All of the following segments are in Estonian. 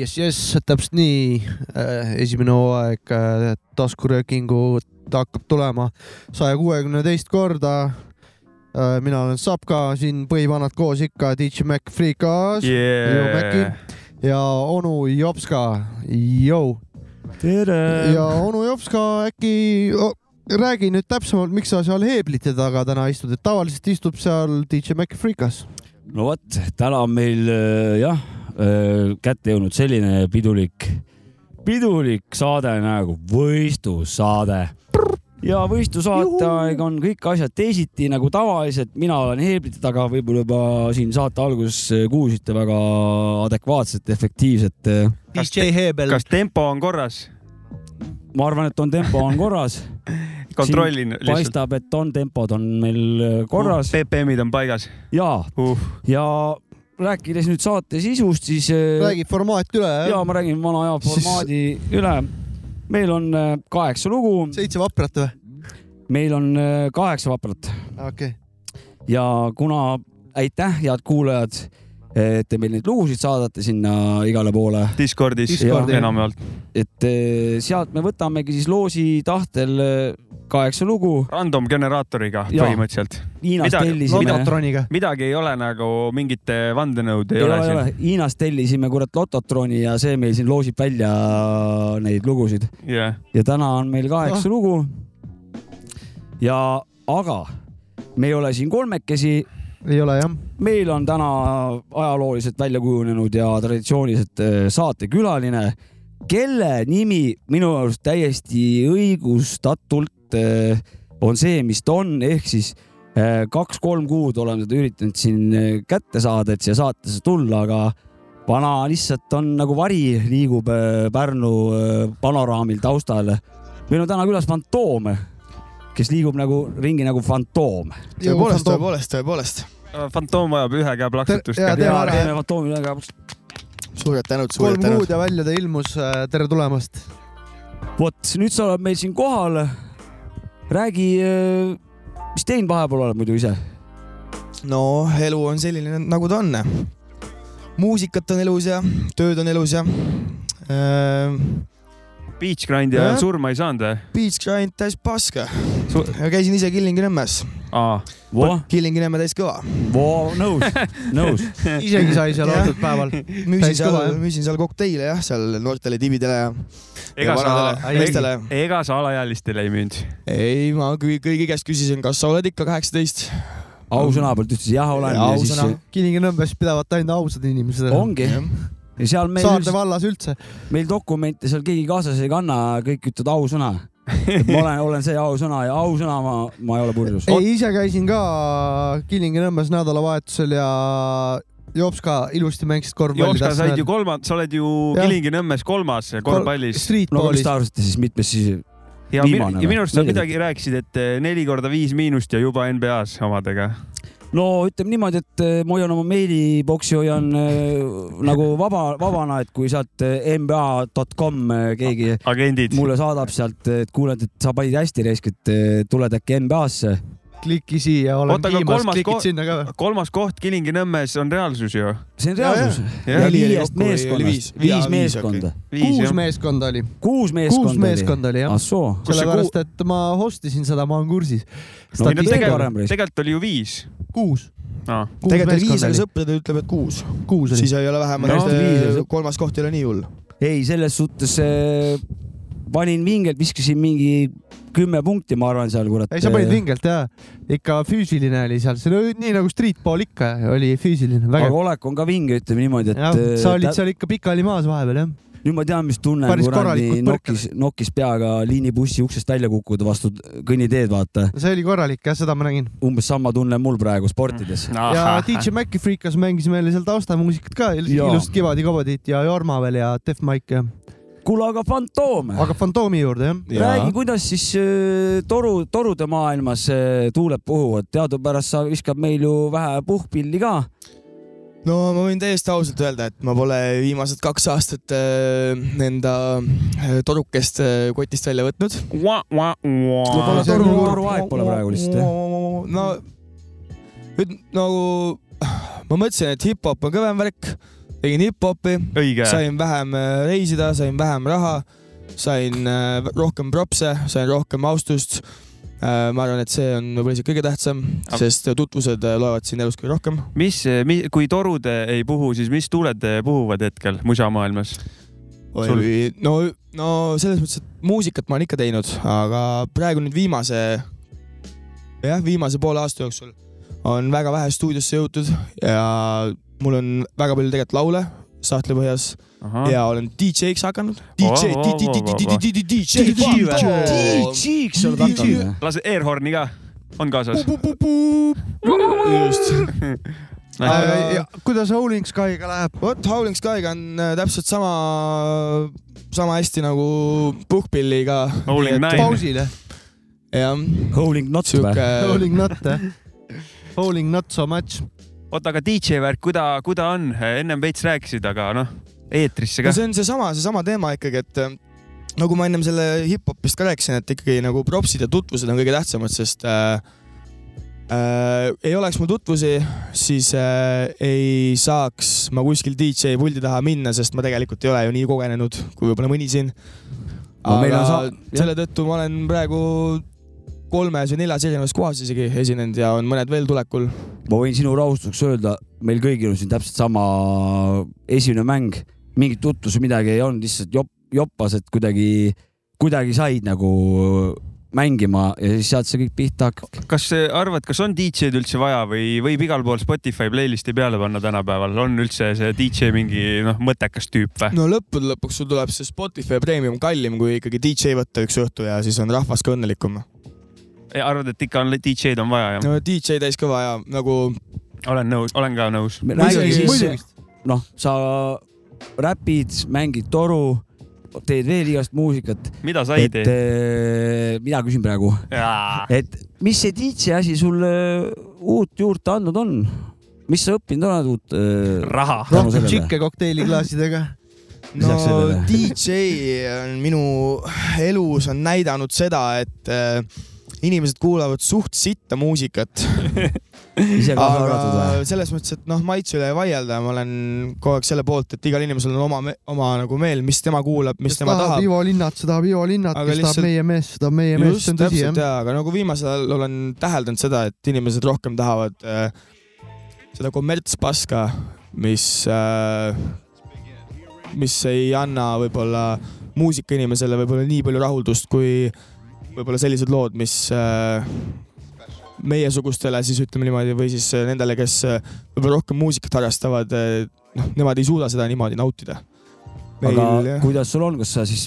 jess, jess, täpselt nii. esimene hooaeg äh, taskuröökingut hakkab tulema saja kuuekümne teist korda. Mina olen Sapka, siin põhivanad koos ikka, DJ Mac Freekas yeah.. ja onu Jopska, jõu. tere. ja onu Jopska, äkki oh, räägi nüüd täpsemalt, miks sa seal heeblite taga täna istud, et tavaliselt istub seal DJ Mac Freekas. no vot, täna on meil äh, jah äh, kätte jõudnud selline pidulik, pidulik saade nagu võistlussaade. Ja võistlusaate aeg on kõik asjad teisiti nagu tavaliselt, mina olen heeblite taga, võib-olla juba siin saate alguses kuulsite väga adekvaatset, efektiivset. DJ Heebel. kas tempo on korras? ma arvan, et on tempo on korras. kontrollin lihtsalt. paistab, et on tempod on meil korras BPM-id on paigas ja, uh.. ja rääkides nüüd saate sisust, siis. räägi formaat üle. ja ma räägin vana aja formaadi siis... üle. Meil on äh, kaheksa lugu. seitse vaprat või? meil on äh, kaheksa vaprat. okei okay.. ja kuna aitäh, head kuulajad, et te meil neid lugusid saadate sinna igale poole. Discordis, Discordi, enamjaolt. et äh, sealt me võtamegi siis loosi tahtel kaheksa lugu. random generaatoriga Jaa. põhimõtteliselt. Midagi- tellisime. Lototroniga. midagi ei ole nagu mingite vandenõud ei, ei ole ole, siin., Hiinast tellisime kurat Lototroni ja see meil siin loosib välja neid lugusid jah. ja täna on meil kaheksa Ah. lugu. ja, aga me ei ole siin kolmekesi, ei ole jah. meil on täna ajalooliselt välja kujunenud ja traditsiooniliselt äh, saatekülaline, kelle nimi minu arust täiesti õigustatult äh, on see, mis ta on, ehk siis äh, kaks-kolm kuud oleme seda üritanud siin äh, kätte saada, et siia saatesse tulla, aga vana lihtsalt on nagu vari, liigub Pärnu panoraamil taustal. meil on täna külas fantoom, kes liigub nagu ringi nagu fantoom. tõepoolest, tõepoolest, tõepoolest. fantoom vajab ühe käe plaksutust teeme ära, teeme fantoomi väga suured tänud, kolm suured tänud kuud. ja välja ta ilmus. tere tulemast. vot nüüd sa oled meil siin kohal. räägi, mis teinud vahepeal oled muidu ise? no elu on selline, nagu ta on. muusikat on elus ja tööd on elus ja äh,. Beach Grindi ajal surma ei saanud või? Beach grind täis paska Su-. käisin ise Kilingi-Nõmmes. aa, voh, Kilingi-Nõmme täis kõva. nõus, nõus. isegi sai seal antud päeval. müüsin seal müüsin seal kokteile jah, seal noortele tibidele ja ega sa meestele. ega sa alaealistele ei müünud? ei, ma kõi- kõigi käest küsisin, kas sa oled ikka kaheksateist. ausõna pealt ütlesid jah, olen. Ja ja siis ausõna. Kilingi-Nõmmes pidavat ainult ausad inimesed. ongi. ja seal meil Saarde, vallas üldse. meil dokumente seal keegi kaasas ei kanna, kõik ütlevad ausõna. ma olen, olen see ausõna ja ausõna ma, ma ei ole purjus. ei, ise käisin ka Kilingi-Nõmmes nädalavahetusel ja Jopska ilusti mängisid korvpalli. Jopska said ju kolmand, sa oled ju. Kilingi-Nõmmes kolmas korvpallis. no aga mis te. arvasite siis, mitmes siis? ja, viimane ja minu arust sa midagi rääkisid, et eh, neli korda viis miinust ja juba NBA-s omadega. no ütleme niimoodi, et eh, ma hoian oma meiliboksi hoian eh, nagu vaba, vabana, et kui sealt mba.com eh, keegi agendid. mulle saadab sealt, et kuule, et sa panid hästi raisk, et tuled äkki NBA-sse. Kliki siia, olen Oota, kolmas klikid koht- sinna ka või? kolmas koht Kilingi-Nõmmes on reaalsus ju. see on reaalsus. viiest meeskonnast viis?, viis meeskonda, viis kuus jah. meeskonda oli, kuus kuus meeskonda oli. meeskonda oli jah ah. sellepärast, et ma host isin seda, ma olen kursis. No, no tegelikult parem raisk., tegelikult oli ju viis kuus, kuus tegelikult oli viis, aga oli, sõpradel ütleb, et kuus. kuus oli siis. ei ole vähemalt No, no, oli- kolmas koht ei ole nii hull. ei selles suhtes äh, panin vingelt, viskasin mingi kümme punkti, ma arvan seal kurat. ei, sa panid vingelt jaa, ikka füüsiline oli seal, see oli nii nagu streetball ikka oli füüsiline, aga väga. olek on ka vinge, ütleme niimoodi, et jah, sa olid äh, seal ikka pikali maas vahepeal jah. nüüd ma tean, mis tunne on kuradi nokis, nokis peaga liinibussi uksest välja kukkuda vastu kõnniteed, vaata. see oli korralik jah, seda ma nägin. umbes sama tunne on mul praegu sportides. ja DJ Maci Freekas mängis meile seal taustamuusikat ka, ilusat Kivadi Kobodit ja Jorma veel ja Def Mike ja, kuule, aga fantoom, aga Fantoomi juurde jah. räägi, kuidas siis äh, toru, torude maailmas äh, tuuled puhuvad, teadupärast sa viskad meil ju vähe puhkpilli ka. No ma võin täiesti ausalt öelda, et ma pole viimased kaks aastat äh, enda torukest äh, kotist välja võtnud. See on toru- nagu- toruaeg pole praegu lihtsalt, no nüüd nagu ma mõtlesin, et hip-hop on kõvem värk, tegin hip-hopi, sain vähem äh, reisida, sain vähem raha, sain äh, rohkem propse, sain rohkem austust. ma arvan, et see on võib-olla isegi kõige tähtsam, sest tutvused äh, loevad siin elus kõige rohkem. mis, kui torud ei puhu, siis mis tuuled puhuvad hetkel musamaailmas? Sul- Oi, no, no selles mõttes, et muusikat ma olen ikka teinud, aga praegu nüüd viimase, jah, viimase poole aasta jooksul on väga vähe stuudiosse jõutud ja mul on väga palju tegelikult laule sahtlipõhjas ja olen DJ-ks hakanud. DJ, oh. DJ, DJ-ks oled hakanud? lase airhorni ka, on kaasas? just, kuidas Howling Sky'ga läheb? vot Howling Sky'ga on äh, täpselt sama, sama hästi nagu Puhkpilliga. Howling Nine. pausile. jah, Howling not või? Howling not, jah? Howling not so much. oota, aga DJ värk, kuida, kuida on? ennem veits rääkisid, aga noh, eetrisse no ka. see on seesama, seesama teema ikkagi, et äh, nagu ma ennem selle hip-hopist ka rääkisin, et ikkagi nagu propsid ja tutvused on kõige tähtsamad, sest äh, äh, ei oleks mul tutvusi, siis äh, ei saaks ma kuskil DJ puldi taha minna, sest ma tegelikult ei ole ju nii kogenenud kui võib-olla mõni siin. No meil aga selle tõttu ma olen praegu kolmes või neljas erinevas kohas isegi esinenud ja on mõned veel tulekul. ma võin sinu rahustuseks öelda, meil kõigil on siin täpselt sama esimene mäng, mingit tutvust, midagi ei olnud, lihtsalt jop-, joppas, et kuidagi, kuidagi said nagu mängima ja siis sealt see kõik pihta hakkab. kas sa arvad, kas on DJ-d üldse vaja või võib igal pool Spotify playlist'i peale panna tänapäeval, on üldse see DJ mingi noh, mõttekas tüüp või? no lõppude lõpuks sul tuleb see Spotify Premium kallim kui ikkagi DJ võtta üks õhtu ja siis on rahvas ka õnnelikum. arvad, et ikka on DJ-d on vaja jah? no DJ täis kõva ja nagu olen nõus, olen ka nõus. noh, sa räpid, mängid toru, teed veel igast muusikat, mida sa ei et tee? eh, mina küsin praegu, et mis see DJ asi sulle uut juurde andnud on? mis sa õppinud oled uut äh,? raha. rohkem tšikke kokteiliklaasidega. no. DJ on minu elus on näidanud seda, et äh, inimesed kuulavad suht sitta muusikat, ise kaasa arvatud aga või? selles mõttes, et noh, maitse üle ei vaielda, ma olen kogu aeg selle poolt, et igal inimesel on oma, oma nagu meel, mis tema kuulab, mis kes tema tahab tahab. Ivo Linnat, see tahab Ivo Linnat, kes tahab lihtsalt- meie meest, see tahab meie meest, see on tõsi jah. aga nagu viimasel ajal olen täheldanud seda, et inimesed rohkem tahavad äh, seda kommertspaska, mis äh,, mis ei anna võib-olla muusikainimesele võib-olla nii palju rahuldust kui võib-olla sellised lood, mis äh, meiesugustele siis ütleme niimoodi või siis äh, nendele, kes äh, võib-olla rohkem muusikat harrastavad, noh, nemad ei suuda seda niimoodi nautida. aga kuidas sul on, kas sa siis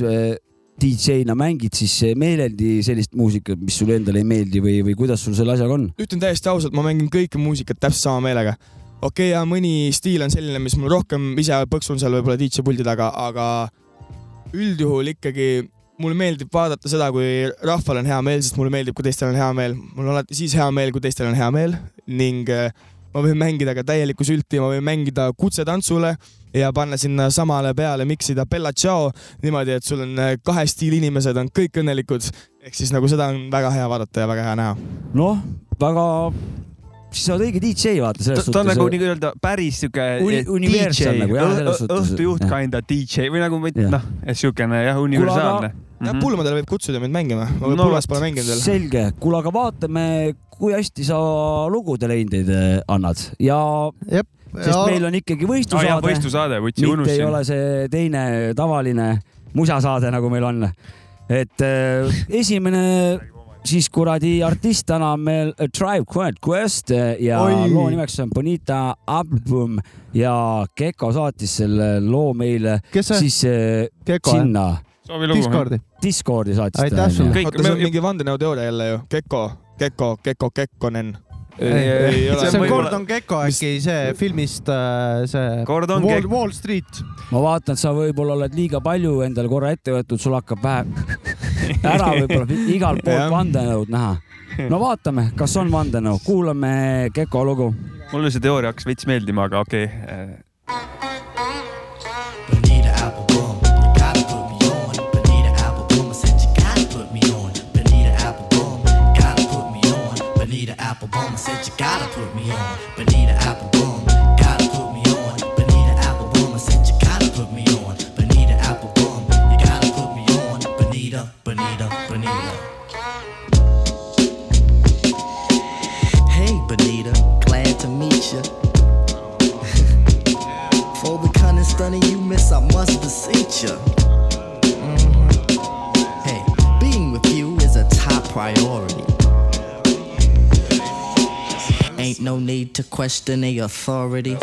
DJ-na mängid siis meeleldi sellist muusikat, mis sulle endale ei meeldi või, või kuidas sul selle asjaga on? ütlen täiesti ausalt, ma mängin kõike muusikat täpselt sama meelega. okei okay,, ja mõni stiil on selline, mis mul rohkem, ise põksun seal võib-olla DJ puldi taga, aga üldjuhul ikkagi mulle meeldib vaadata seda, kui rahval on hea meel, sest mulle meeldib, kui teistel on hea meel. mul on alati siis hea meel, kui teistel on hea meel ning äh, ma võin mängida ka täielikku sülti, ma võin mängida kutsetantsule ja panna sinna samale peale miksida Bella Ciao niimoodi, et sul on äh, kahe stiili inimesed on kõik õnnelikud. ehk siis nagu seda on väga hea vaadata ja väga hea näha. noh, väga, siis sa oled õige DJ vaata selles ta on nagu suhtes. nii-öelda päris siuke Uni- universal nagu, selles suhtes. õhtujuht kinda DJ või nagu noh, siukene jah, universaalne. Mhm. jah, pulmadele võib kutsuda mind mängima, ma No no, pulmas pole mänginud veel. selge, kuule, aga vaatame, kui hästi sa lugude leindeid eh, annad ja sest meil on ikkagi aa jaa, võistlusaade, võistlusaade, vutsi, mitte ei unustasin. ole see teine tavaline musasaade, nagu meil on. et eh, esimene siis kuradi artist täna on meil A Tribe Called Quest eh, ja Oi. Loo nimeks on Bonita Album ja Keko saatis selle loo meile kes see, siis eh, Keko, sinna lugu. Discordi? Discordi saatis Aitäh sulle. kõik oota, see on me- mingi vandenõuteooria jälle ju, Kekko, Kekko, Kekko, Kekkonen. Ei, ei ole. see on Gordon Gekko äkki see filmist äh, see Gordon Wall. Wall Street. ma vaatan, sa võib-olla oled liiga palju endale korra ette võtnud, sul hakkab pähe ära võib-olla igalt poolt vandenõud näha. no vaatame, kas on vandenõu, kuulame Keko lugu. mulle see teooria hakkas veits meeldima, aga okei okay.. Bonita Applebum, I said you gotta put me on. Bonita Applebum, stunning you miss, I must beseech you. Hey, being with you is a top priority. Ain't no need to question the authority.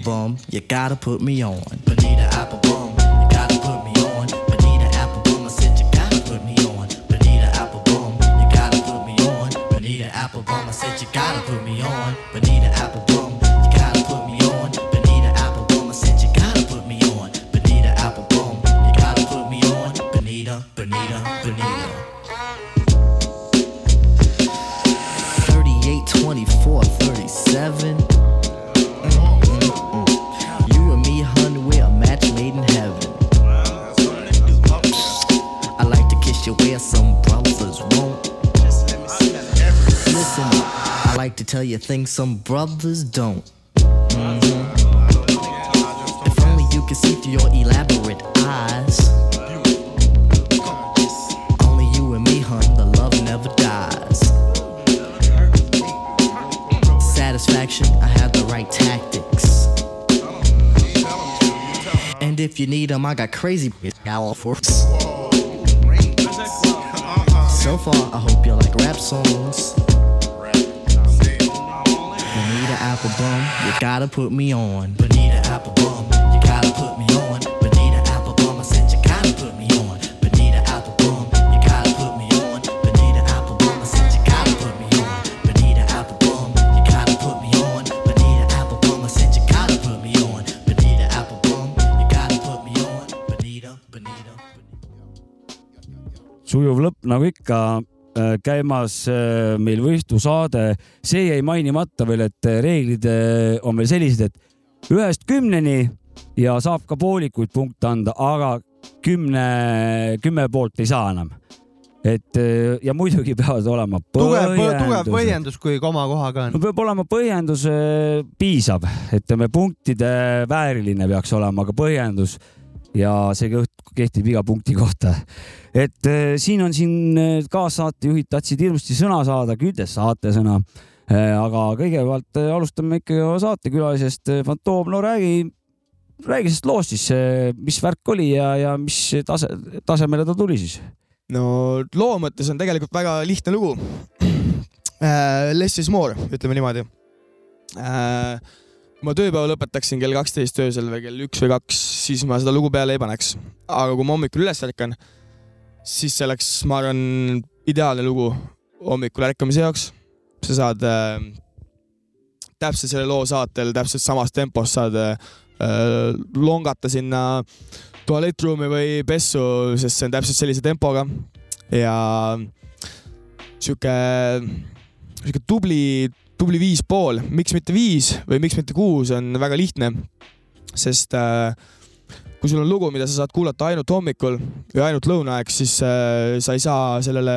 Applebum, you gotta put me on. Bonita Applebum, you think some brothers don't. Mhm. If only you could see through your elaborate eyes. Only you and me, hun, the love never dies. Satisfaction, I have the right tactics. And if you need them, I got crazy all for So far, I hope you like rap songs. Applebum, you gotta put me on. Bonita Applebum, you gotta put me on. Bonita Applebum, I said you gotta put me on. Bonita Applebum, you gotta put me on. Bonita Applebum, I said you gotta put me on. Bonita Applebum, you gotta put me on. Bonita Applebum, I said you gotta put me on. Bonita Applebum, you gotta put me on. Bonita, Bonita. sujuv lõpp nagu ikka käimas äh, meil võistlusaade, see jäi mainimata veel, et äh, reeglid äh, on meil sellised, et ühest kümneni ja saab ka poolikuid punkte anda, aga kümne, kümme poolt ei saa enam. et äh, ja muidugi peavad olema tugev, tugev põhjendus, kui komakohaga on no. peab olema põhjendus äh, piisav, ütleme punktide vääriline peaks olema ka põhjendus ja see kehtib iga punkti kohta. et äh, siin on siin äh, kaassaatejuhid tahtsid hirmsasti sõna saada, küll te saate sõna. aga kõigepealt äh, alustame ikka saatekülalisest. Fantoom, no räägi, räägi sellest loost siis, mis värk oli ja, ja mis tase, tasemele ta tuli siis? no loo mõttes on tegelikult väga lihtne lugu äh,. Less is more, ütleme niimoodi äh,. Ma tööpäeva lõpetaksin kell kaksteist öösel või kell üks või kaks, siis ma seda lugu peale ei paneks. aga kui ma hommikul üles ärkan, siis see oleks, ma arvan, ideaalne lugu hommikul ärkamise jaoks. sa saad äh, täpselt selle loo saatel täpselt samas tempos saad äh, longata sinna tualettruumi või pessu, sest see on täpselt sellise tempoga ja sihuke, sihuke tubli, tubli viis pool, miks mitte viis või miks mitte kuus on väga lihtne, sest äh, kui sul on lugu, mida sa saad kuulata ainult hommikul või ainult lõunaaeg, siis äh, sa ei saa sellele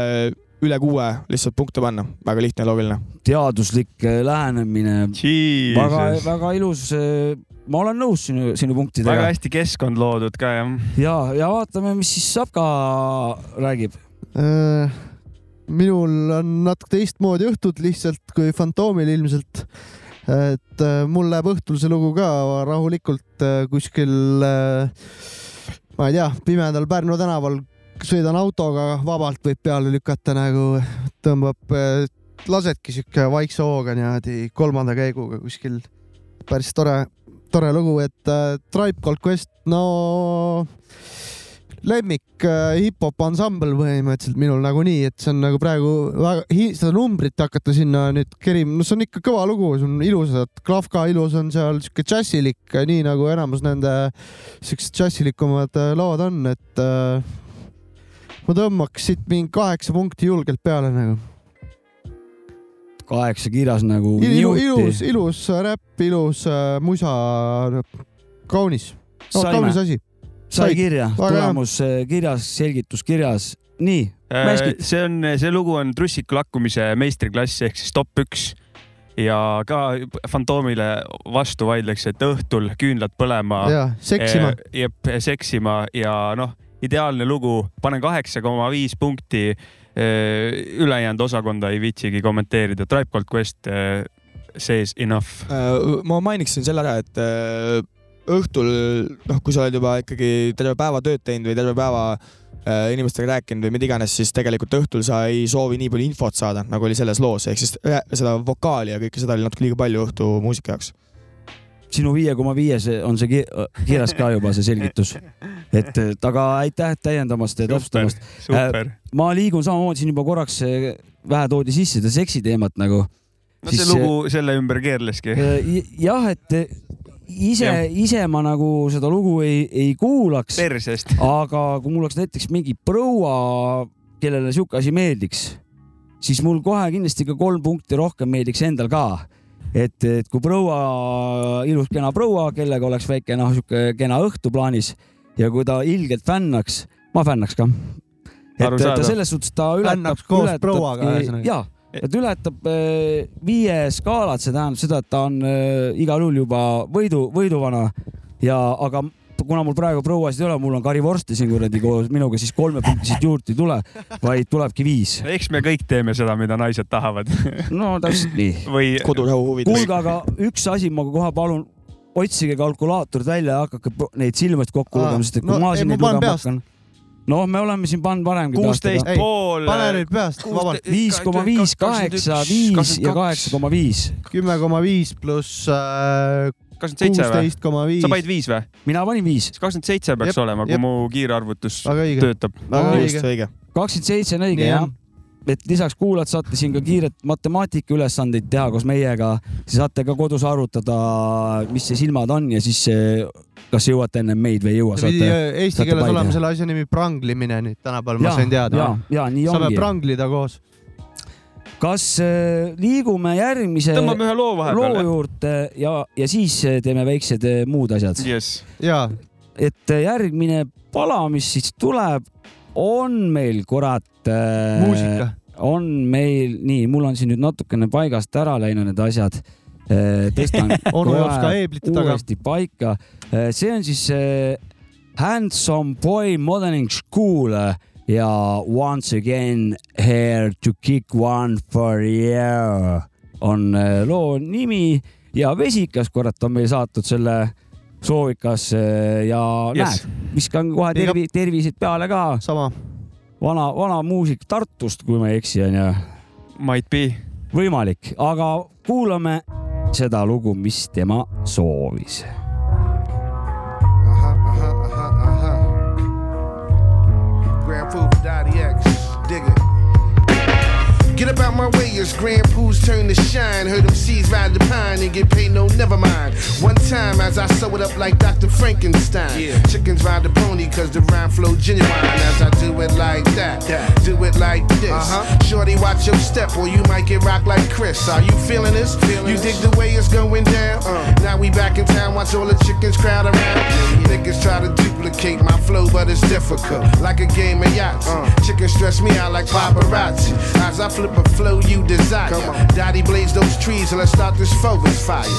üle kuue lihtsalt punkte panna, väga lihtne ja loogiline. teaduslik äh, lähenemine, väga, väga ilus. ma olen nõus sinu, sinu punktidega väga. hästi keskkond loodud ka jah. ja, ja vaatame, mis siis Sapka räägib. Äh, minul on natuke teistmoodi õhtud lihtsalt kui Fantoomil ilmselt. et äh, mul läheb õhtul see lugu ka rahulikult äh, kuskil, ma ei tea, pimedal Pärnu tänaval sõidan autoga vabalt võib peale lükata nagu, tõmbab, lasedki sihuke vaikse hooga niimoodi kolmanda käiguga kuskil. päris tore, tore lugu, et äh, Tribe Called Quest, no lemmik äh, hip-hop ansambel põhimõtteliselt minul nagunii, et see on nagu praegu väga, seda numbrit hakata sinna nüüd kerima, no see on ikka kõva lugu, see on ilusad, Klavka ilus on seal siuke džässilik, nii nagu enamus nende siuksed džässilikumad äh, lood on, et äh, ma tõmbaks siit mingi kaheksa punkti julgelt peale nagu. kaheksa kirjas nagu ilus, niuti ilus, ilus räpp, ilus äh, musa, kaunis no,, kaunis asi. Sai kirja, tulemus äh, kirjas, selgitus kirjas. nii, Mäskid. see on, see lugu on trussiku lakkumise meistriklass ehk siis top üks ja ka Fantoomile vastu vaidleks, et õhtul küünlad põlema. ja seksima. jep, seksima ja noh, ideaalne lugu, panen kaheksa koma viis punkti. ülejäänud osakonda ei viitsigi kommenteerida, Tribe Called Quest eh, says enough. Äh, ma mainiksin selle ära, et äh, õhtul, noh, kui sa oled juba ikkagi terve päeva tööd teinud või terve päeva äh, inimestega rääkinud või mida iganes, siis tegelikult õhtul sa ei soovi nii palju infot saada, nagu oli selles loos, ehk siis ühe- seda vokaali ja kõike seda oli natuke liiga palju õhtumuusika jaoks. sinu viie koma viies on see ki- kirjas ka juba see selgitus, et et aga aitäh täiendamast ja super, täpsustamast. super. ma liigun samamoodi siin juba korraks, vähe toodi sisse seda seksiteemat nagu. no see lugu selle ümber keerleski. jah, et ise ise ma nagu seda lugu ei, ei kuulaks, persest. aga kui mul oleks näiteks mingi proua, kellele sihuke asi meeldiks, siis mul kohe kindlasti ka kolm punkti rohkem meeldiks endal ka et, et kui proua, ilus kena proua, kellega oleks väike noh, sihuke kena õhtu plaanis ja kui ta ilgelt fännaks, ma fännaks ka. et ta selles suhtes ta ületab Fännaks, koos prouaga, ühesõnaga. Et ületab äh, viie skaalat, see tähendab seda, et ta on äh, igal juhul juba võidu, võiduvana ja, aga kuna mul praegu prouasid ei ole, mul on karivorsti siin kuradi koos minuga, siis kolme punkti siit juurde ei tule, vaid tulebki viis. eks me kõik teeme seda, mida naised tahavad no täpselt nii. või kodurahu huvides. kuulge, aga üks asi ma kohe palun, otsige kalkulaatorid välja ja hakake neid silmast kokku lugema, sest et kui no ma siin neid lugema hakkan. noh, me oleme siin pannud varemgi. kuusteist Ei, pool. pane nüüd peast, vabalt. viis koma viis, kaheksa, viis ja kaheksa koma viis. kümme koma viis pluss äh, kakskümmend seitse või? kuusteist koma viis sa. panid viis või? mina panin viis, kakskümmend seitse peaks Jep, olema, kui jep. mu kiirarvutus töötab. väga õige. kakskümmend seitse on õige jah. Et lisaks kuulajad saate siin ka kiiret matemaatikaülesandeid teha koos meiega, siis saate ka kodus arvutada, mis see silmad on ja siis kas jõuate ennem meid või ei jõua, saate. eesti keeles olema selle asja nimi pranglimine nüüd tänapäeval, ma sain teada ja,. ja nii saame pranglida koos. kas äh, liigume järgmise tõmbame ühe loo loo vahepeale. juurde ja, ja siis äh, teeme väiksed äh, muud asjad. jess. ja, et äh, järgmine pala, mis siis tuleb, on meil kurat äh, muusika. on meil, nii, mul on siin nüüd natukene paigast ära läinud need asjad. tõstan eeblite taga. uuesti paika. see on siis äh, Handsome Boy Modeling School äh, ja Once Again Here to Kick One for You on äh, loo nimi ja Vesikas, kurat, on meil saatnud selle soovikas äh, ja Yes. näed, viskan kohe tervi, tervised peale ka. sama. vana, vana muusik Tartust, kui ma ei eksi, onju. Might be. võimalik, aga kuulame seda lugu, mis tema soovis. Grand Poop, Daddy. Get up out my way, it's Grand Pooh's turn to shine. Heard them seeds ride the pine and get paid, no, never mind. One time as I sew it up like Dr. Frankenstein. Yeah. Chickens ride the pony cause the rhyme flow genuine. As I do it like that, do it like this. Uh-huh. Shorty, watch your step or you might get rocked like Chris. Are you feeling this? you dig the way it's going down? Uh. Now we back in town, watch all the chickens crowd around. Niggas try to duplicate my flow, but it's difficult. Like a game of yachts. Uh. Chickens stress me out like paparazzi. As I flip a flow you desire. Daddy blaze those trees and let's start this forest fire.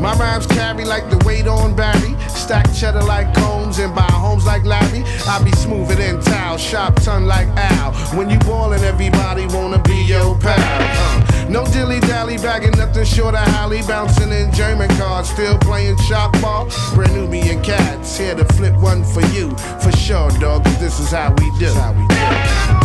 My rhymes carry like the weight on Barry. Stack cheddar like combs and buy homes like Larry. I be smoother than towel, sharp tongue like Al. When you ballin', everybody wanna be your pal. Uh, no dilly dally, bagging nothing short of Holly. Bouncing in German cars, still playing shop ball. Brand Nubian cats, here to flip one for you. For sure, dog, 'cause this is how we do. How we do.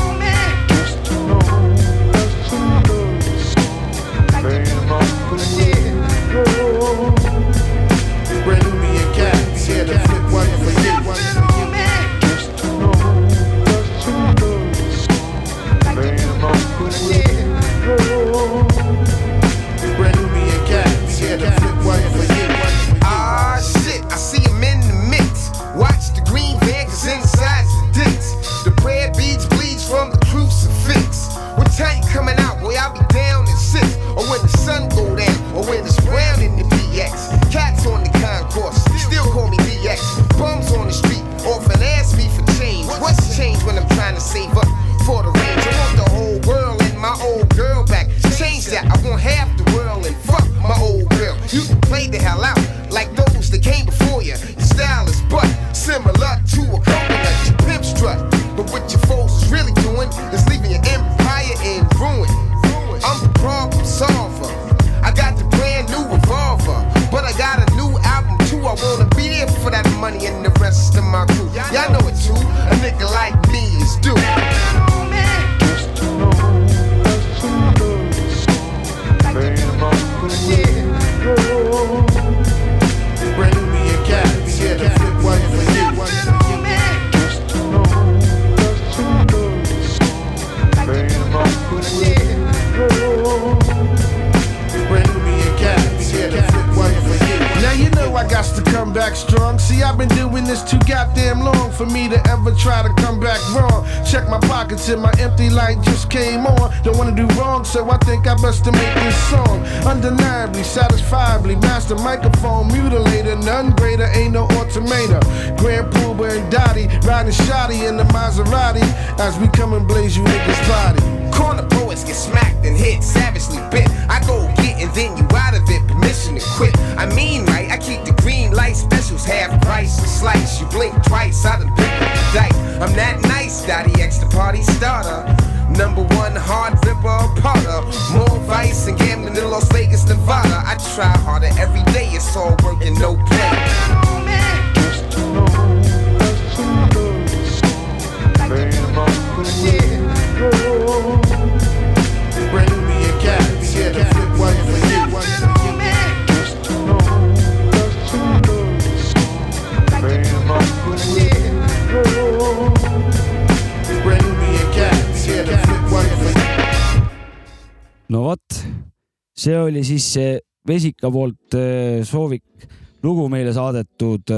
See oli siis see Vesika poolt äh, soovik lugu meile saadetud.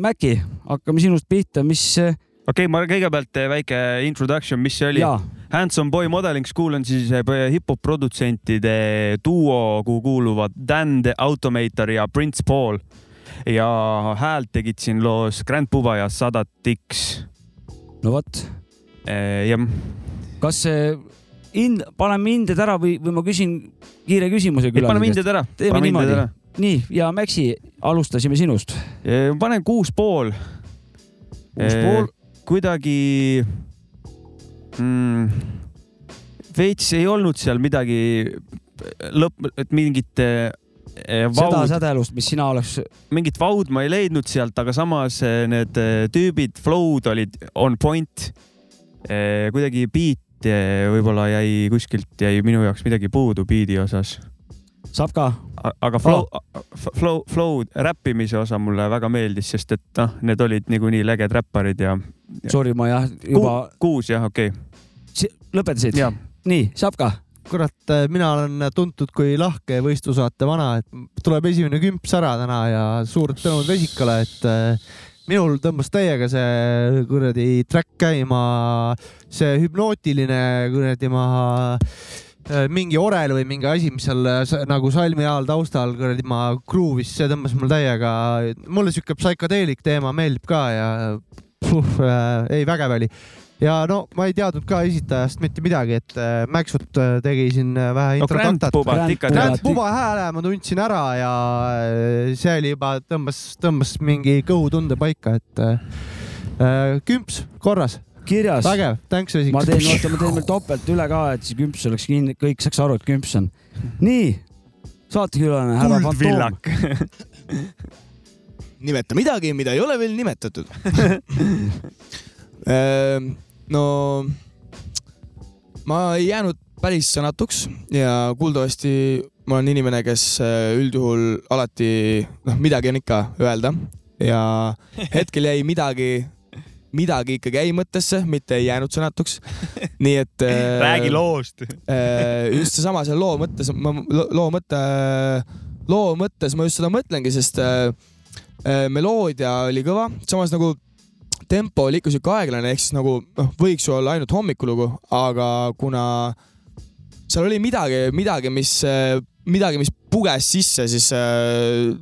Mäki, hakkame sinust pihta, mis äh, okei okay,, ma kõigepealt väike introduction, mis see oli? Handsome Boy Modeling School on siis hip-hop produtsentide duo, kuhu kuuluvad Dan the Automator ja Prince Paul ja häält tegid siin loos Grand Puba ja Sadat X. no vot, jah, kas see hind, paneme hinded ära või, või ma küsin kiire küsimuse paneme külalise hinded ära. teeme niimoodi. nii ja Maxi, alustasime sinust. panen kuus pool. kuus pool, kuidagi mm,, veits ei olnud seal midagi lõpp, et mingit eh, seda vaud, sädelust, mis sina oleks, mingit vaud ma ei leidnud sealt, aga samas need tüübid, flow'd olid on point. kuidagi beat eh, võib-olla jäi kuskilt, jäi minu jaoks midagi puudu beat'i osas. saab ka? aga flow flow, flow, räppimise osa mulle väga meeldis, sest et noh, need olid niikuinii leged räpparid ja Sorry, ma jah, juba Ku, kuus jah, okei okay.. lõpetasid? ja nii, saab ka? kurat, mina olen tuntud kui lahke võistlusaate vana, et tuleb esimene kümps ära täna ja suured tänud Vesikale, et äh, minul tõmbas täiega see kuradi track käima, see hüpnootiline kuradi maha äh, mingi orel või mingi asi, mis seal äh, nagu salmi ajal taustal kuradi ma kruuvis, see tõmbas mul täiega, mulle siuke psühhedeelik teema meeldib ka ja puh, äh, ei vägev oli ja no ma ei teadnud ka esitajast mitte midagi, et äh, Maxut äh, tegi siin äh, vähe no ikka Puba. hääle ma tundsin ära ja see oli juba tõmbas, tõmbas mingi kõhutunde paika, et äh, kümps korras, kirjas. vägev, thanks Vesik. ma teen, oota, ma teen veel topelt üle ka, et siis kümps oleks kinni, kõik saaks aru, et kümps on. nii, saatekülaline härra Fantoom. nimeta midagi, mida ei ole veel nimetatud Ehm, no ma ei jäänud päris sõnatuks ja kuuldavasti ma olen inimene, kes äh, üldjuhul alati, noh, midagi on ikka öelda ja hetkel jäi midagi, midagi ikkagi jäi mõttesse, mitte ei jäänud sõnatuks. nii et. räägi loost. Äh, just seesama selle loo mõttes, ma lo- loo mõte, loo mõttes ma just seda mõtlengi, sest äh, äh, meloodia oli kõva, samas nagu tempo oli ikka sihuke aeglane, ehk siis nagu noh, võiks ju olla ainult hommikulugu, aga kuna seal oli midagi, midagi, mis, midagi, mis puges sisse, siis äh,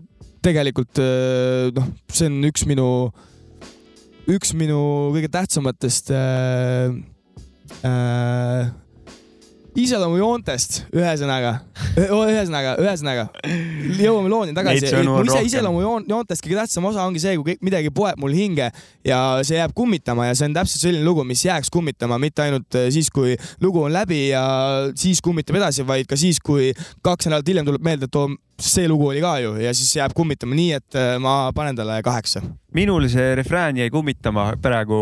tegelikult äh, noh, see on üks minu, üks minu kõige tähtsamatest äh, äh, iseloomujoontest, ühesõnaga, ühesõnaga, ühesõnaga jõuame looni tagasi mu ise iseloomujoontest kõige tähtsam osa ongi see, kui midagi poeb mul hinge ja see jääb kummitama ja see on täpselt selline lugu, mis jääks kummitama, mitte ainult eh, siis, kui lugu on läbi ja siis kummitab edasi, vaid ka siis, kui kaks nädalat hiljem tuleb meelde, et oo, see lugu oli ka ju ja siis jääb kummitama, nii et eh, ma panen talle kaheksa. Minul see refrään jäi kummitama praegu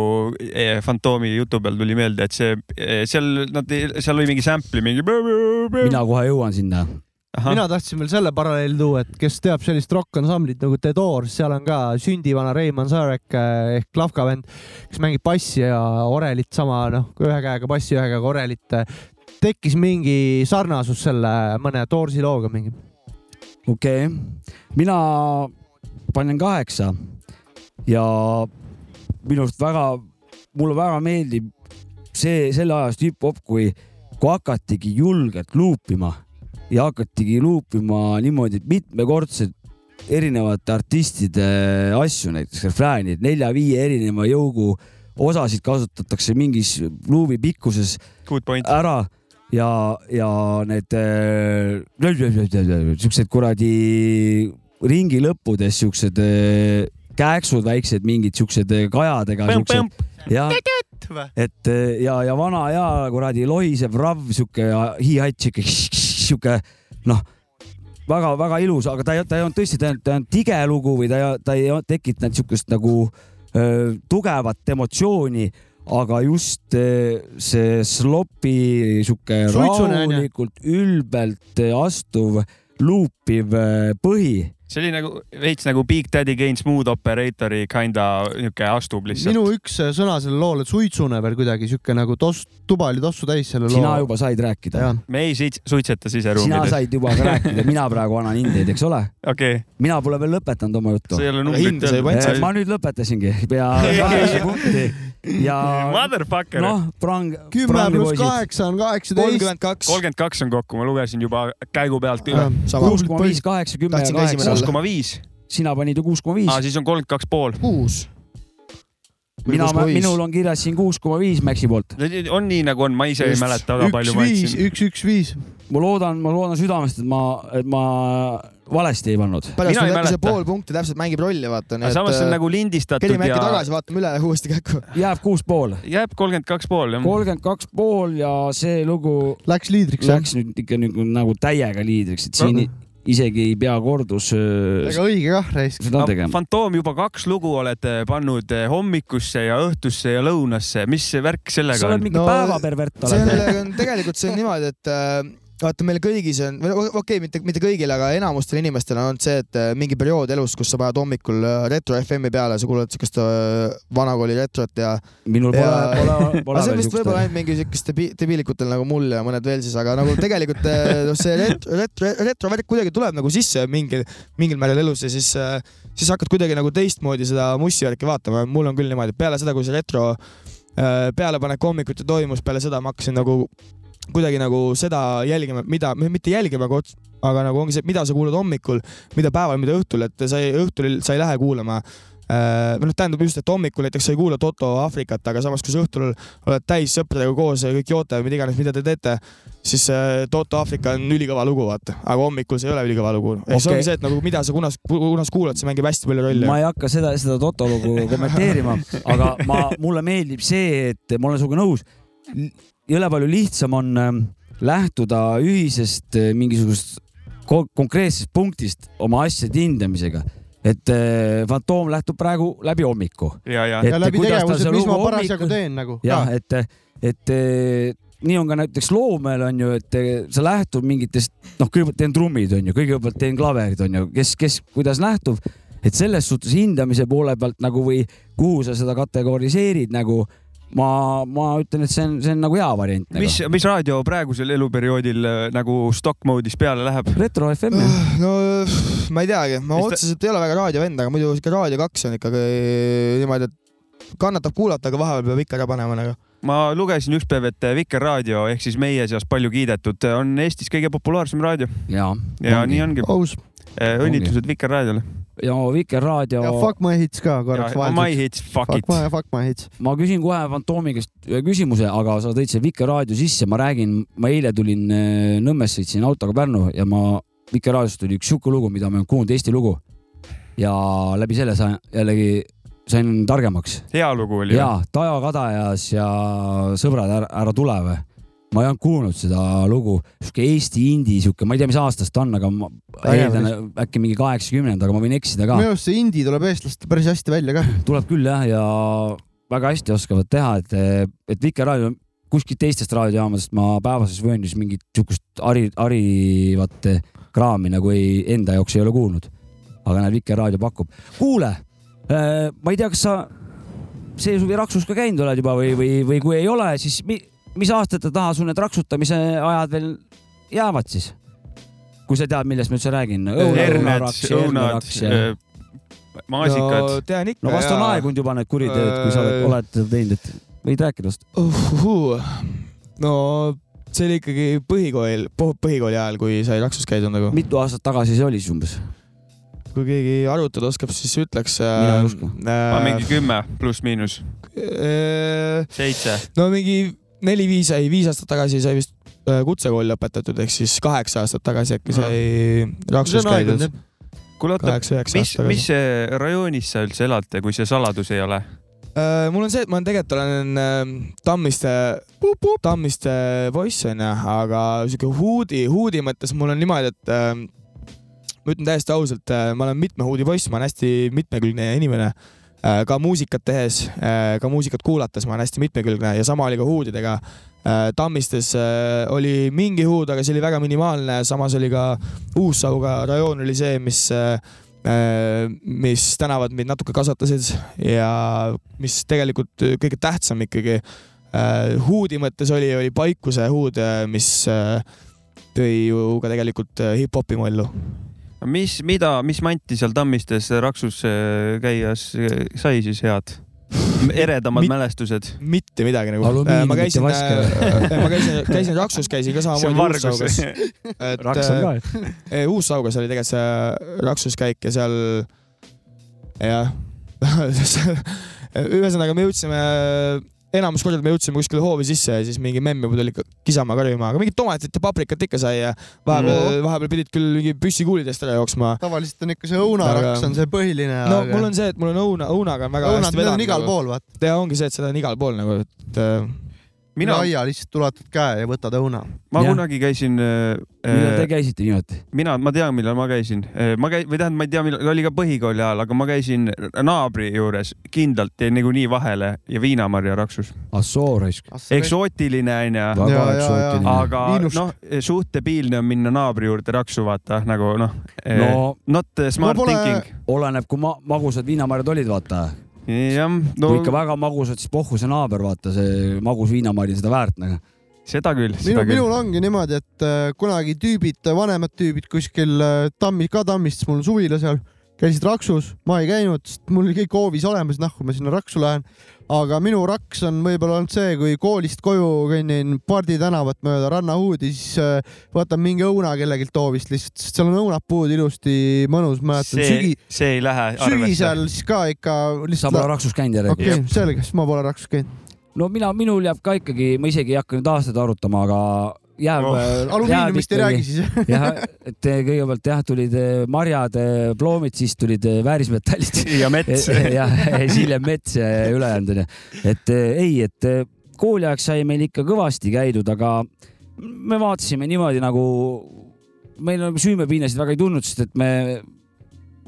eh, Fantoomi jutu peal tuli meelde, et see eh, seal nad, seal oli mingi sample'i mingi. mina kohe jõuan sinna. mina tahtsin veel selle paralleeli tuua, et kes teab sellist rokk-ansamblit nagu The Doors, seal on ka sündivana Raymond Sarek eh, ehk Klavka vend, kes mängib bassi ja orelit sama, noh, ühe käega bassi, ühe käega orelit. tekkis mingi sarnasus selle mõne Doorsi looga mingi. okei okay., mina panen kaheksa ja minu arust väga, mulle väga meeldib see selle ajast hip-hop, kui, kui hakatigi julgelt luupima ja hakatigi luupima niimoodi, et mitmekordselt erinevate artistide asju, näiteks refräänid, nelja-viie erineva jõugu osasid kasutatakse mingis luubi pikkuses ära ja, ja need äh, siuksed kuradi ringi lõppudes siuksed äh, kääksud väiksed, mingid siuksed äh, kajadega et äh, ja, ja vana ja kuradi lohisev rav siuke hi-hat siuke, siuke noh, väga-väga ilus, aga ta ei, ta ei olnud tõesti, ta olnud, ta olnud tige lugu või ta ei, ta ei tekitanud siukest nagu öö, tugevat emotsiooni, aga just öö, see slopi sihuke rahulikult, ülbelt astuv, luupiv põhi see oli nagu veits nagu Big Daddy Kane Smooth Operatori kinda niuke astub lihtsalt. minu üks äh, sõna sellele loole, suitsune veel kuidagi siuke nagu toss, tuba oli tossu täis selle loo. sina juba said rääkida. me ei siit- suitseta sina siseruumides. said juba ka rääkida, mina praegu annan hindeid, eks ole. okei okay., mina pole veel lõpetanud oma juttu andsid. ma nüüd lõpetasingi pea kaheksa punkti ja Motherfucker no.. noh, prang, kümme pluss kaheksa on kaheksateist. kolmkümmend kaks. kolmkümmend kaks on kokku, ma lugesin juba käigu pealt üle. sama kuus. koma viis, kaheksa, kümme ja kaheksa kuus koma viis, sina panid ju kuus koma viis siis on kolmkümmend kaks pool. kuus. mina, minul on kirjas siin kuus koma viis Maxi poolt. on nii nagu on, ma ise ei Just. mäleta väga üks palju ma viis, üks, üks, viis. ma loodan, ma loodan südamest, et ma, et ma valesti ei pannud. pärast Mina ei äkki mäleta. pool punkti täpselt mängib rolli, vaata. aga samas see on nagu lindistatud kerime äkki ja tagasi, vaatame üle uuesti kähku. jääb kuus pool, jääb kolmkümmend kaks pool jah. kolmkümmend kaks pool ja see lugu Läks liidriks läks nüüd ikka nagu, nagu täiega liidriks, et siin isegi ei pea kordus ega õige kah, raisk. seda tegema. Fantoom juba kaks lugu olete pannud eh, hommikusse ja õhtusse ja lõunasse, mis see värk sa sellega oled on? mingi No, päevapervert see on oled., tegelikult see on niimoodi, et äh, vaata meil kõigis on, okei okay,, mitte, mitte kõigil, aga enamustel inimestel on olnud see, et äh, mingi periood elus, kus sa paned hommikul äh, retro FM-i peale, sa kuulad siukest äh, vanakooli retrot ja. minul pole pole, pole see on vist võib-olla ainult mingi siukest debi- debiilikutel nagu mul ja mõned veel siis, aga nagu tegelikult noh, see retro, retro, retrovärk kuidagi tuleb nagu sisse mingil, mingil määral elus ja siis, siis hakkad kuidagi nagu teistmoodi seda mussivärki vaatama. mul on küll niimoodi, et peale seda, kui see retro pealepanek hommikuti toimus, peale seda ma hakkasin nagu kuidagi nagu seda jälgima, mida, mitte jälgima, aga nagu ongi see, mida sa kuulad hommikul, mida päeval, mida õhtul, et sa ei, õhtul sa ei lähe kuulama äh, või noh, tähendab just, et hommikul näiteks sa ei kuula Toto Aafrikat, aga samas, kui sa õhtul oled täis sõpradega koos ja kõik joote või mida iganes, mida te teete, siis äh, Toto Aafrika on ülikõva lugu, vaata, aga hommikul see ei ole ülikõva lugu. ehk see Okei. ongi see, et nagu mida sa kunas, kunas kuulad, see mängib hästi palju rolli. ma ei hakka seda, seda Toto lugu kommenteerima, aga ma, mulle meeldib see, et ma olen sinuga nõus. Jõle palju lihtsam on ähm, lähtuda ühisest äh, mingisugusest ko konkreetsest punktist oma asjade hindamisega. et äh, Fantoom lähtub praegu läbi hommiku. ja, ja Et ja läbi see mis ma parasjagu teen nagu. jah, et, et eh, nii on ka näiteks loomel on ju, et sa lähtud mingitest, noh, kõigepealt teen trummid on ju, kõigepealt teen klaverid on ju, kes, kes kuidas lähtub, et selles suhtes hindamise poole pealt nagu või kuhu sa seda kategoriseerid nagu ma, ma ütlen, et see on, see on nagu hea variant nagu.. mis, mis raadio praegusel eluperioodil äh, nagu stock mode'is peale läheb? retro FM jah. no ma ei teagi, ma Mis ta- otseselt ei ole väga raadiovend, aga muidu siuke Raadio kaks on ikkagi niimoodi, et kannatab kuulata, aga vahepeal peab ikka ära panema nagu. ma lugesin ükspäev, et Vikerraadio ehk siis meie seas palju kiidetud on Eestis kõige populaarsem raadio ja, ja nii ongi. õnnitlused Vikerraadiole. Ja Vikerraadio ja Fuck my hits ka korraks My vahelduseks. hits, fuck Fuck it. my, fuck my hits. ma küsin kohe Fantoomi käest ühe küsimuse, aga sa tõid selle Vikerraadio sisse, ma räägin, ma eile tulin äh, Nõmmest, sõitsin autoga Pärnu ja ma, Vikerraadiost tuli üks sihuke lugu, mida ma ei olnud kuulnud, Eesti lugu. ja läbi selle sain jällegi, sain targemaks. hea lugu oli. ja Tajo Kadajas ja Sõbrad, ära, ära tule või? Ma ei olnud kuulnud seda lugu, sihuke Eesti indie sihuke, ma ei tea, mis aastast ta on, aga ma eeldan äkki mingi kaheksakümnend, aga ma võin eksida ka minu. arust see indie tuleb eestlastel päris hästi välja ka. tuleb küll jah, ja väga hästi oskavad teha, et, et Vikerraadio kuskilt teistest raadiojaamadest ma päevases vööndis mingit sihukest hari, harivat kraami nagu ei, enda jaoks ei ole kuulnud. aga näed, Vikerraadio pakub. kuule, ma ei tea, kas sa see suvi Raksus ka käinud oled juba või, või, või kui ei ole, siis mi, mis aastate taha sul need raksutamise ajad veel jäävad siis? kui sa tead, millest ma üldse räägin. herned, õunad, maasikad. no tean ikka. no vast on aegunud juba need kuriteod, kui sa oled, Äh, oled seda teinud, et võid rääkida vast. Uhuh. no see oli ikkagi põhikool, põhikooli ajal, kui sai Raksus käidud nagu. mitu aastat tagasi see oli siis umbes? kui keegi arvutada oskab, siis ütleks. Mina ei usu. Ah, mingi kümme pluss-miinus, äh, seitse. no mingi neli-viis, ei viis aastat tagasi sai vist äh, kutsekooli lõpetatud, ehk siis kaheksa aastat tagasi äkki sai Raksus käidud. kuule oota, mis mis tagasi. rajoonis sa üldse elate, kui see saladus ei ole? Äh, mul on see, et ma tegelikult olen äh, Tammiste, Tammiste poiss onju, aga siuke huudi, huudi mõttes mul on niimoodi, et äh, ma ütlen täiesti ausalt, ma olen mitme huudi poiss, ma olen hästi mitmekülgne inimene. Ka muusikat tehes, ka muusikat kuulates ma olen hästi mitmekülgne ja sama oli ka huudidega. Tammistes äh, oli mingi huud, aga see oli väga minimaalne, samas oli ka Uus-Sauga rajoon oli see, mis äh, äh, mis tänavad meid natuke kasvatasid ja mis tegelikult kõige tähtsam ikkagi äh, huudi mõttes oli, oli Paikuse huud, mis äh, tõi ju ka tegelikult äh, hip-hopi mollu. mis, mida, mis manti seal Tammistes Raksus äh, käies äh, sai siis head? eredamad Mit- mälestused. mitte midagi nagu. Alumiiniumit ma käisin, ma käisin, käisin Raksus, käisin ka samamoodi Uus-Saugas.. et Raks on ka, äh, et. eh, Uus-Saugas oli tegelikult see Raksus käik ja seal jah ühesõnaga me jõudsime, enamus kordi me jõudsime kuskile hoovi sisse ja siis mingi memm juba tuli ikka kisama, karjuma, aga mingit tomatit ja paprikat ikka sai ja vahepeal, vahepeal pidid küll mingi püssikuulidest ära jooksma. tavaliselt on ikka see õunaraks Aga- on see põhiline. no mul on see, et mul on õuna, õunaga on väga õunad, hästi vedanud. igal pool, vaata. ja ongi see, et seda on igal pool nagu, et äh, mina, aia lihtsalt ulatad käe ja võtad õuna. ma Jah. kunagi käisin äh, millal te käisite niimoodi? mina, ma tean, millal ma käisin. ma käi-, või tähendab, ma ei tea, millal, oli ka põhikooli ajal, aga ma käisin naabri juures kindlalt jäi nagunii vahele ja viinamarja raksus. Assoo raisk. eksootiline onju, Ja, ja, aga noh, suht debiilne on minna naabri juurde raksu vaata nagu noh no,, no not smart No pole- thinking. oleneb, kui ma magusad viinamarjad olid, vaata jah, no.. kui ikka väga magusad, siis pohhu see naaber, vaata see magus viinamari on seda väärt nagu. seda küll, minu, seda küll minul. ongi niimoodi, et äh, kunagi tüübid, vanemad tüübid kuskil äh, Tammi, ka Tammist, mul suvila seal, käisid Raksus, ma ei käinud, sest mul oli kõik hoovis olemas, noh, kui ma sinna Raksu lähen. Aga minu raks on võib-olla olnud see, kui koolist koju kõnnin Pardi tänavat mööda rannahuudi, siis äh, võtan mingi õuna kellelgi hoovist lihtsalt, sest seal on õunapuud ilusti mõnus, mäletan see sügi, see ei lähe arvesse. sügisel siis ka ikka sa lihtsalt pole. Raksus käinud järelikult okei okay,, selge, siis ma pole Raksus käinud. no mina, minul jääb ka ikkagi, ma isegi ei hakka nüüd aastaid arutama, aga jääb Oh, äh, alumiiniumist ei räägi siis. jah, et kõigepealt jah, tulid eh, marjad, ploomid, siis tulid eh, väärismetallid. ja mets. jah, siis hiljem mets ja ülejäänud onju. et eh, ei, et eh, kooliajaks sai meil ikka kõvasti käidud, aga me vaatasime niimoodi nagu, meil nagu süümepiinasid väga ei tulnud, sest et me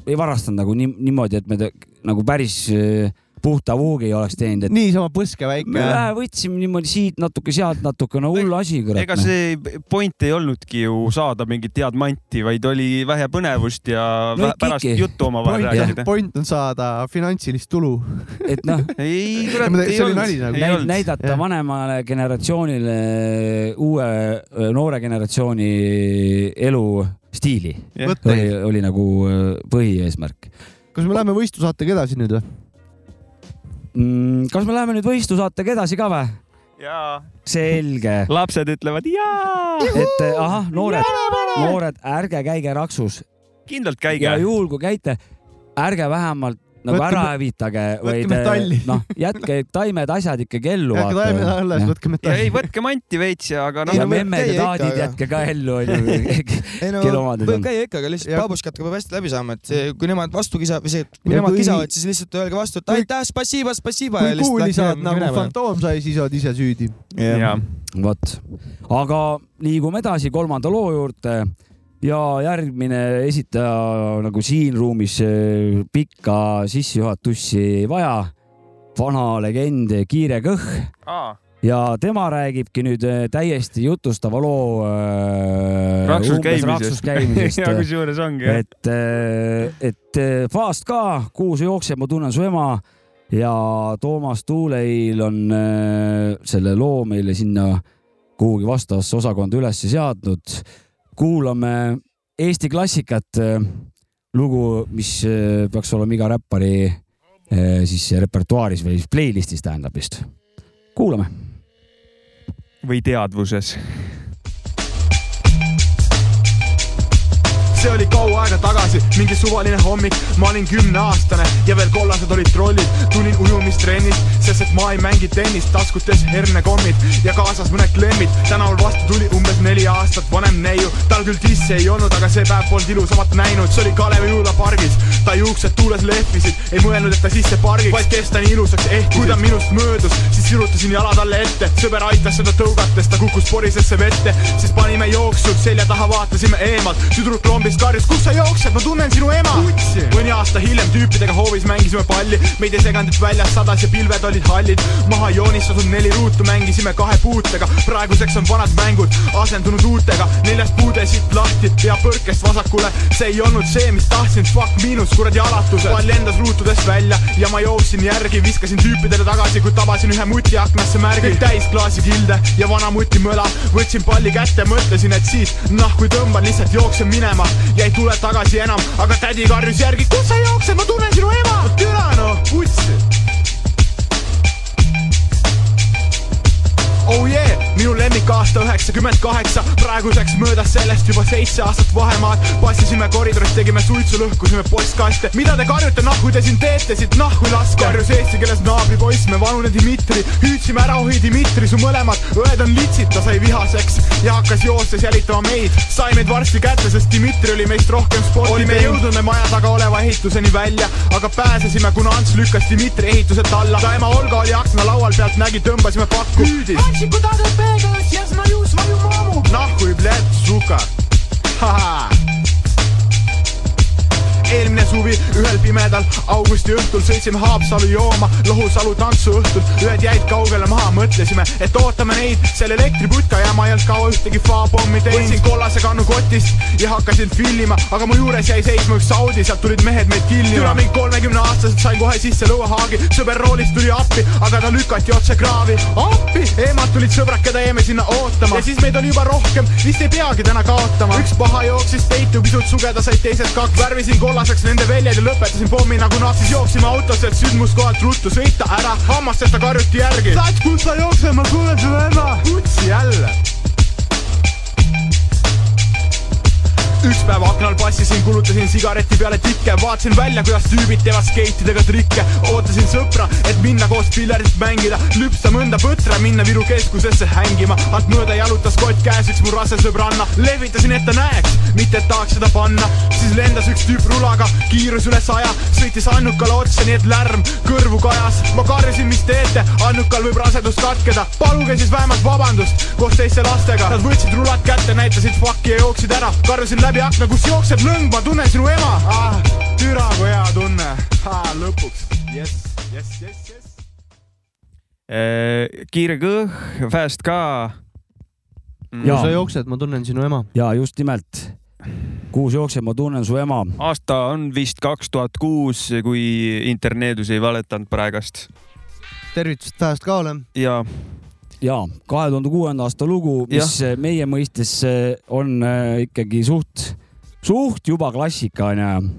ei varastanud nagu nii, niimoodi, et me te, nagu päris eh, puhta vuugi ei oleks teinud, et niisama põske väike võtsime niimoodi siit natuke, sealt natuke, no hull asi, kurat. ega see point ei olnudki ju saada mingit head manti, vaid oli vähe põnevust ja No pärast ikkagi. juttu omavahel point, rääkida. point on saada finantsilist tulu. et noh, ei, kurat, ei olnud nagu., näidata jah. vanemale generatsioonile uue noore generatsiooni elustiili oli, oli nagu põhieesmärk kas me läheme võistlusaatega edasi nüüd või? mm,. kas me läheme nüüd võistlusaatega edasi ka või? jaa, selge, lapsed ütlevad jaa, et eh, ahah, noored, noored, ärge käige raksus kindlalt ja käige. juhul kui käite, ärge vähemalt nagu Võtke ära hävitage, vaid metalli. noh, jätke taimed, asjad ikkagi ellu. jätke taimed alles, võtke ja ei, metalli. võtke manti veits ja, aga ja noh, memmed ja käia ikka, taadid jätke ka ellu onju. ei no Kelle omad need võib on? käia ikka, aga lihtsalt babuškatega peab hästi läbi saama, et see- kui nemad vastu kisa- või see, kui Ja nemad kisavad, siis lihtsalt öelge vastu, et kui- aitäh, spassiiba, spassiiba. kui kuuli saad nagu fantoom sai, siis oled ise süüdi. vot, aga liigume edasi kolmanda loo juurde ja järgmine esitaja nagu siin ruumis eh, pikka sissejuhatusi ei vaja. vana legend Kiire Kõh aa, ja tema räägibki nüüd äh, täiesti jutustava loo äh, raksus käimisest. ja kusjuures ongi et, et Fast ka, kuhu sa jooksed, ma tunnen su ema. Ja Toomas Tuuleil on äh, selle loo meile sinna kuhugi vastavasse osakonda üles seadnud. Kuulame Eesti klassikat, lugu, mis äh, peaks olema iga räppari äh, siis repertuaaris või siis playlist'is tähendab vist. kuulame. või teadvuses. See oli kaua aega tagasi, mingi suvaline hommik, ma olin kümneaastane ja veel kollased olid trollid. tulin ujumistrennist, sest et ma ei mängi tennist, taskutes hernekommid ja kaasas mõned klemmid. tänaval vastu tuli umbes neli aastat vanem neiu, tal küll tissi ei olnud, aga see päev polnud ilusamat näinud, see oli Kalevi jõulapargis. ta juuksed tuules lehvisid, ei mõelnud, et ta sisse pargiks, vaid kes ta nii ilusaks ehtis. kui ta minust möödus, siis sirutasin jala talle ette, sõber aitas seda tõugates, ta kukkus porisesse vette, siis panime jooksud selja taha, vaatasime eemalt, tüdruk lombis karjus, kus sa jooksed, ma tunnen sinu ema. mõni aasta hiljem tüüpidega hoovis mängisime palli, meid ei seganud, väljas sadas ja pilved olid hallid. maha joonistatud neli ruutu mängisime kahe puutega, praeguseks on vanad mängud asendunud uutega, neljas puude siit lahti, pea põrkest vasakule, see ei olnud see, mis tahtsin, fuck miinus, kuradi alatused. pall lendas ruutudest välja ja ma jooksin järgi, viskasin tüüpidele tagasi, kui tabasin ühe muti aknasse märgi, kõik täis klaasikilde ja vana muti möla. võtsin palli kätte, mõtlesin, et siit nahku tõmban, lihtsalt jooksen minema ja ei tule tagasi enam, aga tädi karjus järgi, kus sa jooksed, ma tunnen sinu ema. türa noh, putsi. Oh yeah, minu lemmikaasta üheksakümmend kaheksa, praeguseks möödas sellest juba seitse aastat vahemaad. passisime koridoris, tegime suitsu, lõhkusime postkaste. mida te karjute, nahku te siin teete, siit nahku laske. karjus eesti keeles naabripoiss, me vanune Dmitri, hüüdsime ära, ohi Dmitri, su mõlemad õed on litsid, ta sai vihaseks ja hakkas joostes jälitama meid. sai meid varsti kätte, sest Dmitri oli meist rohkem sporti olime jõudnud me maja taga oleva ehituseni välja, aga pääsesime, kuna Ants lükkas Dmitri ehituselt alla. ta ema Olga oli aknalaual pealt, nägi, tõmbasime pakku. hüüdis. короче, куда допекалась, я знаю свою маму. Нахуй, блядь, сука. Ха-ха. Eelmine suvi ühel pimedal augusti õhtul sõitsime Haapsalu jooma Lohusalu tantsuõhtul, ühed jäid kaugele maha, mõtlesime, et ootame neid seal elektriputka ja ma ei olnud kaua ühtegi faapommi teinud. võtsin kollase kannu kotist ja hakkasin filmima, aga mu juures jäi seisma üks Audi, sealt tulid mehed meid killima. türa mind kolmekümne aastaselt sain kohe sisse lõuahaagi, sõber roolist tuli appi, aga ta lükati otse kraavi. appi, emad tulid sõbrad, keda jäime sinna ootama ja siis meid oli juba rohkem, vist ei peagi täna kaotama. üks paha jooksis peitu, pisut sugeda said teised kaks, värvisin kollaseks nende väljad ja lõpetasin pommi nagu natsis, jooksime autosse, et sündmuskohalt ruttu sõita ära, hammastest karjuti järgi. sats, kus sa jooksed, ma kuulen su ema. kutsi jälle üks päev aknal passisin, kulutasin sigareti peale tikke, vaatasin välja, kuidas tüübid teevad skeitidega trikke. ootasin sõpra, et minna koos piljardit mängida, lüpsta mõnda põtra, minna Viru keskusesse hängima. alt mööda jalutas kott käes üks mu rase sõbranna, lehvitasin, et ta näeks, mitte et tahaks seda panna. siis lendas üks tüüp rulaga, kiirus üle saja, sõitis Annukale otsa, nii et lärm kõrvu kajas. ma karjusin, mis teete, Annukal võib rasedus katkeda, paluge siis vähemalt vabandust koos teiste lastega. Nad võtsid rulad kätte, näitasid fuck'i ja jooksid ära, karjusin läbi akna, kus jookseb lõng, ma tunnen sinu ema ah,. türa kui hea tunne ah,, lõpuks, jess, jess, jess, jess. kiire kõh, fast ka. kui sa jooksed, ma tunnen sinu ema. ja just nimelt, kuhu sa jooksed, ma tunnen su ema. aasta on vist kaks tuhat kuus, kui interneedus ei valetanud praegast tervitust Fast Kale. ja ja kahe tuhande kuuenda aasta lugu, mis ja. meie mõistes on eh, ikkagi suht, suht juba klassika onju.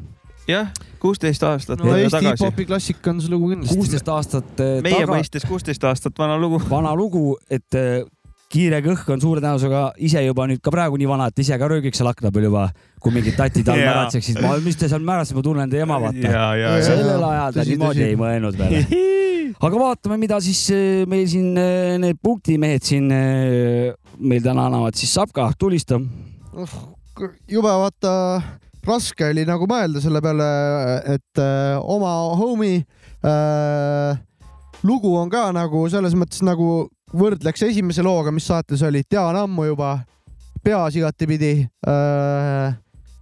jah, kuusteist aastat no Eesti hip-hopi klassika on see lugu kindlasti. kuusteist aastat eh, meie taga, mõistes kuusteist aastat vana lugu. vana lugu, et eh, kiire kõhk on suure tõenäosusega ise juba nüüd ka praegu nii vana, et ise ka röögiks seal akna peal juba, kui mingid tatid all märatseksid, ma, mis te seal märatsete, ma tunnen teie ema, vaata. ja, ja, ja. sellel ajal ta niimoodi ei mõelnud peale. aga vaatame, mida siis eh, meil siin eh, need punktimehed siin eh, meil täna annavad, siis Sapka, tulista. jube vaata raske oli nagu mõelda selle peale, et äh, oma homie äh, lugu on ka nagu selles mõttes nagu võrdleks esimese looga, mis saates oli, tean ammu juba, peas igatepidi äh,.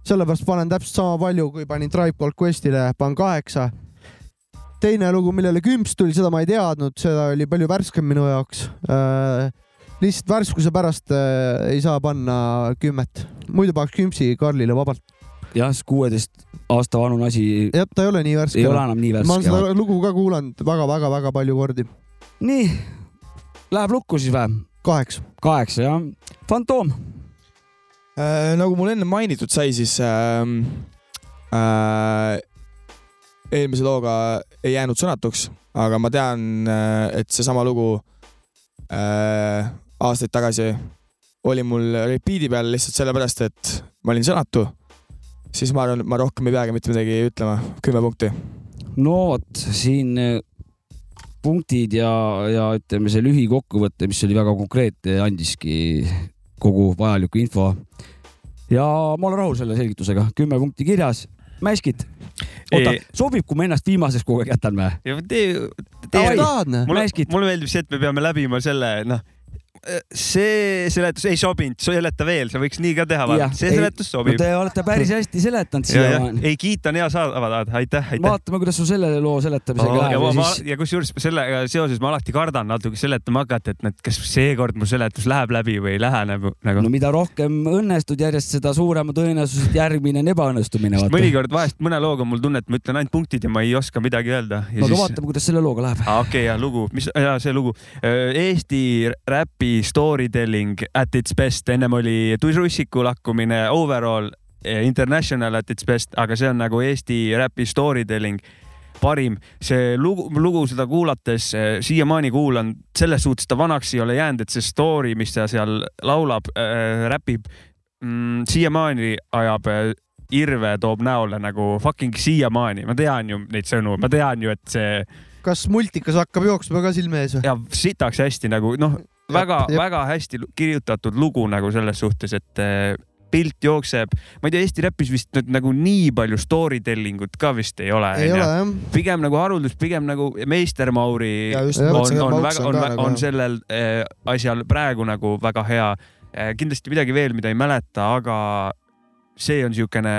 sellepärast panen täpselt sama palju, kui panin Tribe Called Questile, panen kaheksa. teine lugu, millele kümps tuli, seda ma ei teadnud, seda oli palju värskem minu jaoks äh,. lihtsalt värskuse pärast äh, ei saa panna kümmet, muidu paneks kümpsi Karlile vabalt. jah, kuueteist aasta vanune asi jah, ta ei ole nii värske ei. ole enam nii ma olen värske. seda lugu ka kuulanud väga-väga-väga palju kordi. nii, läheb lukku siis või? kaheksa. kaheksa jah. fantoom, Äh, nagu mul enne mainitud sai, siis äh, äh, eelmise looga ei jäänud sõnatuks, aga ma tean, et seesama lugu äh, aastaid tagasi oli mul repeat'i peal lihtsalt sellepärast, et ma olin sõnatu. siis ma arvan, et ma rohkem ei peagi mitte midagi ütlema, kümme punkti. no vot siin eh, punktid ja, ja ütleme, see lühikokkuvõte, mis oli väga konkreetne, andiski kogu vajaliku info. ja ma olen rahul selle selgitusega, kümme punkti kirjas. Mäskid, oota sobib, kui ma ennast viimaseks kogu aeg jätan või? ja tee, tee. mulle meeldib see, et me peame läbima selle, noh, see seletus ei sobinud, seleta veel, sa võiks nii ka teha, see ei- seletus no sobib. te olete päris hästi seletanud siiamaani. ei kiita on hea saada, aitäh, aitäh. vaatame, kuidas sul selle loo seletamisega ja, läheb ja siis ja kusjuures sellega seoses ma alati kardan natuke seletama hakata, et näed, kas seekord mu seletus läheb läbi või ei lähe nagu, nagu no mida rohkem õnnestud järjest, seda suurema tõenäosus, et järgmine on ebaõnnestumine. Mõnikord vahest mõne looga mul tunne, et ma ütlen ainult punktid ja ma ei oska midagi öelda. no aga vaatame, kuidas selle looga läheb. okei, ja lugu, mis, ja see lugu. Eesti räpi story telling at its best, ennem oli Turussiku lakkumine overall eh, international at its best, aga see on nagu Eesti räpi story telling parim, see lugu, lugu seda kuulates eh, siiamaani kuulan, selles suhtes ta vanaks ei ole jäänud, et see story, mis ta seal laulab äh,, räpib mm,, siiamaani ajab äh, irve toob näole nagu fucking siiamaani, ma tean ju neid sõnu, ma tean ju, et see kas multikas hakkab jooksma ka silme ees või? ja sitaks hästi nagu noh, väga-väga hästi kirjutatud lugu nagu selles suhtes, et eh, pilt jookseb, ma ei tea, Eesti räpis vist nüüd nagu nii palju story telling ut ka vist ei ole. ei ole jah. pigem nagu haruldus, pigem nagu Meister Mauri ja just on, on Mauks väga, on on, nagu on sellel eh, asjal praegu nagu väga hea. kindlasti midagi veel, mida ei mäleta, aga see on niisugune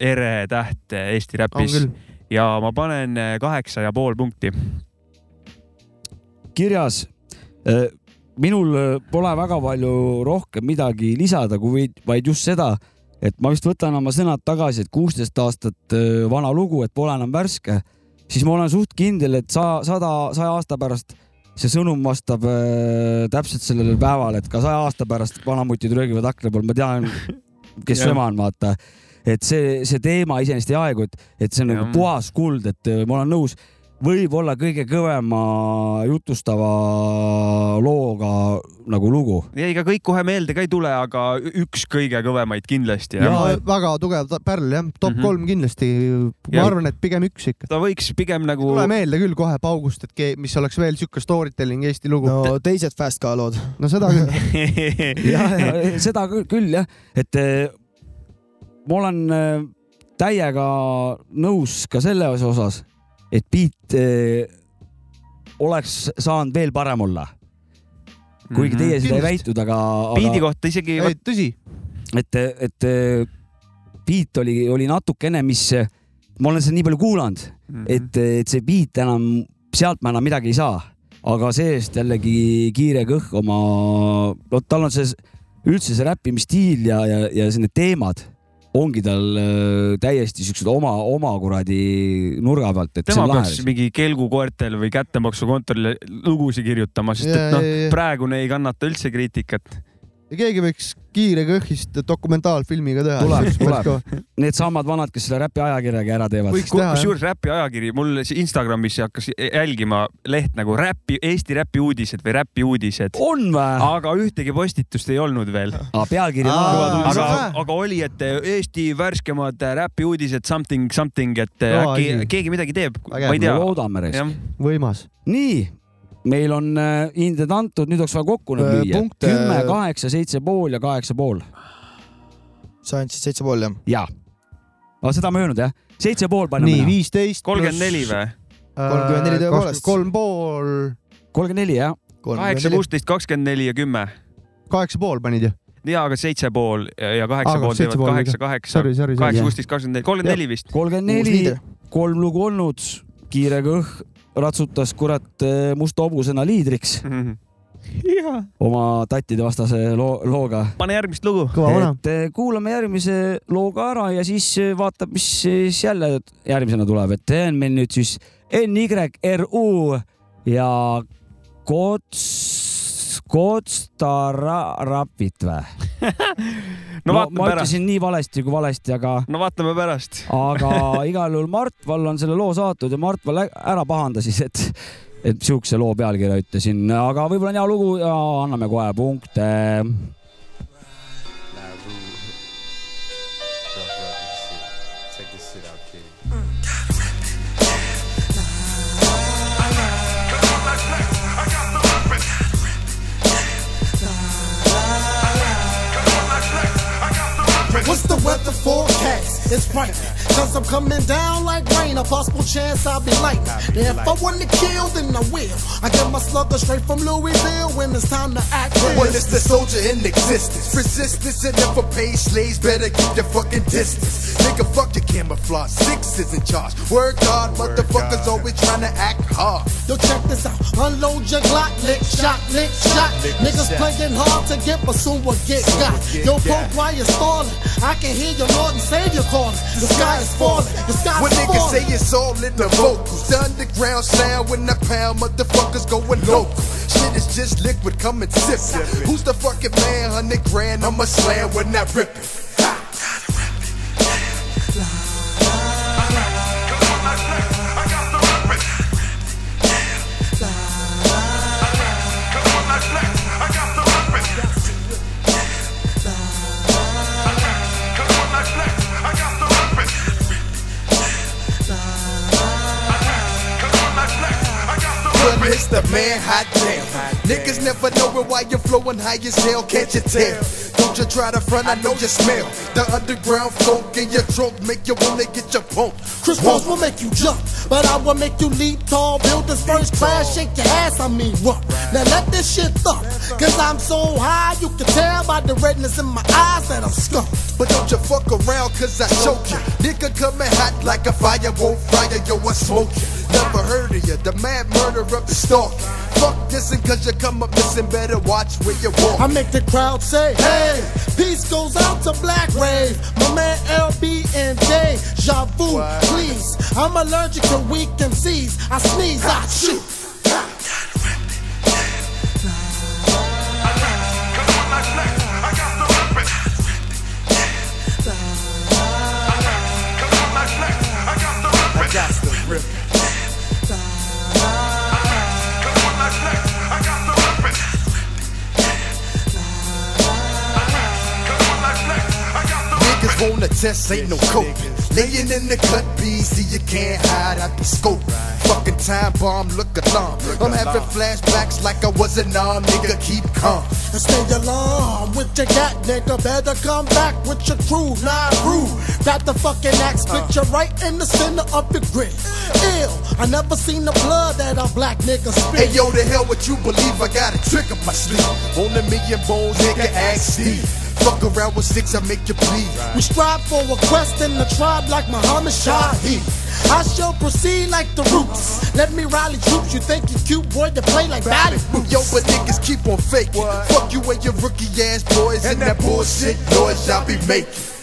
ere täht Eesti on räpis ja ma panen kaheksa ja pool punkti. kirjas. Minul äh, pole väga palju rohkem midagi lisada, kui vaid just seda, et ma vist võtan oma sõnad tagasi, et kuusteist aastat äh, vana lugu, et pole enam värske, siis ma olen suht kindel, et sa sada, saja aasta pärast see sõnum vastab äh, täpselt sellele päevale, et ka saja aasta pärast vanamutid röögivad akna peal, ma tean, kes su ema on, vaata. et see, see teema iseenesest ei aegu, et, et see on nagu Jah. puhas kuld, et äh, ma olen nõus, võib-olla kõige kõvema jutustava looga nagu lugu. ja ega kõik kohe meelde ka ei tule, aga üks kõige kõvemaid kindlasti. ja väga tugev pärl jah, top Mhm. kolm kindlasti. ma Ja- arvan, et pigem üks ikka. ta võiks pigem nagu tule meelde küll kohe paugust, et ke- mis oleks veel sihuke story telling Eesti lugu. no teised Fast Car lood. no seda küll. jah, seda küll, jah, et eh, ma olen eh, täiega nõus ka selles osas, et beat eh, oleks saanud veel parem olla. kuigi teie seda ei väitnud, aga, aga kohta isegi tõsi. et, et eh, beat oli, oli natukene, mis, ma olen seda nii palju kuulanud, Mhm. et, et see beat enam, sealt ma enam midagi ei saa, aga see-eest jällegi kiire kõhk oma, no tal on see üldse see räppimisstiil ja, ja, ja see- need teemad ongi tal äh, täiesti siuksed oma, oma kuradi nurga pealt, et see tema peaks mingi kelgukoertele või kättemaksukontorile lugusid kirjutama, sest et noh, praegune ei kannata üldse kriitikat. Ja keegi võiks kiire kõhist dokumentaalfilmi ka teha. Tuleb, tuleb. Need samad vanad, kes selle räpi ajakirjaga ära teevad. Kusjuures räpi ajakiri, mul Instagramis hakkas jälgima leht nagu räpi, Eesti räpi uudised või räpi uudised, on või? aga ühtegi postitust ei olnud veel. pealkiri aga aga oli, et Eesti värskemad räpi uudised something, something, et Kõva äkki asi. keegi midagi teeb, ma ei tea. loodame reis. võimas. nii, meil on äh, hinded antud, nüüd oleks vaja kokku nüüd Äh, lüüa. punkte- kümme, kaheksa, seitse pool ja kaheksa pool. sa andsid seitse pool jah? jaa. aga seda ma ei öelnud jah, seitse pool panin nii, viisteist. kolmkümmend neli või? Kolmkümmend neli tõepoolest. kolm pool, kolmkümmend neli jah, kaheksa, kuusteist, kakskümmend neli ja kümme. kaheksa pool panid ju? ja, aga seitse pool ja kaheksa pool teevad kaheksa, kaheksa, kaheksa, kuusteist, kakskümmend neli, kolmkümmend neli vist. kolmkümmend neli kolm lugu olnud, kiire kõh ratsutas kurat eh, musta hobusena liidriks jaa, oma tattide vastase loo, looga. pane järgmist lugu. et eh, kuulame järgmise looga ära ja siis eh, vaatab, mis siis jälle järgmisena tuleb, et see on meil nüüd siis NYRU ja Kots, Kotstarapit või? no vaatame ma pärast, ütlesin nii valesti kui valesti, aga, no vaatame pärast. aga igal juhul Mart Val on selle loo saatnud ja Mart Val ä- ära pahandas siis, et, et siukse loo pealkirja ütlesin, aga võib-olla on hea lugu ja anname kohe punkte. What's the weather forecast? It's frightening. Cause I'm coming down like rain. A possible chance I'll be lightning. And if I want to kill, then I will. I get my slugger straight from Louisville when it's time to act. Well, it's the soldier in existence. Resistance and never pay slaves. Better keep your fucking distance. Nigga, fuck your camouflage. Six is in charge. Work hard, motherfuckers always trying to act hard. Yo, check this out. Unload your Glock, lick, shot, lick, shot. Niggas playing hard to get, but soon will get got. Yo, poke while you're stalling. I can hear your Lord and Savior The sky is falling. The sky When is niggas falling. say it's all in the vocals, the underground sound when the pound motherfuckers going local. Shit is just liquid, come and sip it. Who's the fucking man? Hundred grand, I'ma slam when I rip it. Man hot damn. Niggas never knowin' why you're flowing high as hell, can't you tell? Don't you try to front, I know you smell. The underground funk in your trunk make you wanna get your pump. Chris Cross will make you jump, but I will make you leap tall. Build this first class, shake your ass, I mean what? Now let this shit thump, cause I'm so high, you can tell by the redness in my eyes that I'm skunked. But don't you fuck around cause I choke you. Nigga coming hot like a fire, won't fire, yo, I smoke you. Never heard of you, the mad murderer of the stalker. Fuck this and cause you come up missing, better watch where you walk. I make the crowd say, hey, peace goes out to Black Rave. My man LB and J, Javu, please. I'm allergic to weak MCs. I sneeze, I shoot. I got to rip. Niggas wanna test, ain't no cope. Laying in the cut, BZ, you can't hide out the scope. Fucking time bomb, look alarm. I'm having flashbacks like I was an arm, nigga, keep calm. And stay alarm with your gat, nigga. Better come back with your crew, nah, rude. Got the fucking axe uh. picture right in the center of the grid. Ill, I never seen the blood that a black nigga spit. Hey yo, the hell what you believe? I got a trick up my sleeve. On a million bones, nigga, ask Steve. Fuck around with six, I make you bleed. We strive for a quest in the tribe like Muhammad Shahi. I shall proceed like the roots. Let me rally troops. You think you cute, boy, to play like Bally. Yo, but niggas keep on faking. Fuck you and your rookie ass boys and, that bullshit noise y'all be making.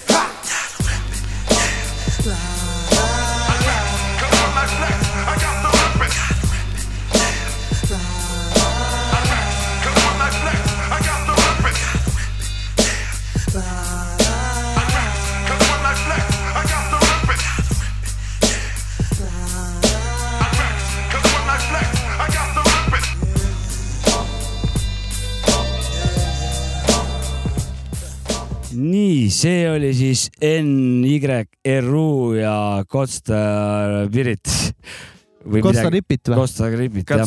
See oli siis NYRU ja Kosta Pirit. Kosta Ripit või? Kosta Ripit, jah.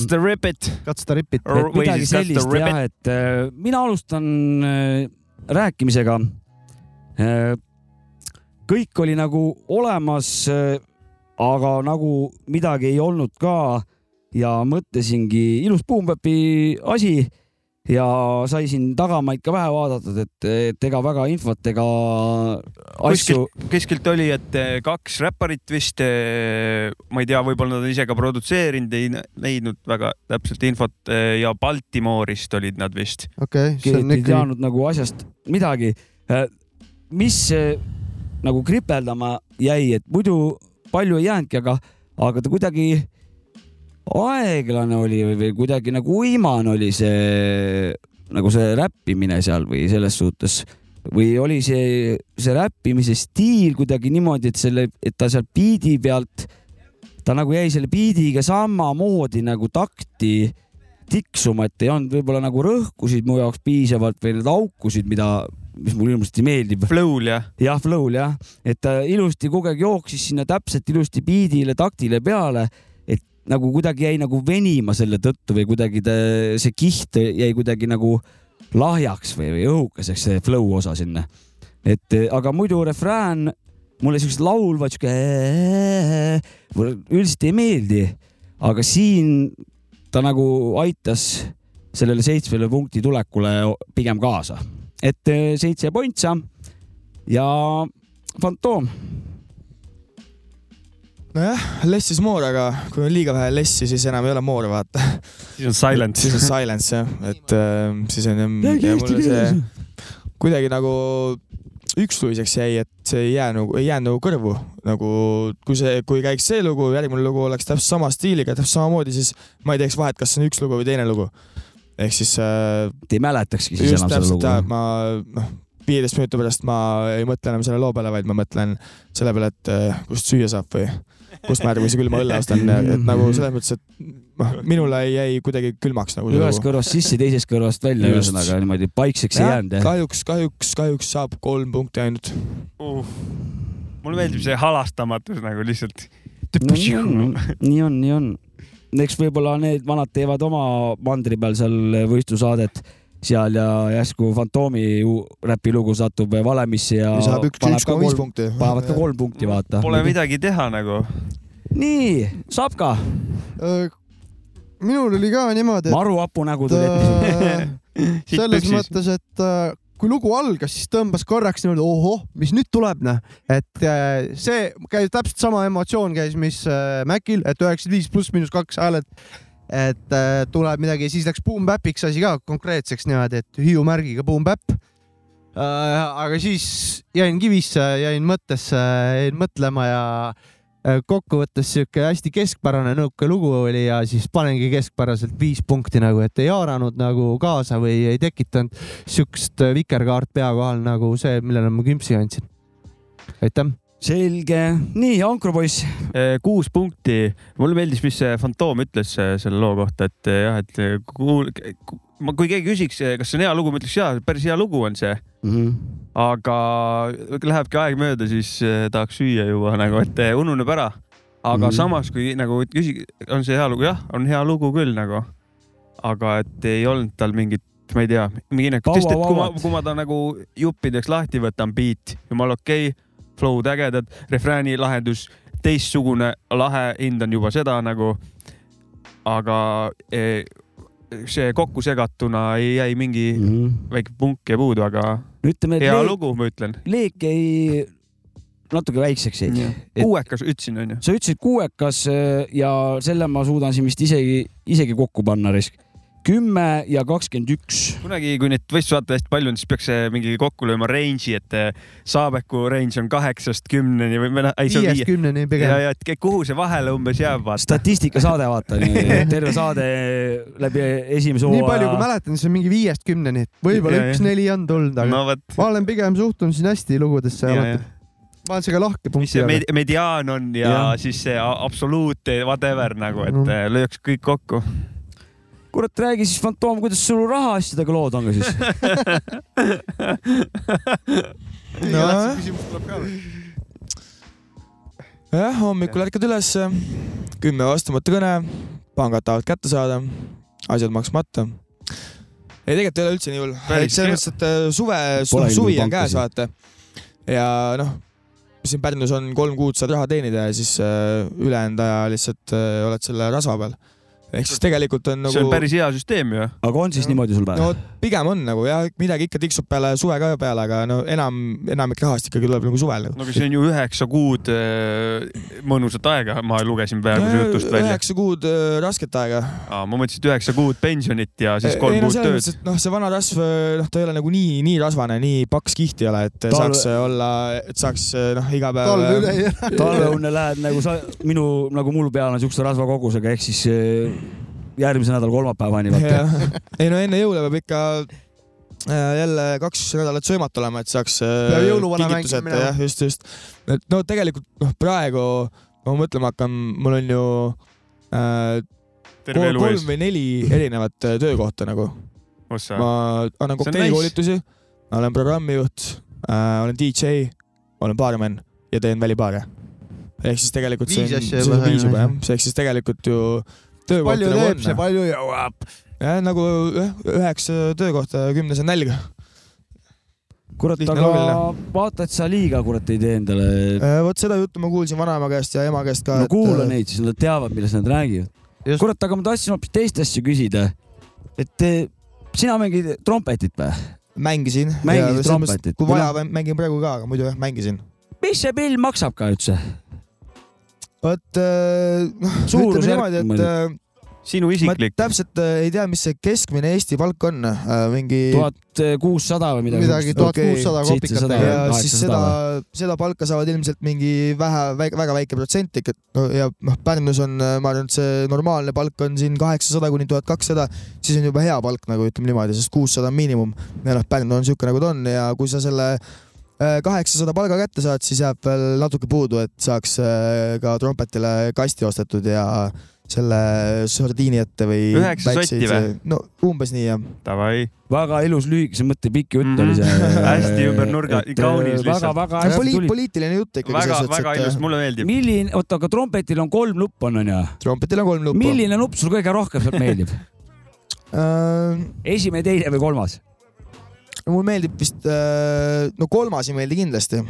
Katsuta Ripit. Et või midagi sellist jah, et äh, mina alustan äh, rääkimisega. kõik oli nagu olemas, aga nagu midagi ei olnud ka ja mõtlesingi ilus Boompäpi asi ja sai siin tagamaid ka vähe vaadatud, et, et ega väga infot ega asju kuskilt, oli, et eh, kaks räpparit vist, ma ei tea, võib-olla nad on ise ka produtseerinud, ei leidnud väga täpselt infot eh, ja Baltimoorist olid nad vist. okei, see on ei ikka, teadnud nagu asjast midagi. mis eh, nagu kripeldama jäi, et muidu palju ei jäänudki, aga, aga ta kuidagi aeglane oli või, või kuidagi nagu uimane oli see nagu see räppimine seal või selles suhtes. Või oli see, see räppimise stiil kuidagi niimoodi, et selle, et ta seal biidi pealt, ta nagu jäi selle biidiga samamoodi nagu takti tiksuma, et ei olnud võib-olla nagu rõhkusid mu jaoks piisavalt või need aukusid, mida, mis mulle hirmsasti meeldib. Flow'l jah, jah, flow'l jah, et ta ilusti kogu aeg jooksis sinna täpselt ilusti biidile, taktile peale, nagu kuidagi jäi nagu venima selle tõttu või kuidagi ta, see kiht jäi kuidagi nagu lahjaks või, või õhukeseks, see flow osa sinna. et aga muidu refrään mulle siuksed laulvad siuke üldiselt ei meeldi, aga siin ta nagu aitas sellele seitsmele punkti tulekule pigem kaasa, et seitse pointsa ja Fantoom, nojah, less is more, aga kui on liiga vähe lessi, siis enam ei ole more, vaata. siis on silent. siis on silence jah, et äh, siis on jah, kuidagi nagu üksluiseks jäi, et see ei jää nagu, ei jäänud nagu kõrvu, nagu kui see, kui käiks see lugu, järgmine lugu oleks täpselt sama stiiliga, täpselt samamoodi, siis ma ei teeks vahet, kas see on üks lugu või teine lugu. ehk siis äh, te ei mäletakski siis enam seda lugu jah, ma noh, viieteist minuti pärast ma ei mõtle enam selle loo peale, vaid ma mõtlen selle peale, et äh, kust süüa saab või kust ma järgmise külma õlle ostan, et nagu selles mõttes, et noh, minule jäi kuidagi külmaks nagu ühest kõrvast sisse, teisest kõrvast välja, Just. ühesõnaga niimoodi paikseks ei jäänud kahjuks, kahjuks, kahjuks saab kolm punkti ainult. uh.. mulle meeldib see halastamatus nagu lihtsalt. no nii on, nii on, nii on. eks võib-olla need vanad teevad oma mandri peal seal võistlusaadet seal ja järsku Fantoomi ju- räpilugu satub valemisse ja ja saab üks, üks koma viis punkti. panevad ka kolm punkti, vaata. Pole midagi teha nagu. nii, saab ka. minul oli ka niimoodi, maru hapu nägu et tuli ette. äh, selles mõttes, et äh, kui lugu algas, siis tõmbas korraks niimoodi, ohoh, mis nüüd tuleb, noh. et äh, see käis täpselt sama emotsioon käis, mis äh, Mäkil, et üheksakümmend viis pluss miinus kaks hääled. Et äh, tuleb midagi, siis läks Boom Bapiks asi ka konkreetseks niimoodi, et Hiiu märgiga Boom Bap äh,. aga siis jäin kivisse, jäin mõttesse, jäin mõtlema ja äh, kokkuvõttes sihuke hästi keskpärane nõuke lugu oli ja siis panengi keskpäraselt viis punkti nagu, et ei haaranud nagu kaasa või ei tekitanud siukest vikerkaart pea kohal nagu see, millele ma küpsi andsin. aitäh. selge, nii, ankrupoiss. Eh, kuus punkti. mulle meeldis, mis see Fantoom ütles eh, selle loo kohta, et eh, jah, et kuul-, ma, kui keegi küsiks, kas see on hea lugu, ma ütleks jaa, päris hea lugu on see, Mhm. aga lähebki aeg mööda, siis tahaks süüa juba nagu, et ununeb ära. aga mm. -hmm. samas, kui nagu küsi-, on see hea lugu, jah, on hea lugu küll nagu, aga et ei olnud tal mingit ma ei tea, mingi Kaua sest et kui ma kui ma ta nagu juppideks lahti võtan, beat, jumala okei okay,, flow'd ägedad, refrääni lahendus teistsugune, lahe, hindan juba seda nagu. aga eh, see kokku segatuna ei jäi mingi Mhm. väike punk ja puudu, aga ütleme, hea leek, lugu, ma ütlen. leek jäi natuke väikseks jäi. Et- kuuekas ütlesin, onju. sa ütlesid kuuekas äh, ja selle ma suudan siin vist isegi, isegi kokku panna risk. Kümme ja kakskümmend üks. kunagi, kui neid võistlusvaatajaid hästi palju on, siis peaks see mingi kokku lööma range'i, et eh, Saabeku range on kaheksast kümneni või, noh, ei see on viiest viie. kümneni ja, pigem. ja et kuhu see vahele umbes jääb, vaata. statistikasaade, vaata, terve saade läbi esimese nii palju, kui hooaja. mäletan, see on mingi viiest kümneni, võib-olla Ja, üks ja. neli on tulnud, aga no vot, ma olen pigem suhtunud siin hästi lugudesse ja, ja alati. ma olen siuke lahke mis punkti see all. med mediaan on ja, ja. siis see absoluut, whatever nagu, et mm. lööks kõik kokku. kurat, räägi siis, Fantoom, kuidas sul rahaasjadega lood on ka siis? nojah, jah, hommikul ärkad ülesse, kümme vastamata kõne, pangad tahavad kätte saada, asjad maksmata. ei, tegelikult ei ole üldse nii hull. Selles mõttes, et äh, suve, suvi on käes, vaata. ja noh, siin Pärnus on kolm kuud saad raha teenida ja siis äh, ülejäänud aja lihtsalt äh, oled selle rasva peal. Ehk siis tegelikult on nagu. see on päris hea süsteem ju. aga on siis niimoodi sul või no? pigem on nagu jah, midagi ikka tiksub peale suve ka peale, aga no enam, enamik rahast ikkagi tuleb nagu suvel nagu. no aga see on ju üheksa kuud äh, mõnusat aega, ma lugesin praegu su jutust välja. üheksa kuud äh, rasket aega. ma mõtlesin, et üheksa kuud pensionit ja siis kolm ei no kuud selles tööd noh, see vana rasv, noh, ta ei ole nagu nii, nii rasvane, nii paks kiht ei ole, et Talve- saaks olla, et saaks noh, iga päev. talve üle ei elä. talveunne lähed nagu sa, minu nagu mul peal on siukse rasvakogusega, ehk siis järgmise nädala kolmapäevani ei no enne jõule peab ikka äh, jälle kaks nädalat söömata olema, et saaks äh, Peab jõuluvana kingitused mängima jah, just, just. et no tegelikult noh, praegu ma mõtlema hakkan, mul on ju äh, terve kolm, kolm või neli erinevat äh, töökohta nagu. ossa, ma annan kokteilikoolitusi, olen programmijuht äh,, olen DJ, olen baarmen ja teen välibaare. ehk siis tegelikult see on, see on viis juba jah. ehk siis tegelikult ju töökohti palju teeb see, palju jõuab. jah, nagu jah, üheksa töökohta ja kümnes on nälg. kurat, aga vaata, et sa liiga kurat ei tee endale. Äh, vot seda juttu ma kuulsin vanaema käest ja ema käest ka. no kuula neid, siis nad teavad, millest nad räägivad. Kurat, aga ma tahtsin hoopis teist asja küsida. et eh, sina mängid trompetit või? mängisin. Mängisid trompetit? kui vaja, mängin praegu ka, aga muidu jah, mängisin. mis see pill maksab ka üldse? Vot äh, noh, ütleme niimoodi, et äh, sinu isiklik. täpselt äh, ei tea, mis see keskmine Eesti palk on, mingi. tuhat kuussada või midagi. midagi tuhat kuussada kopikatega. ja siis seda seda palka saavad ilmselt mingi vähe, väga väike protsent ikka ja noh, Pärnus on, ma arvan, et see normaalne palk on siin kaheksasada kuni tuhat kakssada, siis on juba hea palk nagu ütleme niimoodi, sest kuussada on miinimum ja noh, Pärnu on siuke nagu ta on ja kui sa selle äh, kaheksasada palga kätte saad, siis jääb veel natuke puudu, et saaks äh, ka trompetile kasti ostetud ja selle sordiini ette või. Üheksa sotti või? no umbes nii jah. Davai, väga ilus lühikese mõtte pikk jutt Mhm. oli see. Hästi ümber nurga, kaunis lihtsalt. väga-väga hästi Poliit, tuli. poliitiline jutt ikkagi. väga, väga ilus, mulle meeldib. milline, oota, aga trompetil on kolm nuppu on, onju. trompetil on kolm nuppu. milline nupp sul kõige rohkem sealt meeldib? äh,? esimene, teine või kolmas? No mulle meeldib vist, no kolmas ei meeldi kindlasti,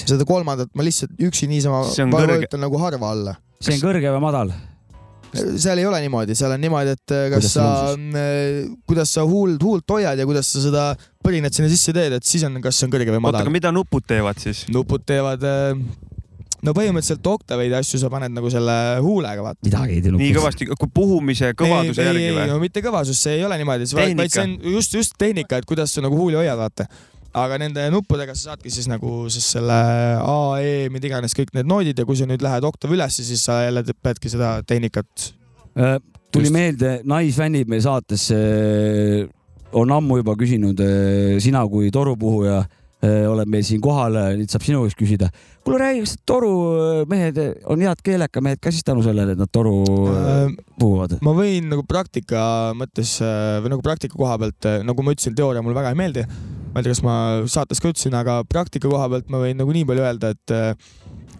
seda kolmandat ma lihtsalt üksi niisama vajutan nagu harva alla. see on kõrge või madal? seal ei ole niimoodi, seal on niimoodi, et äh, kas Kuidas sa see, kuidas sa huult, huult hoiad ja kuidas sa seda põrinat sinna sisse teed, et siis on, kas see on kõrge või oota, madal aga. mida nupud teevad siis? nupud teevad, no põhimõtteliselt oktaveid ja asju sa paned nagu selle huulega, vaata. midagi ei tee nii kõvasti, kui puhumise kõvaduse ei, järgi või? no mitte kõvasus, see ei ole niimoodi, vaid vaid see on just, just tehnika, et kuidas sa nagu huuli hoiad, vaata. aga nende nuppudega sa saadki siis nagu siis selle A, E, mida iganes kõik need noodid ja kui sa nüüd lähed oktav ülesse, siis sa jälle peadki seda tehnikat. Äh, tuli Just. meelde, naisfännid meie saates äh, on ammu juba küsinud, sina kui torupuhuja äh, oled meil siin kohal, nüüd saab sinu käest küsida. kuule, räägi, kas torumehed on head keelekamehed ka siis tänu sellele, et nad toru Äh, puhuvad? ma võin nagu praktika mõttes äh, või nagu praktika koha pealt, nagu ma ütlesin, teooria mulle väga ei meeldi. ma ei tea, kas ma saates ka ütlesin, aga praktika koha pealt ma võin nagu nii palju öelda, et äh,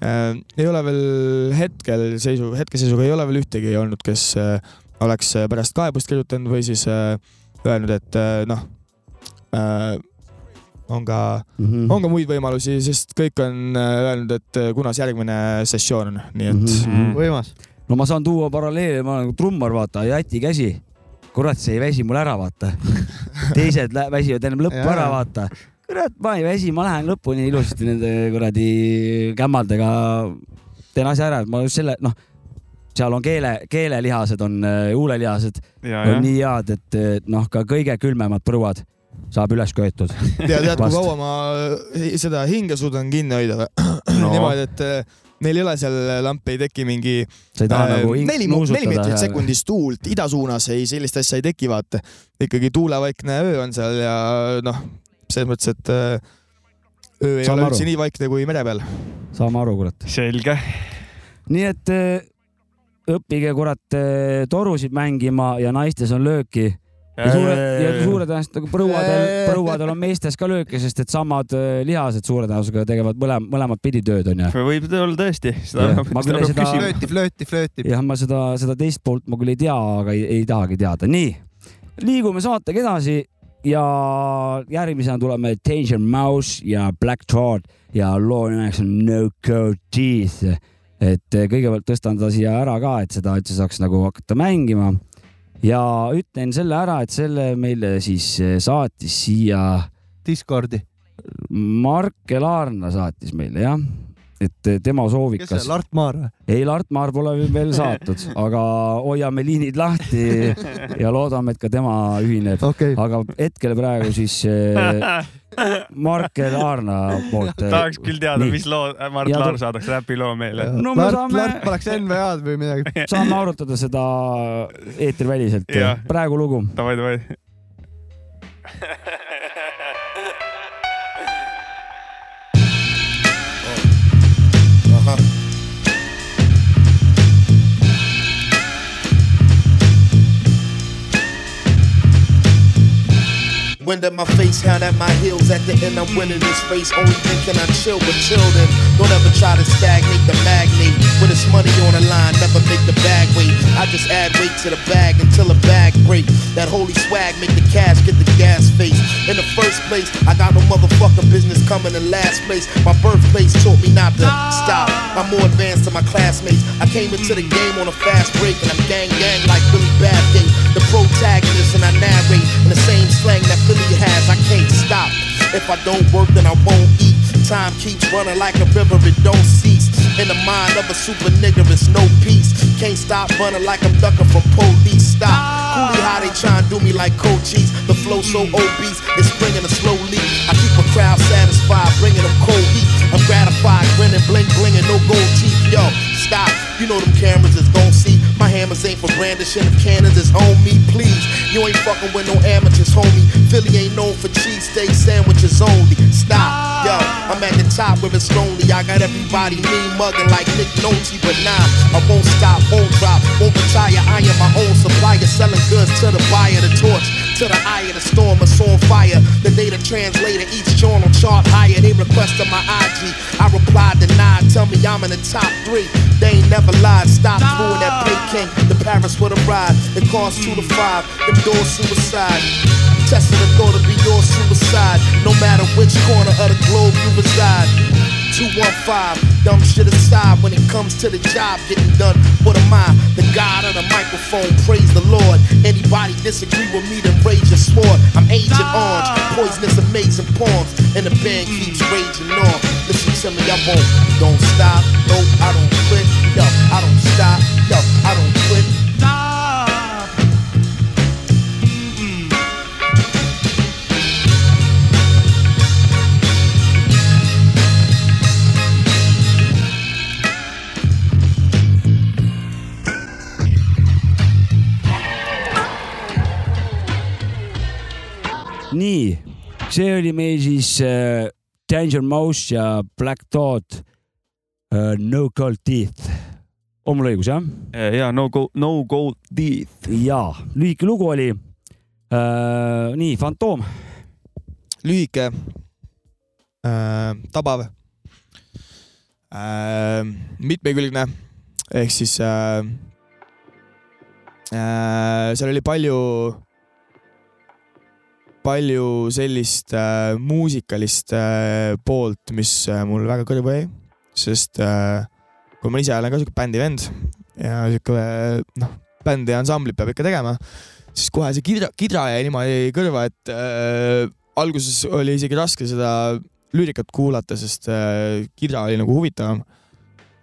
äh, ei ole veel hetkel seisu, hetkeseisuga ei ole veel ühtegi olnud, kes äh, oleks äh, pärast kaebust kirjutanud või siis äh, öelnud, et äh, noh äh,, on ka, Mhm. on ka muid võimalusi, sest kõik on äh, öelnud, et äh, kunas järgmine sessioon on, nii et. Mm. võimas. no ma saan tuua paralleeli, ma olen nagu trummar, vaata, Jati käsi. kurat, see ei väsi mul ära, vaata. teised väsivad ennem lõppu ära, vaata. kurat, ma ei väsi, ma lähen lõpuni ilusasti nende kuradi kämmaldega. teen asja ära, ma just selle, noh, seal on keele, keelelihased on, huulelihased ja, on jah. nii head, et noh, ka kõige külmemad põruad saab üles köetud. ja tead, kui kaua ma eh, seda hinge suudan kinni hoida või No. niimoodi, et eh, neil ei ole seal lamp, ei teki mingi sa ei taha äh, nagu neli, neli meetrit sekundis tuult ida suunas, ei sellist asja ei teki, vaata. ikkagi tuulevaikne öö on seal ja noh, selles mõttes, et öö ei Saame ole aru. üldse nii vaikne kui mere peal. saame aru, kurat. selge. nii et eh, õppige kurat torusid mängima ja naistes on lööki ja suure, ja suure tõenäosusega nagu põruadel, põruadel on meestes ka lööke, sest et samad eh, lihased suure tõenäosusega tegevad mõlem-, mõlemat pidi tööd onju. võib olla tõesti, flööti, flööti, flööti. jah, ma seda, seda teist poolt ma küll ei tea, aga ei, ei tahagi teada. nii, liigume saatega edasi ja järgmisena tuleme Danger Mouse ja Black Thought ja loo nimeks on No Code Teeth. et kõigepealt tõstan ta siia ära ka, et seda üldse saaks nagu hakata mängima ja ütlen selle ära, et selle meile siis eh, saatis siia Discordi. Marke Laarna saatis meile jah, et eh, tema kes soovikas see, Lart Maar või? ei Lart Maar pole veel saatnud, aga hoiame liinid lahti ja loodame, et ka tema ühineb, okay., aga hetkel praegu siis eh, Marke Laarna poolt. tahaks küll teada, mis loo Mart Ja Laar saadaks räpiloo meile. no me Lart, saame- Lart paneks NVA-d või midagi. saame arutada seda eetriväliselt Jah.. praegu lugu. davai, davai. Wind at my face, hand at my heels. At the end, I'm winning this race. Only thinking I chill with children. Don't ever try to stagnate the magnate. When it's money on the line, never make the bag wait. I just add weight to the bag until the bag break. That holy swag make the cash get the gas face. In the first place, I got no motherfucking business coming in last place. My birthplace taught me not to stop. I'm more advanced than my classmates. I came into the game on a fast break, and I'm gang gang like Billy Bathgate. The protagonist, and I narrate in the same slang that has. I can't stop. If I don't work, then I won't eat. Time keeps running like a river, it don't cease. In the mind of a super nigga, it's no peace. Can't stop running like I'm ducking from police. Stop. Coolie how they try and do me like coaches. The flow so obese, it's bringing a slow leak. I keep a crowd satisfied, bringing them cold heat. I'm gratified, grinning, bling, blinging, no gold teeth. Yo, stop. You know them cameras is gon' see. My hammers ain't for brandishing. If cannons is on me, please. You ain't fucking with no amateurs, homie. Philly ain't known for cheesesteak sandwiches only. Stop. Yo, I'm at the top where it's lonely. I got everybody mean mugging like Nick Nolte, but nah, I won't stop, won't drop, won't retire. I am my own supplier, selling goods to the buyer, the torch to the eye of the storm, it's on fire. The data translator, each journal chart higher. They requested my IG. I replied, denied. Tell me I'm in the top three. They ain't never lied. Stop doing that ah. pay king. The Paris with a ride. It costs two to five. Them doors suicide. Testing the thought to be your suicide. No matter which corner of the globe you reside. 215, dumb shit aside when it comes to the job getting done. What am I? The God of the microphone, praise the Lord. Anybody disagree with me, then raise your sword. I'm Agent Orange, poisonous, amazing poems, and the band keeps raging on. Listen to me, I won't, don't stop. No, I don't quit. Yo, I don't stop. Yo, I don't nii, see oli meil siis äh, Danger Mouse ja Black Dot äh, No Gold Teeth. on mul õigus jah? ja no go, no gold teeth. jaa, lühike lugu oli äh,. nii, Fantoom, lühike äh,, tabav äh,, mitmekülgne ehk siis äh, äh, seal oli palju, palju sellist äh, muusikalist äh, poolt, mis äh, mul väga kõrvu jäi, sest äh, kui ma ise olen ka siuke bändivend ja siuke noh, bändi ansamblit peab ikka tegema, siis kohe see kidra, kidra jäi niimoodi kõrva, et äh, alguses oli isegi raske seda lüürikat kuulata, sest äh, kidra oli nagu huvitavam.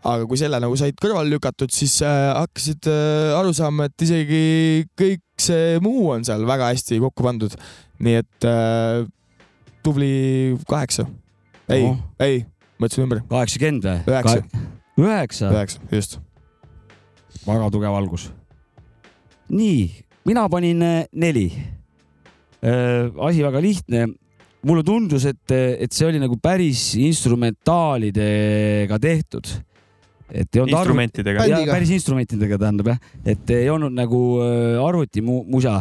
Aga kui selle nagu said kõrvale lükatud, siis äh, hakkasid äh, aru saama, et isegi kõik see muu on seal väga hästi kokku pandud. nii et äh, tubli kaheksa. ei Ohoh., ei, ma ütlesin ümber, kaheksakümmend või? Üheksa.. üheksa, üheksa, just. väga tugev algus. nii, mina panin neli. asi väga lihtne. mulle tundus, et, et see oli nagu päris instrumentaalidega tehtud. Et ei olnud instrumentidega. Bändiga. päris instrumentidega tähendab jah, et ei olnud nagu äh, arvutimusa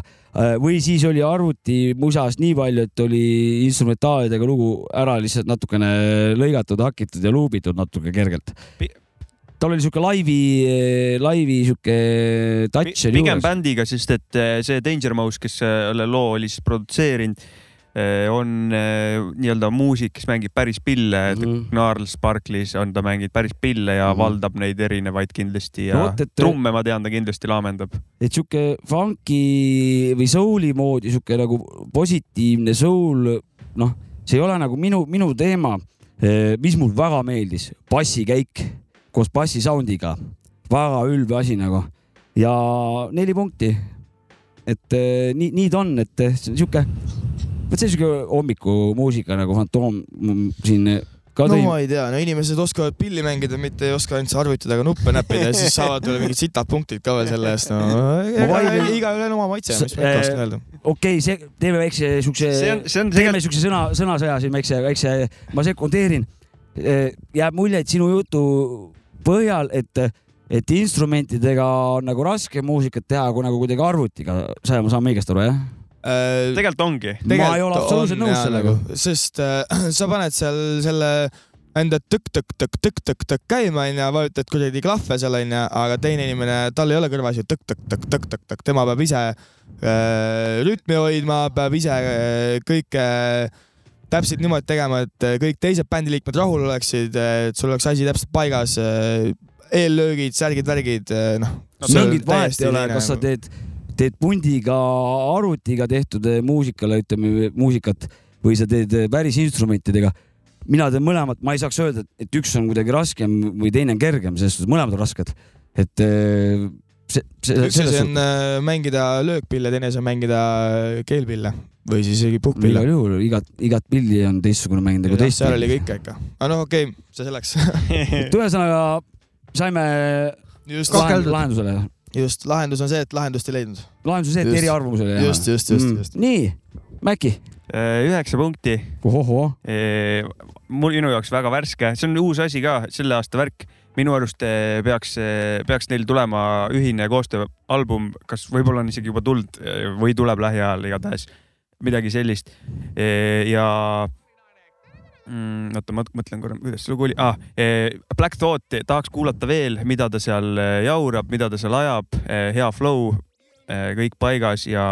või siis oli arvutimusas nii palju, et oli instrumentaalidega lugu ära lihtsalt natukene lõigatud, hakitud ja luubitud natuke kergelt Pi-. tal oli sihuke laivi, laivi sihuke touch oli pigem juures. bändiga, sest et see Danger Mouse, kes selle loo oli siis produtseerinud, on eh, nii-öelda muusik, kes mängib päris pille mm. -hmm. Gnarls Sparklis on ta mänginud päris pille ja mm. -hmm. valdab neid erinevaid kindlasti ja No et- trumme ma tean, ta kindlasti laamendab. et sihuke funky või soul'i moodi sihuke nagu positiivne soul, noh, see ei ole nagu minu, minu teema. mis mul väga meeldis, bassikäik koos bassi sound'iga, väga ülbe asi nagu ja neli punkti. et eh, nii, nii ta on, et eh, sihuke, vot see on sihuke hommikumuusika nagu Fantoom mm, siin ka no tõi ma ei tea, no inimesed oskavad pilli mängida, mitte ei oska ainult arvuti taga nuppe näppida ja siis saavad veel mingid sitad punktid ka veel selle eest no. vaidlen- igaühel on oma maitse, mis ma ikka oskan öelda. okei okay,, see, teeme väikse siukse, teeme tegelikult, siukse sõna, sõnasõja siin väikse, väikse, ma sekundeerin. jääb mulje, et sinu jutu põhjal, et, et instrumentidega on nagu raske muusikat teha, kui nagu kuidagi arvutiga, ma saan õigesti aru, jah? Tegelikult ongi. Ma ei ole absoluutselt nõus sellega. sest äh, sa paned seal selle enda tõkk-tõkk-tõkk-tõkk-tõkk-tõkk käima onju, vajutad kuradi klahve seal onju, aga teine inimene, tal ei ole kõrvas ju tõkk-tõkk-tõkk-tõkk-tõkk, tema peab ise äh, rütmi hoidma, peab ise äh, kõike täpselt niimoodi tegema, et äh, kõik teised bändiliikmed rahul oleksid, et sul oleks asi täpselt paigas äh,, eellöögid, särgid, värgid, noh. mingit vahet ei ole, kas sa teed, teed pundiga, arvutiga tehtud eh, muusikale, ütleme muusikat või sa teed eh, päris instrumentidega. mina teen mõlemat, ma ei saaks öelda, et üks on kuidagi raskem või teine on kergem, selles suhtes mõlemad on rasked. et eh, see, see, üks asi on suhtes äh, mängida löökpille, teine asi on mängida keelpille või siis isegi puhkpille igal. juhul igat, igat pilli on teistsugune mängida kui teist seal oli pilli. kõik ikka. aga noh, okei okay,, see selleks. et ühesõnaga saime just, lahend- lahendusele. just, lahendus on see, et lahendust ei leidnud. lahendus on see, et Just. eriarvamus oli. just, just, just, just. nii, Mäkki. üheksa punkti. ohohoo, mul, minu jaoks väga värske, see on uus asi ka, selle aasta värk. minu arust eh, peaks, peaks neil tulema ühine koostööalbum, kas võib-olla on isegi juba tulnud või tuleb lähiajal igatahes midagi sellist. ja mm, oota, ma mõtlen korra, kuidas see lugu oli ah,. Black Thought tahaks kuulata veel, mida ta seal eh, jaurab, mida ta seal ajab, hea flow, kõik paigas ja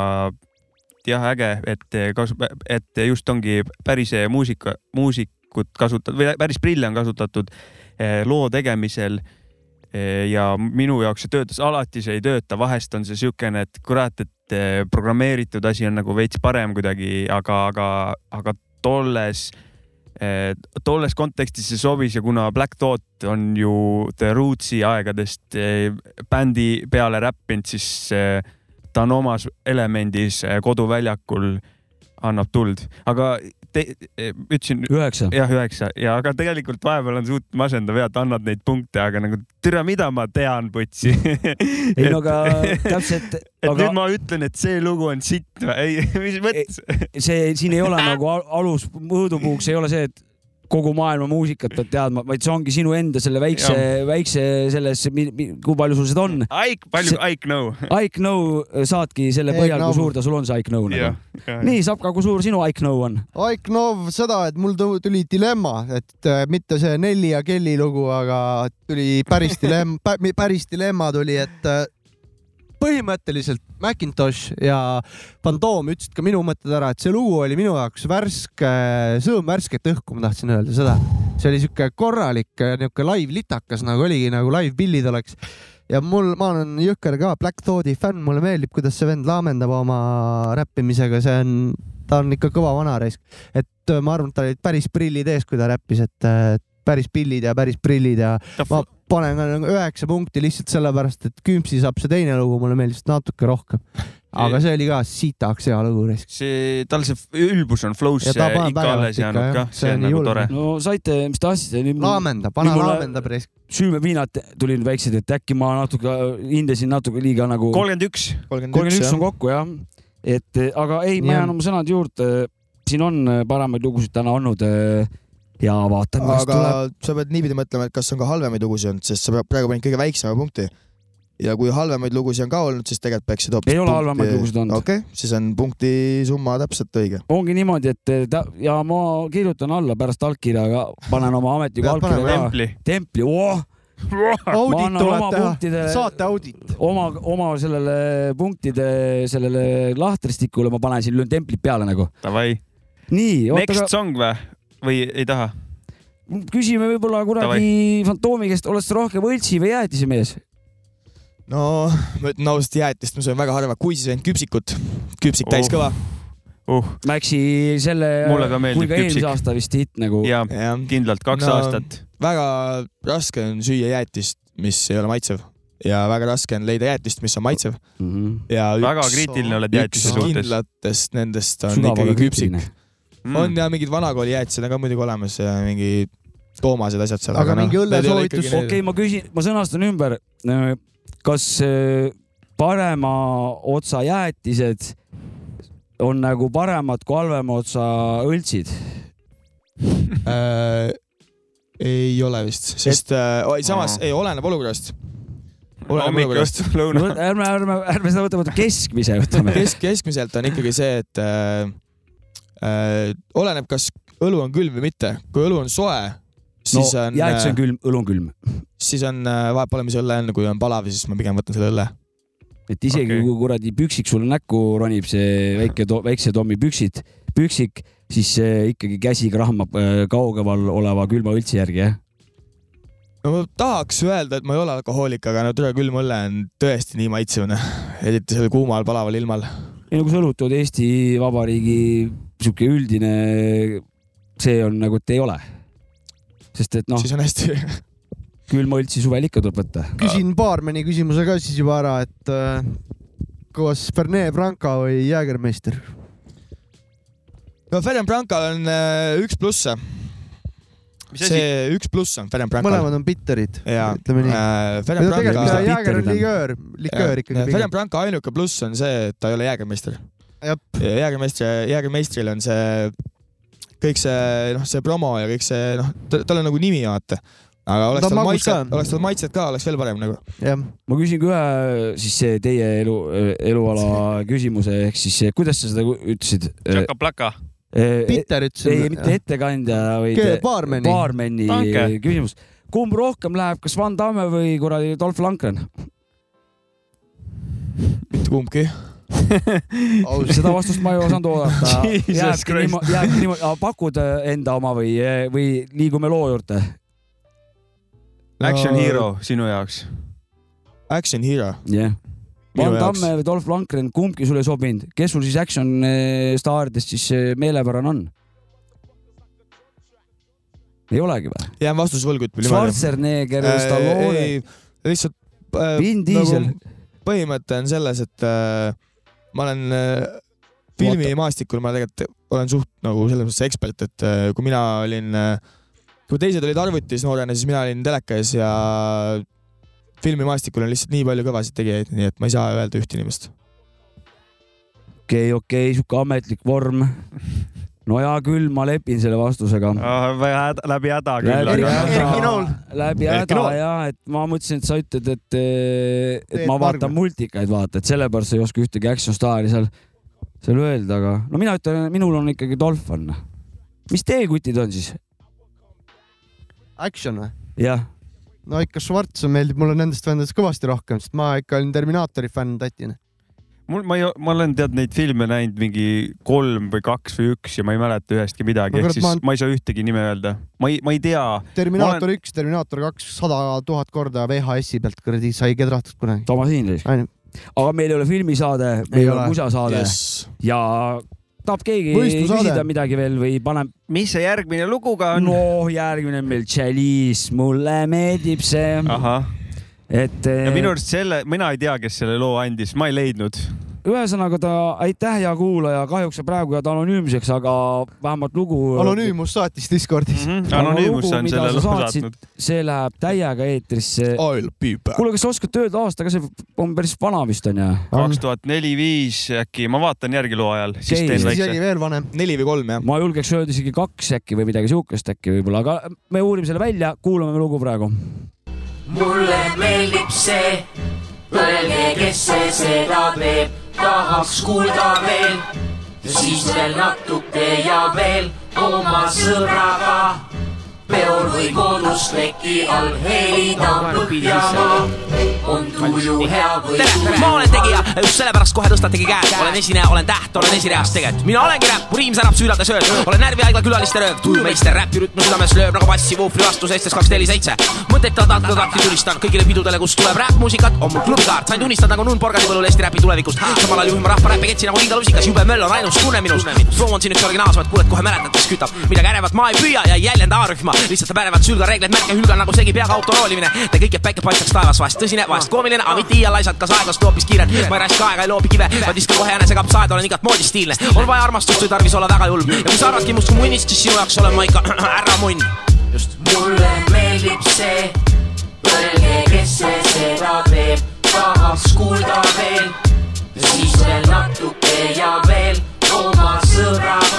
jah, äge, et kasu-, et just ongi päris muusika, muusikut kasutatud või päris prille on kasutatud eh, loo tegemisel. ja minu jaoks see töötas, alati see ei tööta, vahest on see siukene, et kurat, et eh, programmeeritud asi on nagu veits parem kuidagi, aga, aga, aga tolles eh, tolles kontekstis see sobis ja kuna Black Thought on ju The Roots'i aegadest eh, bändi peale räppinud, siis eh, ta on omas elemendis eh, koduväljakul annab tuld, aga eh, ütlesin üheksa. jah, üheksa ja aga tegelikult vahepeal on suht masendav ja et annad neid punkte, aga nagu türa, mida ma tean, putsi. ei no aga täpselt, et aga nüüd ma ütlen, et see lugu on sitt või? ei, mis mõttes? see siin ei ole nagu al- alus mõõdupuuks ei ole see, et kogu maailma muusikat pead teadma, vaid see ongi sinu enda selle väikse, väikse selles, kui palju sul seda on. Aik, palju See- Aik Know? I know saadki selle põhjal, know. kui suur ta sul on, see I know nagu. nii, Sapka, kui suur sinu I know on? Aiknov seda, et mul tu- tuli dilemma, et äh, mitte see Nelli ja Kelly lugu, aga tuli päris dilemma, päris dilemma tuli, et äh, põhimõtteliselt Macintosh ja Fantoom ütlesid ka minu mõtted ära, et see lugu oli minu jaoks värske, sõõm värsket õhku, ma tahtsin öelda seda. see oli sihuke korralik äh, niuke live litakas nagu oligi nagu live pillid oleks ja mul, ma olen jõhker ka Black Thoughti fänn, mulle meeldib, kuidas see vend laamendab oma räppimisega, see on, ta on ikka kõva vanaraisk, et äh, ma arvan, et tal olid päris prillid ees, kui ta räppis, et äh, päris pillid ja päris prillid ja ma panen ka nagu üheksa punkti lihtsalt sellepärast, et Kümpsi saab see teine lugu, mulle meeldis natuke rohkem. aga see oli ka sitaks hea lugu. see, tal see ülbus on flow's ikka alles jäänud kah, See see on nagu julm. tore. no saite, mis tahtsite. laamendab, mulle- laamendab reis. süümeviinad tulid väiksed, et äkki ma natuke hindasin natuke liiga nagu. kolmkümmend üks. kolmkümmend üks on kokku jah, et aga ei, ma jään oma sõnade juurde. siin on eh, paremaid lugusid täna olnud eh, ja vaatame, kas aga tuleb. sa pead niipidi mõtlema, et kas on ka halvemaid lugusid olnud, sest sa pead praegu panid kõige väiksema punkti. ja kui halvemaid lugusid on ka olnud, siis tegelikult peaksid hoopis. Ei ole halvemaid lugusid olnud. okei okay,, siis on punkti summa täpselt õige. ongi niimoodi, et ta ja ma kirjutan alla pärast allkirjaga, panen oma ametliku allkirja ka. templi. templi, oh, audit tuleb oma teha punktide-, saate audit. oma, oma sellele punktide sellele lahtristikule ma panen siin, löön templid peale nagu. Davai. nii, Next aga song või, või ei taha? küsime võib-olla kuradi Fantoomi käest, oled sa rohkem õltsi või jäätise mees? no ma ütlen ausalt, jäätist ma söön väga harva, kui siis ainult küpsikut. küpsik täis Oh. kõva. uh, Maxi selle, kui ka eelmise aasta vist hitt nagu. ja jah, kindlalt kaks No, aastat. väga raske on süüa jäätist, mis ei ole maitsev ja väga raske on leida jäätist, mis on maitsev Mhm. ja väga üks, kriitiline oled jäätise suhtes. kindlatest nendest on sügavaga ikkagi küpsik. Mm. on ja mingid vanakooli jäätised on ka muidugi olemas ja mingi toomased asjad seal. Aga mingi õllesoovitus? okei, ma küsin, ma sõnastan ümber. kas äh, parema otsa jäätised on nagu paremad kui halvema otsa õltsid? äh,. ei ole vist, sest äh, oi, samas ei oleneb olukorrast. oleneb hommik, õhtu, lõuna. ärme, ärme, ärme seda võta, võta keskmise võtame. kesk, keskmiselt on ikkagi see, et äh, äh, oleneb, kas õlu on külm või mitte. kui õlu on soe, no siis on, jäätis on külm, õlu on külm. siis on äh, vahet pole, mis õlle on, kui on palav, siis ma pigem võtan selle õlle. et isegi okay. kui kuradi püksik sulle näkku ronib, see väike, väikse Tommi püksid, püksik, siis see ikkagi käsi krahmab äh, kaugemal oleva külma õltsi järgi, jah? no ma tahaks öelda, et ma ei ole alkohoolik, aga no tule külm õlle on tõesti nii maitsevne, eriti sellel kuumal palaval ilmal. ei no kui sa õlutad Eesti Vabariigi sihuke üldine, see on nagu, et ei ole. sest et noh, siis on hästi. külma õltsi suvel ikka tuleb võtta. küsin baarmeni küsimuse ka siis juba ära, et äh, kas Fernet Branca või Jägermeister? no Ferem Branca'l on äh, üks plusse. mis asi? see üks pluss on Ferem Branca'l. mõlemad on bitterid, ütleme nii. Ferem tegelikult Branca äh, Jäger on liköör, liköör ikkagi pigem. Branca ainuke pluss on see, et ta ei ole jäägermeister. Jep. jäägermeistri, jäägermeistril on see kõik see noh, see promo ja kõik see noh, tal on nagu nimi vaata. aga oleks tal maitset ka., oleks tal maitset ka, oleks veel parem nagu. jah, ma küsin ka ühe siis see teie elu, eluala küsimuse ehk siis see, kuidas sa seda ütlesid? Tšaka-plaka. bitter ei, ütlesin mitte. ettekandja, vaid Ke- baarmeni. baarmeni küsimus. kumb rohkem läheb, kas Van Damme või kuradi Dolph Lundgren? mitte kumbki. Seda vastust ma ei osanud oodata. Jääbki niimoodi, jääbki niimoodi, pakud enda oma või, või liigume loo juurde? Action Hero sinu jaoks. Action Hero. jah yeah.. Van. Damme või Dolph Lundgren, kumbki sulle ei sobinud, kes sul siis action staaridest siis meelepärane on? ei olegi või? jään vastuse võlgu, ütleme niimoodi. Schwarzenegger, Stallone, lihtsalt äh, Vin Diesel nagu põhimõte on selles, et äh, ma olen äh, filmimaastikul, ma tegelikult olen suht nagu selles mõttes ekspert, et äh, kui mina olin äh,, kui teised olid arvutis noorena, siis mina olin teleka ees ja filmimaastikul on lihtsalt nii palju kõvasid tegijaid, nii et ma ei saa öelda ühte inimest. okei, okei, sihuke ametlik vorm. No hea küll, ma lepin selle vastusega. läbi häda küll, läbi häda ja, et ma mõtlesin, et sa ütled, et, et Teet ma vaatan Margna. multikaid, vaata, et sellepärast sa ei oska ühtegi action staari seal, seal öelda, aga no mina ütlen, minul on ikkagi Dolph on. mis teie kutid on siis? Action või? jah, no ikka Schwarz meeldib mulle nendest vendadest kõvasti rohkem, sest ma ikka olin Terminaatori fänn tatina. mul, ma ei, ma olen tead neid filme näinud mingi kolm või kaks või üks ja ma ei mäleta ühestki midagi, ehk siis ma ma, olen- ei saa ühtegi nime öelda. ma ei, ma ei tea. Terminaator üks, Terminaator kaks, sada tuhat korda VHS-i pealt kuradi sai kedratud kunagi. Toomas ainult, aga meil ei ole filmisaade, meil Ei on ole. musasaade yes. Yes. ja tahab keegi küsida midagi veel või paneb? mis see järgmine lugu ka on? no järgmine on meil Chalice, mulle meeldib see, ahah, et ja minu arust selle, mina ei tea, kes selle loo andis, ma ei leidnud. ühesõnaga ta, aitäh, hea kuulaja, kahjuks sa praegu jääd anonüümseks, aga vähemalt lugu. Anonüümus saatis Discordis. Mhm. Anonüümus lugu, on selle loo saatnud. see läheb täiega eetrisse. Kuule, kas sa oskad öelda aastaga, see on päris vana vist onju? kaks tuhat neli, viis äkki, ma vaatan järgi loo ajal, siis Okei. teen isegi väikse. veel vanem. neli või kolm jah. ma julgeks öelda isegi kaks äkki või midagi siukest äkki võib-olla, aga me uurime selle välja, kuulame lugu praegu. Mulle meeldib see, öelge, kes see seda teeb, tahaks kuulda veel. siis veel natuke ja veel oma sõbraga peol või kodus leki all helida Põhjamaa. on tuju hea või tere, ma olen tegija, just sellepärast kohe tõstategi käed, olen esineja, olen täht, olen esireas tegelikult. mina olengi räpp, mu riim särab süülades ööl, olen närvihaigla külaliste rööv, tujumeister, räpi rütm südames lööb nagu bassi vuufri vastu seitstes kaks neli seitse. mõttetu takti takti tulistan kõigile pidudele, kus tuleb räppmuusikat, on mul klubikaart, sain tunnistada nagu Nuun Porgani põllul Eesti räpi tulevikust. samal ajal juhin ma rahva räppi ketsi nagu Liiga Lusikas, jube möll on ainus tunne minus. flow on siin üks originaalsemaid, kuuled kohe mäletad, kes kütab, midagi ärevat ma ei püüa ja ei jäljenda A-rühma, lihtsalt ta pärevad sülga reegleid märke hülgan nagu segi peaga auto roolimine. teen kõik, et päike paistaks taevas, vahest tõsine, vahest koomiline, aga mitte iial laisalt, kas aeglast hoopis kiiret. ma ei raiska aega, ei loobi kive, vaid viskan kohe enese kapsaaeda, olen igat moodi stiilne. on vaja armastust, ei tarvis olla väga julm ja kui sa arvadki must kui munnist, siis sinu jaoks olen ma ikka ära munn. just. mulle meeldib see, öelge, kes see seda teeb, tahaks kuulda veel, siis veel natuke ja veel oma sõbraga.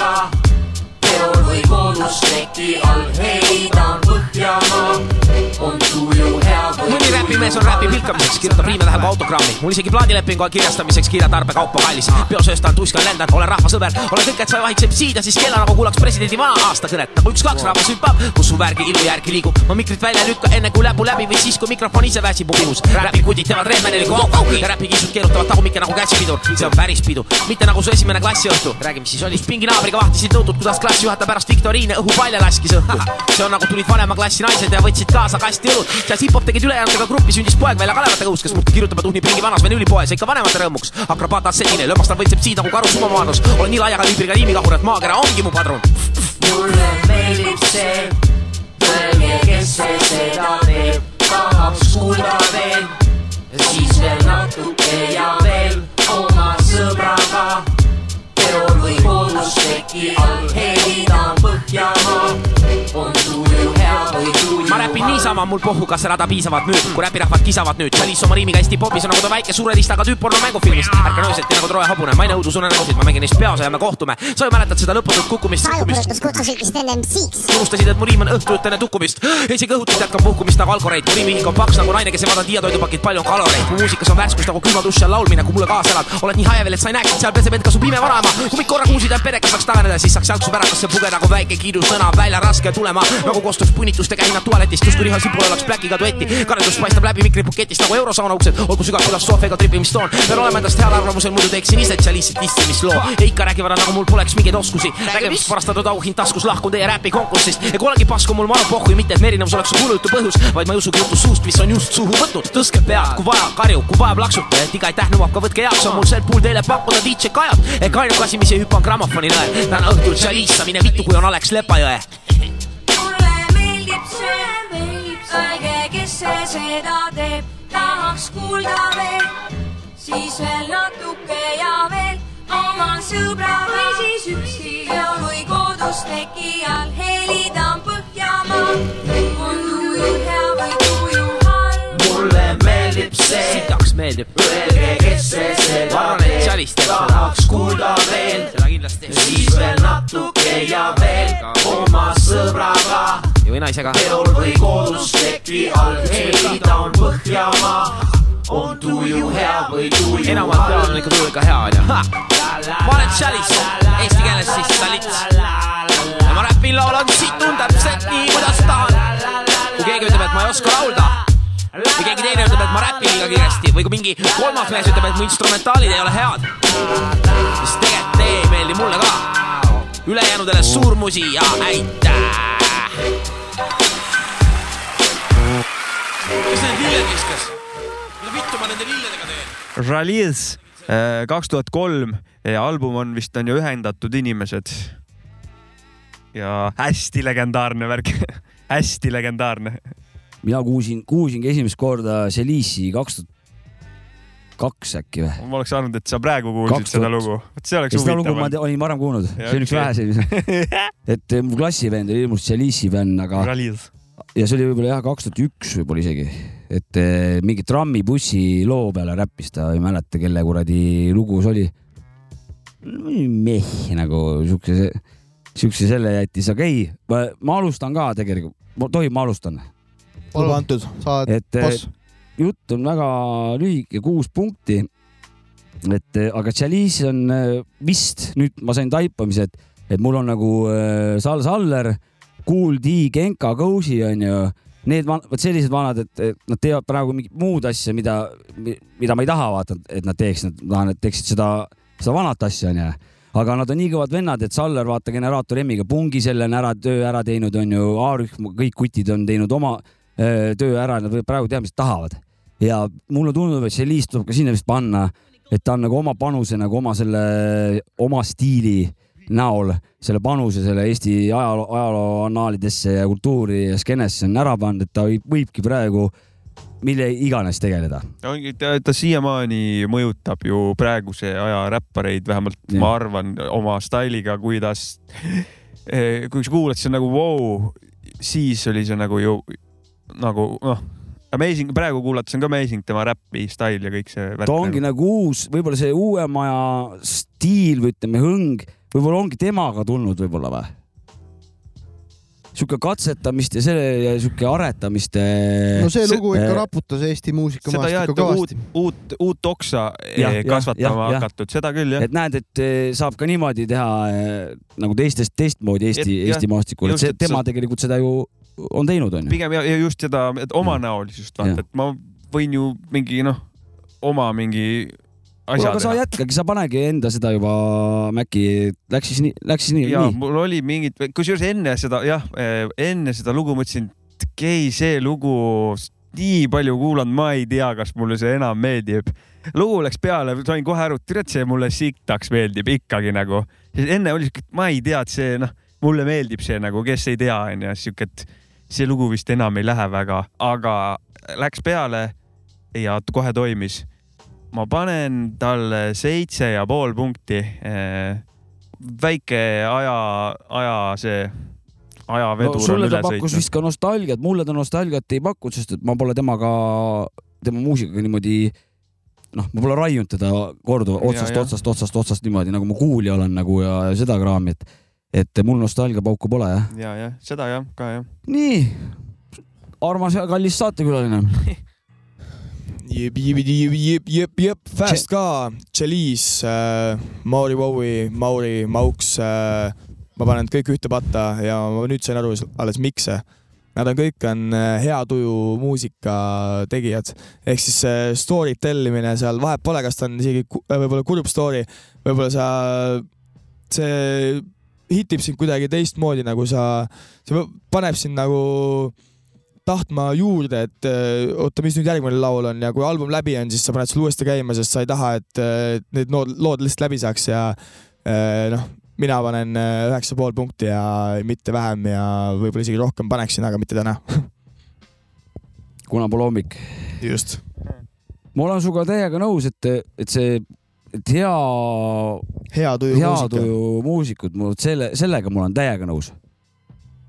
Peol või koodusteki all heidan Põhjamaa, on tuju hea mõni räpimees on räpi pilkamiseks, kirjutab riime läheb autogrammi. mul isegi plaadilepingu kirjastamiseks kirjatarbekaupa kallis. peosööstan, tuskan, lendan, olen rahvasõber, olen kõik, et sa ei vahiks MC-d ja siis kella nagu kuulaks presidendi vana aastakõnet. nagu üks-kaks rahvas hüppab, kus su värgi ilu järgi liigub. ma mikrit välja ei lükka enne kui läbu läbi või siis, kui mikrofon ise väsib mu pihus. räpikudid teevad reemeneliku au-au ja räpikisud keerutavad tagumikke nagu käsipidur. see on päris pidu, mitte nagu su esimene klassiõhtu. räägi, mis siis oli. pinginaabriga vahtisid nõutud, kuidas klassijuhataja pärast viktoriine õhupalle laskis õhku. see on nagu tulid vanema klassi naised ja võtsid kaasa kasti õlut. seal hip-hop tegid ülejäänutega gruppi, sündis poeg välja Kalevate kõhus, kes muudkui kirjutab ja tuhnib ringi vanas venüülipoes ja ikka vanemate rõõmuks. akrobaat assetine, lömastab võitseb siid nagu karu sumomaanus. olen nii laia kaliibriga liimikahur, et maakera ongi mu padrun. mulle meeldib see, öelge, kes see seda teeb, tahaks kuulda veel, siis veel natuke ja veel oma sõbraga. peol või koodusteki all räpin niisama, mul pohhu, kas rada piisavalt müüb, kui räpirahvad kisavad nüüd. Chalice oma riimiga hästi popis on nagu ta väike suure listaga tüüp porno mängufilmist. ärkan öösiti nagu Troja hobune, ma ei nõudu sunenägusid, ma mängin neist peaosa ja me kohtume. sa ju mäletad seda lõputut kukkumist, kukkumist. kutsusid vist enne MC-ks. unustasid, et mu riim on õhtu enne tukkumist. isegi õhutult jätkab puhkumist nagu alkoreit, mu riimihik on paks nagu naine, kes ei vaadanud Hiia toidupakid, palju on kaloreid. mu muusikas on värskus nagu külma duši all laulmine, kui mulle kaasa elad. oled nii haevel, et sa ei näeksid seal peseb end ka su pime vanaema. kui mind korra kuulsid, et perekas saaks taganeda, siis saaks jalgsu pärakasse pugeda nagu väike kiidusõna välja raske tulema. nagu kostuks punnitustega hinnad tualetist, justkui Riho Sibul oleks Blackiga duetti. kadedus paistab läbi mikripuketist nagu eurosauna uksed, olgu sügav filosoofiaga tripimist toon. pean olema endast heal arvamusel, muidu teeksin ise tšalistit dissimisloo. ja ikka räägivad nagu mul poleks mingeid oskusi. räägimist varastatud auhind taskus, lahkun teie räpi konkursist. ega olengi pasku mul manu pohhui, mitte et erinevus oleks su kulujutu põhjus, vaid ma ei usugi juttu suust, mis on just suhu võtnud. tõstke pead, kui vaja, karju, kui vaja, plaksuta, et iga aitäh nõuab ka võtke heaks, on mul sel puhul teile pakkuda DJ Kajat. ehk ainuke asi, mis ei hüppa, on grammofoni nõel. täna õhtul tšalissa, mine vittu, kui on Alex Lepajõe. See seda teeb, tahaks kuulda veel, siis veel natuke ja veel oma sõbra või siis üksi peol või koodusteki all helidan Põhjamaa, on tuju hea või tuju halb. mulle meeldib see, sitaks meeldib. öelge, kes see seda teeb, tahaks kuulda veel, siis veel natuke ja veel oma sõbraga. Või naisega. peol või koodusteki all helidan Põhjamaa, on tuju hea või tuju enamalt peal on ikka tuju ikka hea onju. ma olen Tšalis, eesti keeles siis Salits. ja ma räpin, laulan, situn täpselt nii, kuidas tahan. kui keegi ütleb, et ma ei oska laulda või keegi teine ütleb, et ma räpin liiga kiiresti või kui mingi kolmas mees ütleb, et mu instrumentaalid ei ole head, siis tegelikult see ei meeldi mulle ka. ülejäänudele suur musi ja aitäh. Kes need lilled viskas? mida vittu ma nende lilledega teen? Release kaks tuhat kolm ja album on vist on ju Ühendatud inimesed. ja hästi legendaarne värk, hästi legendaarne. mina kuulsin, kuulsingi esimest korda Celice'i kaks tuhat kaks äkki või? ma oleks arvanud, et sa praegu kuulsid Kaks seda lugu. vot see oleks seda lugu ma huvitav olin varem kuulnud, see on üks väheseid. et eh, mu klassivend oli hirmus Celice'i fänn, aga ja see oli võib-olla jah, kaks tuhat üks võib-olla isegi, et eh, mingi trammibussi loo peale räppis ta, ei mäleta, kelle kuradi lugu see oli. meh nagu siukse, siukse selle jättis, aga ei, ma alustan ka tegelikult, tohib, ma alustan? luba antud, sa oled et eh, boss. Jutt on väga lühike, kuus punkti. et eh, aga Chalice on eh, vist nüüd ma sain taipamise, et, et mul on nagu äh, Sal Saller, Kool D, Genka, Cozy onju need vot sellised vanad, et nad teevad praegu mingit muud asja, mida, mida ma ei taha vaata, et nad teeks, nad tahan, et teeksid seda, seda vanat asja onju. aga nad on nii kõvad vennad, et Saller vaata generaator M-iga pungi selle on ära, töö ära teinud, onju, A-rühm, kõik kutid on teinud oma öö, töö ära, nad praegu teha, mis tahavad. Ja mulle tundub, et see liist tuleb ka sinna vist panna, et ta on nagu oma panuse nagu oma selle, oma stiili näol selle panuse selle Eesti ajaloo, ajaloo annaalidesse ja kultuuri ja skeenesse on ära pannud, et ta võib, võibki praegu mille iganes tegeleda. ongi, ta, ta siiamaani mõjutab ju praeguse aja räppareid, vähemalt Jah. ma arvan oma stailiga, kuidas, kui sa kuulad, siis on nagu vau wow,, siis oli see nagu ju nagu noh, amazing, praegu kuulates on ka amazing tema räpi stail ja kõik see värk. ta ongi nagu uus, võib-olla see uuema aja stiil või ütleme, hõng, võib-olla ongi temaga tulnud võib-olla või? sihuke katsetamist ja selle ja sihuke aretamist. no see lugu ikka raputas Eesti muusikamaastikku et uut kõvasti., uut, uut oksa eh, jah, kasvatama jah. hakatud, seda küll jah. et näed, et eh, saab ka niimoodi teha eh, nagu teistest, teistmoodi Eesti Eesti maastikul, et see tema tegelikult seda ju on teinud, onju. pigem ja, ja just seda, et omanäolisust vaata, et ma võin ju mingi noh, oma mingi asja aga sa jätkagi, sa panegi enda seda juba Maci, läks siis nii, läks siis nii, ja nii. mul oli mingid, kusjuures enne seda jah, enne seda lugu mõtlesin, et okei, see lugu nii palju kuulanud, ma ei tea, kas mulle see enam meeldib. lugu läks peale, sain kohe aru, et tead, see mulle siktaks meeldib ikkagi nagu. enne oli siuke, et ma ei tea, et see noh, mulle meeldib see nagu, kes ei tea, onju, siuke, et see lugu vist enam ei lähe väga, aga läks peale ja kohe toimis. Ma panen talle seitse ja pool punkti. väike aja, aja see, ajavedur no, on sulle ta pakkus vist ka nostalgiat, mulle ta nostalgiat ei pakkunud, sest et ma pole temaga, tema muusikaga niimoodi noh, ma pole raiunud teda korduvalt otsast, otsast, otsast, otsast niimoodi nagu ma kuulja olen nagu ja, ja seda kraami, et, et mul nostalgiapauku pole jah. ja, jah, seda jah, ka jah. nii, armas ja kallis saatekülaline. jep, jep, jep, jep, jep, jep, Fast ka, Chalice äh,, Mauri Wowi, Mauri, Mauks äh,. ma panen kõik ühte patta ja ma nüüd sain aru alles, miks see. Nad on kõik on äh, hea tuju muusika tegijad, ehk siis äh, story tellimine seal vahet pole, kas ta on isegi äh, võib-olla kurb story, võib-olla sa, see hitib sind kuidagi teistmoodi, nagu sa, see paneb sind nagu tahtma juurde, et äh, oota, mis nüüd järgmine laul on ja kui album läbi on, siis sa paned selle uuesti käima, sest sa ei taha, et äh, need lood, lood lihtsalt läbi saaks ja äh, noh, mina panen üheksa pool punkti ja mitte vähem ja võib-olla isegi rohkem paneksin, aga mitte täna. kuna pole hommik. just. ma olen sinuga täiega nõus, et, et see, et hea, hea tuju hea muusika. tuju muusikud, mul selle, sellega ma olen täiega nõus.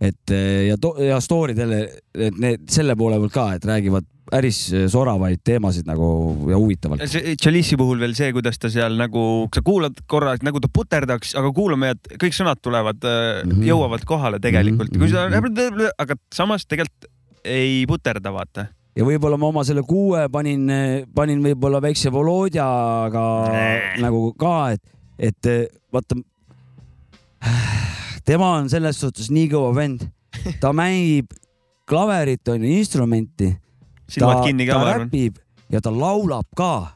et eh, ja, ja story'd jälle, et need selle poole pealt ka, et räägivad päris soravaid teemasid nagu ja huvitavalt. see Chalice'i puhul veel see, kuidas ta seal nagu, sa kuulad korra, nagu ta puterdaks, aga kuulame, et kõik sõnad tulevad mm, Mhm. -hmm. jõuavad kohale tegelikult mm, -hmm. kui sa, aga samas tegelikult ei puterda, vaata. Ja võib-olla ma oma selle kuue panin, panin võib-olla väikse Volodjaga nagu ka, et, et vaata. tema on selles suhtes nii kõva vend, ta mängib klaverit on ju, instrumenti. Silmad kinni ka, ma arvan. Ja ta laulab ka,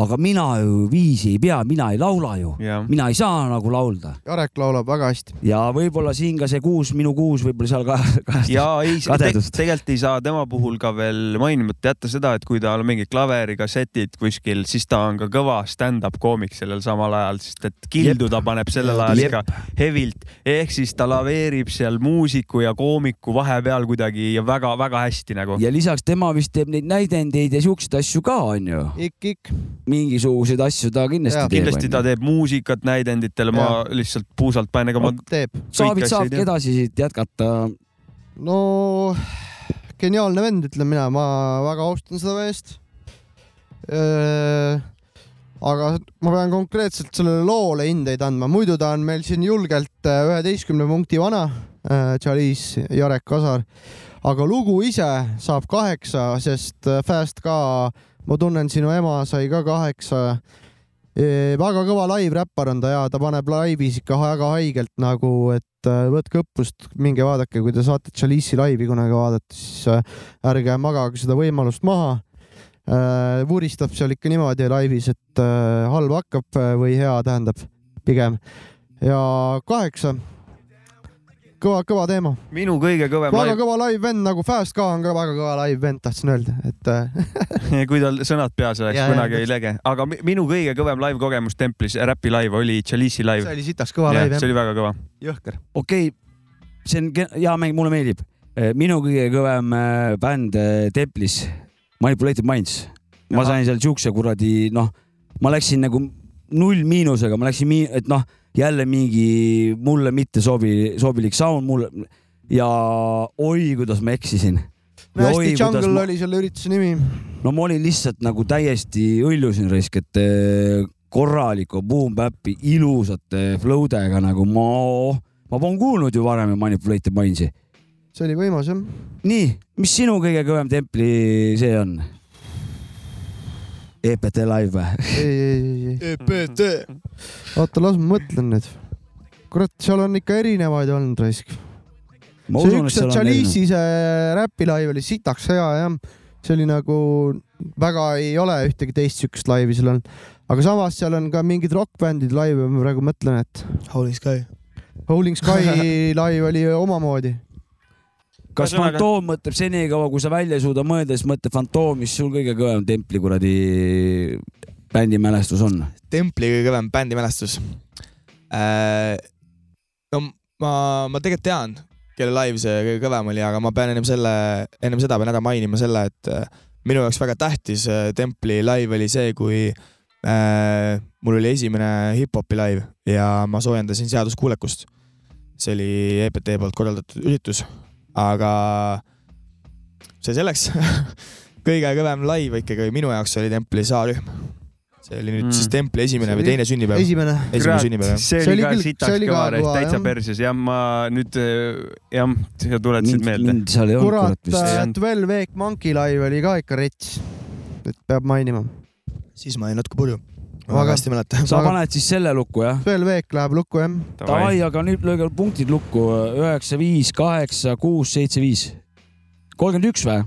aga mina ju viisi ei pea, mina ei laula ju, mina ei saa nagu laulda Jarek laulab väga hästi. ja võib-olla siin ka see kuus, minu kuus võib-olla seal ka, ka ja ei, kadedust. tegelikult ei saa tema puhul ka veel mainimata jätta seda, et kui tal on mingid klaverikassetid kuskil, siis ta on ka kõva stand-up koomik sellel samal ajal, sest et kildu ta paneb sellel ajal Jep. ikka hevilt, ehk siis ta laveerib seal muusiku ja koomiku vahepeal kuidagi ja väga-väga hästi nagu. ja lisaks tema vist teeb neid näidendeid ja siukseid asju ka onju. ikk-ikk. mingisuguseid asju ta kindlasti Ja, teeb. kindlasti ta teeb muusikat näidenditele, ma lihtsalt puusalt panen, ega ma teeb. Saavik saabki edasi siit jätkata. no geniaalne vend, ütlen mina, ma väga austan seda meest. aga ma pean konkreetselt sellele loole hindeid andma, muidu ta on meil siin julgelt äh, üheteistkümne punkti vana, Chalice Jarek Kasar. Aga lugu ise saab kaheksa, sest äh, Fast ka, ma tunnen sinu ema sai ka kaheksa. väga kõva live-räppar on ta ja ta paneb laivis ikka väga haigelt nagu, et äh, võtke õppust, minge vaadake, kui te saate Chalice'i laivi kunagi vaadata, siis äh, ärge magage seda võimalust maha. vuristab seal ikka niimoodi laivis, et halb hakkab või hea tähendab pigem. ja kaheksa kõva, kõva teema. minu kõige kõvem väga live- kõva live vend nagu Fast ka on ka väga kõva live vend, tahtsin öelda, et äh, kui tal sõnad peas oleks, Ja, ja, kunagi ei lege. aga mi- minu kõige kõvem live kogemus templis, räpi live oli Chalice'i live. see oli sitaks kõva live jah. see oli väga kõva. jõhker. okei okay., see on hea mäng, mulle meeldib. minu kõige kõvem äh, bänd äh, Templis, Manipulated Minds. ma sain seal siukse kuradi, noh, ma läksin nagu null miinusega, ma läksin, et noh, jälle mingi mulle mitte sobi, sobilik sound mulle ja oi, kuidas ma eksisin. hästi Jungle ma... oli selle ürituse nimi. no ma olin lihtsalt nagu täiesti õllusin raisk, et eh, korraliku boom-bap'i ilusate flow dega nagu ma, ma polnud kuulnud ju varem Manipulated Minds'i. see oli võimas jah. nii, mis sinu kõige kõvem templi see on? EPT live või? ei, ei, ei, ei. EPT. oota, las ma mõtlen nüüd. kurat, seal on ikka erinevaid olnud raisk. See üks seal on Chalice'i see räpi live oli sitaks hea jah. see oli nagu väga ei ole ühtegi teist siukest laivi seal olnud. aga samas seal on ka mingid rokkbändid laive, ma praegu mõtlen, et. Howling Sky. Howling Sky live oli omamoodi. Kas Ühesõnaga- fantoom mõtleb senikaua, kui sa välja ei suuda mõelda, siis mõtle fantoom, mis sul kõige kõvem templi kuradi bändimälestus on? templi kõige kõvem bändimälestus äh,. no ma, ma tegelikult tean, kelle live see kõige kõvem oli, aga ma pean ennem selle, ennem seda pean ära mainima selle, et äh, minu jaoks väga tähtis äh, templi live oli see, kui äh, mul oli esimene hip-hopi live ja ma soojendasin seaduskuulekust. see oli EPT poolt korraldatud üritus, aga see selleks kõige kõvem live ikkagi minu jaoks oli templi saarühm. see oli nüüd Mm. siis templi esimene See või oli teine sünnipäev. esimene. esimene sünnipäev jah. see oli ka sitaks kõva reis, täitsa perses jah, ma nüüd jah, sa tuletasid meelde. kurat, Twelve Egg Monkey live oli ka ikka rets. et peab mainima. siis ma jäin natuke purju. Ma Väga- hästi mäletan. sa paned siis selle lukku jah? Twelve Egg läheb lukku jah. Davai, aga nüüd lööge punktid lukku, üheksa, viis, kaheksa, kuus, seitse, viis. kolmkümmend üks või?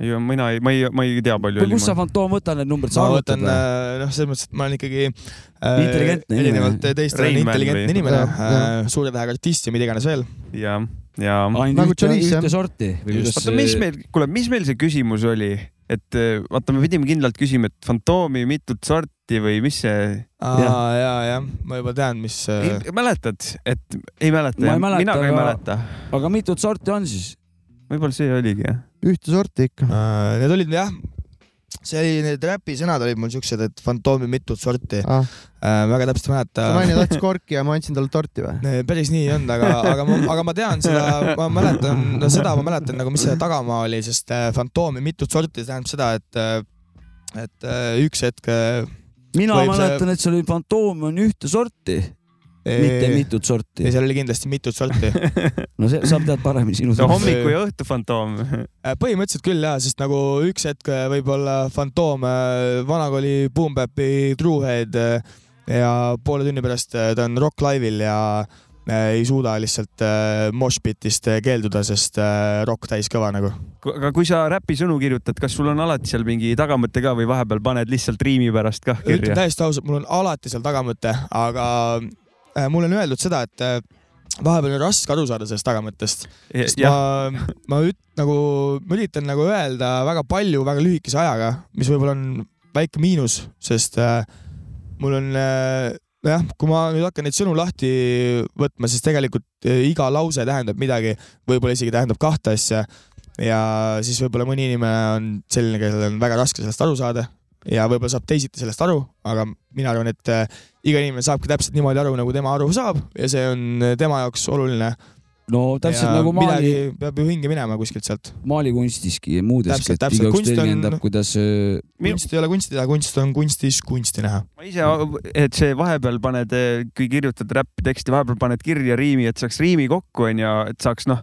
ei, mina ei, ma ei, ma ei tea palju kust sa, fantoom võtad need numbrid, sa ma võtan, või? noh, selles mõttes, et ma olen ikkagi äh, Intelligentne inimene. erinevalt teist olen intelligentne inimene Jah, jah. äh,, suure tähega artist ja mida iganes veel. ja, ja. ainult Nagu ühte, jah. ühte sorti oota, mis meil, kuule, mis meil see küsimus oli, et eh, vaata, me pidime kindlalt küsima, et fantoomi mitut sorti või mis see. aa, ja, jah, ma juba tean, mis ei mäletad, et ei mäleta mina ka ei aga mäleta., aga mitut sorti on siis? võib-olla see oligi jah. ühte sorti ikka. need olid jah, see oli, need räpi sõnad olid mul siuksed, et fantoomi mitut sorti Ah. äh,. väga täpselt ei mäleta. naine tahtis korki ja ma andsin talle torti või? Päris nii ei olnud, aga, aga ma, aga ma tean seda, ma mäletan, no seda ma mäletan nagu, mis selle tagamaa oli, sest äh, fantoomi mitut sorti tähendab seda, et, et äh, üks hetk äh, mina võib see- mäletan, et seal oli fantoom on ühte sorti, mitte Ei- mitut sorti ja. seal oli kindlasti mitut sorti. no see, sa tead paremini sinu see. hommiku ja õhtu fantoom. Äh, põhimõtteliselt küll jaa, sest nagu üks hetk äh, võib olla fantoom äh, vanakooli Boom Bapi Truehead ja poole tunni pärast ta on Rock Live'il ja ei suuda lihtsalt moshpitist keelduda, sest rock täis kõva nagu. aga kui sa räpi sõnu kirjutad, kas sul on alati seal mingi tagamõte ka või vahepeal paned lihtsalt riimi pärast kah ütlen kirja? täiesti ausalt, mul on alati seal tagamõte, aga mulle on öeldud seda, et äh, vahepeal on raske aru saada sellest tagamõttest. ma, ma üt-, nagu, ma üritan nagu öelda väga palju väga lühikese ajaga, mis võib-olla on väike miinus, sest äh, mul on äh, jah, kui ma nüüd hakkan neid sõnu lahti võtma, siis tegelikult äh, iga lause tähendab midagi, võib-olla isegi tähendab kahte asja. Ja siis võib-olla mõni inimene on selline, kellel on väga raske sellest aru saada ja võib-olla saab teisiti sellest aru, aga mina arvan, et äh, iga inimene saabki täpselt niimoodi aru, nagu tema aru saab ja see on äh, tema jaoks oluline no täpselt ja nagu maali midagi, peab ju hinge minema kuskilt sealt. maalikunstiski ja muudeski, et täpselt. igaüks Kunst on- tõlgendab, kuidas äh, kunst ei ole kunsti teha, kunst on kunstis kunsti näha. ma ise, et see vahepeal paned, kui kirjutad räppi teksti, vahepeal paned kirja riimi, et saaks riimi kokku onju, et saaks noh,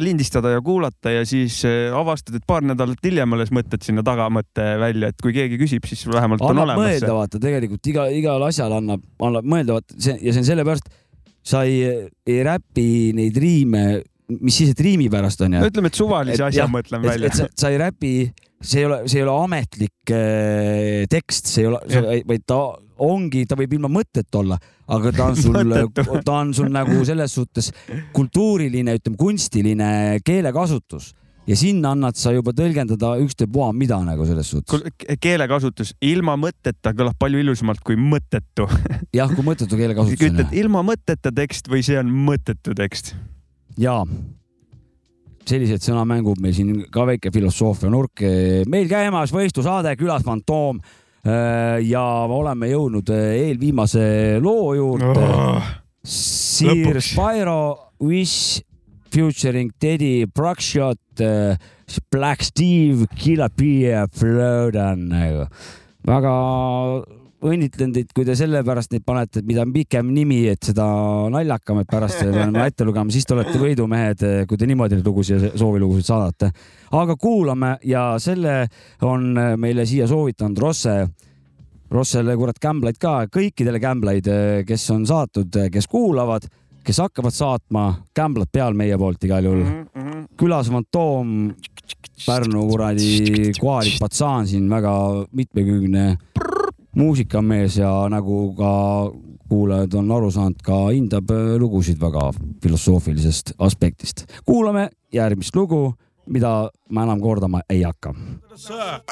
lindistada ja kuulata ja siis äh, avastad, et paar nädalat hiljem alles mõtled sinna tagamõtte välja, et kui keegi küsib, siis vähemalt on annab olemas mõelda, vaata tegelikult iga, igal asjal annab, annab mõelda, vaata see ja see on sellepärast, sa ei, ei räpi neid riime, mis siis, et riimi pärast on ju no. ütleme, et suvalise asja jah, mõtlen et, välja. sa, sa ei räpi, see ei ole, see ei ole ametlik äh, tekst, see ei ole, vaid ta ongi, ta võib ilma mõtteta olla, aga ta on sul Mõttetu., ta on sul nagu selles suhtes kultuuriline, ütleme kunstiline keelekasutus ja sinna annad sa juba tõlgendada ükstapuha mida nagu selles suhtes. keelekasutus ilma mõtteta kõlab palju ilusamalt kui mõttetu. jah, kui mõttetu keelekasutus on ütled ilma mõtteta tekst või see on mõttetu tekst? ja sellised sõnamängud meil siin ka väike filosoofia nurk. meil käimas võistlusaade Külas Fantoom ja oleme jõudnud eelviimase loo juurde oh,. Sir. Spyro Wish featuring Teddy Bruckshot, Black Steve, Killer P ja Flodan nagu. väga õnnitlen teid, kui te sellepärast neid panete, et mida pikem nimi, et seda naljakam, et pärast peame ette lugema, siis te olete võidumehed, kui te niimoodi neid lugusid ja soovilugusid saadate. aga kuulame ja selle on meile siia soovitanud Rosse. Rossele kurat kämblaid ka, kõikidele kämblaid, kes on saatud, kes kuulavad, kes hakkavad saatma, kämblad peal meie poolt igal juhul. külas Fantoom, Pärnu kuradi kohalik patsaan siin väga mitmekülgne muusikamees ja nagu ka kuulajad on aru saanud, ka hindab äh, lugusid väga filosoofilisest aspektist. kuulame järgmist lugu, mida ma enam kordama ei hakka.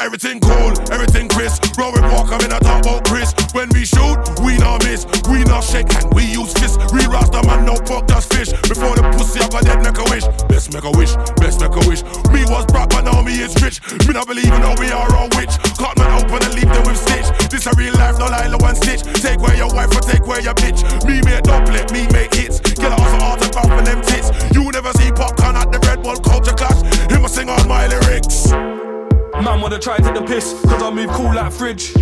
Everything cool, everything crisp. Rowan Walker in a about Chris. When we shoot, we not miss. We not shake hand, we use fists. Real Rasta man, no fuck just fish. Before the pussy, I got dead make a wish. Best make a wish, best make a wish. Me was broke, but now me is rich. Me not believe in we are all witch. Cut man open and leave them with stitch. This a real life, no lie, no one stitch. Take away your wife or take away your bitch. Me make doublet, me make hits. Get off an autograph and them tits. You never see popcorn at the Red Bull culture clash. Him a sing all my lyrics. Man wanna try to the piss, cause I move cool like fridge.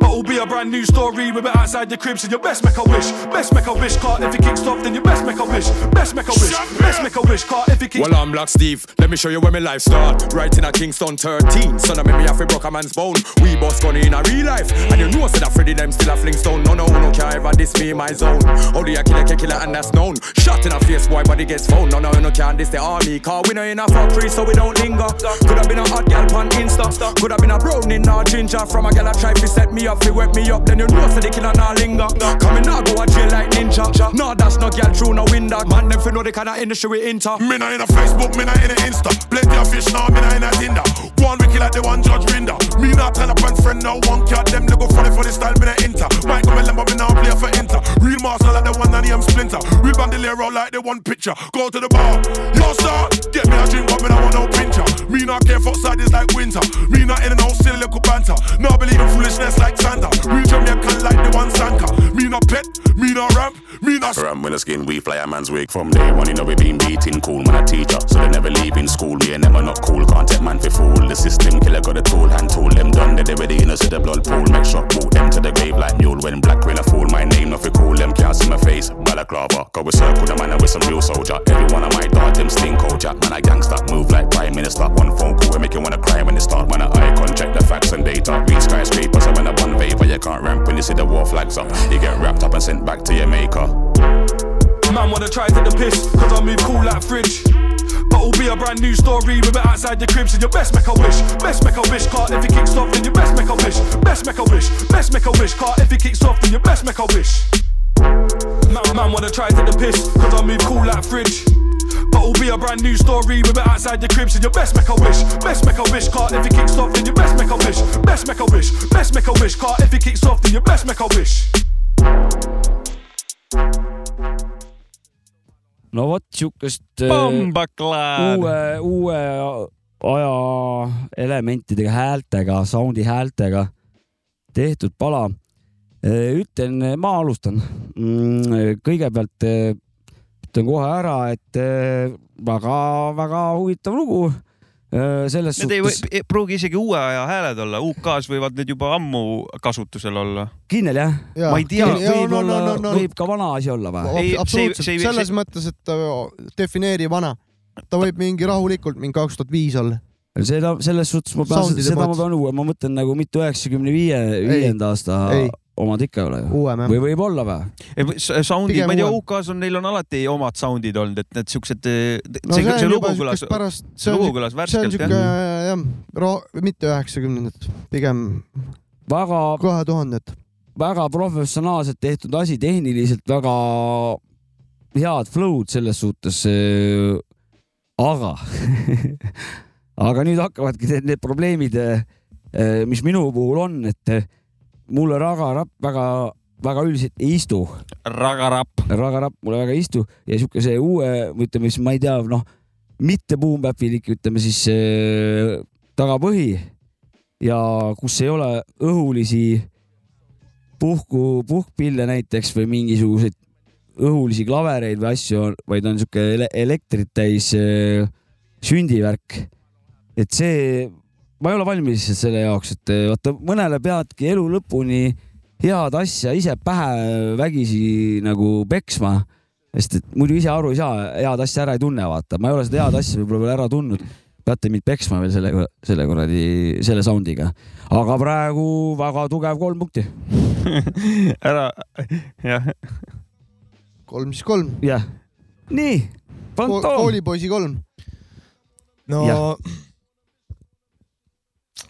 But it'll be a brand new story with it outside the crib. So you best make a wish, best make a wish. Cart if it kicks off, then you best make a wish, best make a wish, best make a wish. Cart if it kicks Well, I'm Black Steve. Let me show you where my life start. Right in a Kingston 13. Son of me, me have to broke a man's bone. We boss gunny in a real life. And you know, said that Freddy them still a flingstone. No, no, no, can't ever diss me my zone. Only a killer, kill killer, and that's known. Shot in a face, boy, body gets phone. No, no, no, can't diss the army. Car we know in a factory, so we don't linger. Could have been a hot gal on Insta. Could have been a brown in a ginger. From a gal I try to set me up, fi wet me up. Then you know, say the killer nah linger. Coming now, go a jail like ninja. No, that's no gal through no window. Man, them fi know the kind of industry we enter. Me nah in a Facebook, me nah in a Insta. Plenty of fish now, me nah in a Tinder. One wicked like the one Judge Rinder. Me not tell a friend friend no one cat. Them they go funny for the style, me nah enter. Come and me now play for enter. Real master like the one that name Splinter. Real bandolero like the one picture. Go to the bar, yo star, get me a drink, but me nah want no pincher. Me not care for side is like winter. Me not in no silly little banter. No believe in foolishness like Santa. Real Jamaican like the one Sanka. Me not pet, me not ramp, me not Ram with a skin, we fly a man's wig from day one. You know we been beating cool, man a teacher, so they never leaving school. Me and are not cool, can't take man for fool. The system killer got a tool, hand tool them done. They ready, you know, see the blood pool. Make shot boot them to the grave like mule. When black will a fool, my name nothing cool. Them can't see my face, balaclava. Go with circle the man with some real soldier. Every one of my dart them sting culture. Man a gangster, move like prime minister. One phone call we make you wanna cry when it start. Man a eye contact the facts and data. Read skyscrapers, I'm in a one vapor. You can't ramp when you see the war flags up. You get wrapped up and sent back to your maker. Man wanna try to the piss, cause I move cool like fridge. But it'll be a brand new story it outside the crib. So you best make a wish, best make a wish. Cart if it kicks off, then you best make a wish, best make a wish, best make a wish. Cart if it kicks off, then you best make a wish. Man, man wanna try to the piss, cause I move cool like fridge. But it'll be a brand new story with it outside the crib. So you best make a wish, best make a wish. Cart if it kicks off, then you best make a wish, best make a wish, best make a wish. Cart if it kicks off, then you best make a wish. no vot siukest äh, uue, uue aja elementidega, häältega, sound'i häältega tehtud pala. ütlen, ma alustan. kõigepealt äh, ütlen kohe ära, et väga-väga huvitav lugu. selles Need suhtes, ei pruugi isegi uue aja hääled olla, UK-s võivad need juba ammu kasutusel olla. Kindel jah ja,? ma ei tea, võib no, olla no, no, no. võib ka vana asi olla või? Absoluutselt selles see- mõttes, et äh, defineeri vana. ta võib mingi rahulikult mingi kaks tuhat viis olla. seda, selles suhtes ma pean, seda ma pean uue, ma mõtlen nagu mitte üheksakümne viie, viienda aasta ei. Omad ikka ei ole ju. või. võib-olla või? Soundid, ma ei tea. UK-s on, neil on alati omad soundid olnud, et need siuksed, no see, see see on lugu kõlas lugu kõlas see on värskelt siuke jah. jah, mitte üheksakümnendad, pigem väga, kahe tuhanded. väga professionaalselt tehtud asi, tehniliselt väga head flow'd selles suhtes. aga, aga nüüd hakkavadki need, need probleemid, mis minu puhul on, et mulle ragarapp väga, väga üldiselt ei istu. ragarapp. ragarapp mulle väga ei istu ja siukese uue, ütleme siis, ma ei tea, noh, mitte boom-bap'ilik, ütleme siis äh, tagapõhi ja kus ei ole õhulisi puhku, puhkpille näiteks või mingisuguseid õhulisi klavereid või asju, vaid on sihuke ele elektrit täis äh, sündivärk. et see, ma ei ole valmis selle jaoks, et vaata mõnele peadki elu lõpuni head asja ise pähe vägisi nagu peksma, sest et muidu ise aru ei saa, head asja ära ei tunne, vaata, ma ei ole seda head asja võib-olla veel ära tundnud. peate mind peksma veel selle, selle kuradi, selle sound'iga, aga praegu väga tugev kolm punkti. ära, jah. kolm siis kolm. jah, nii, fantoom. koolipoisi kolm. no Jah.,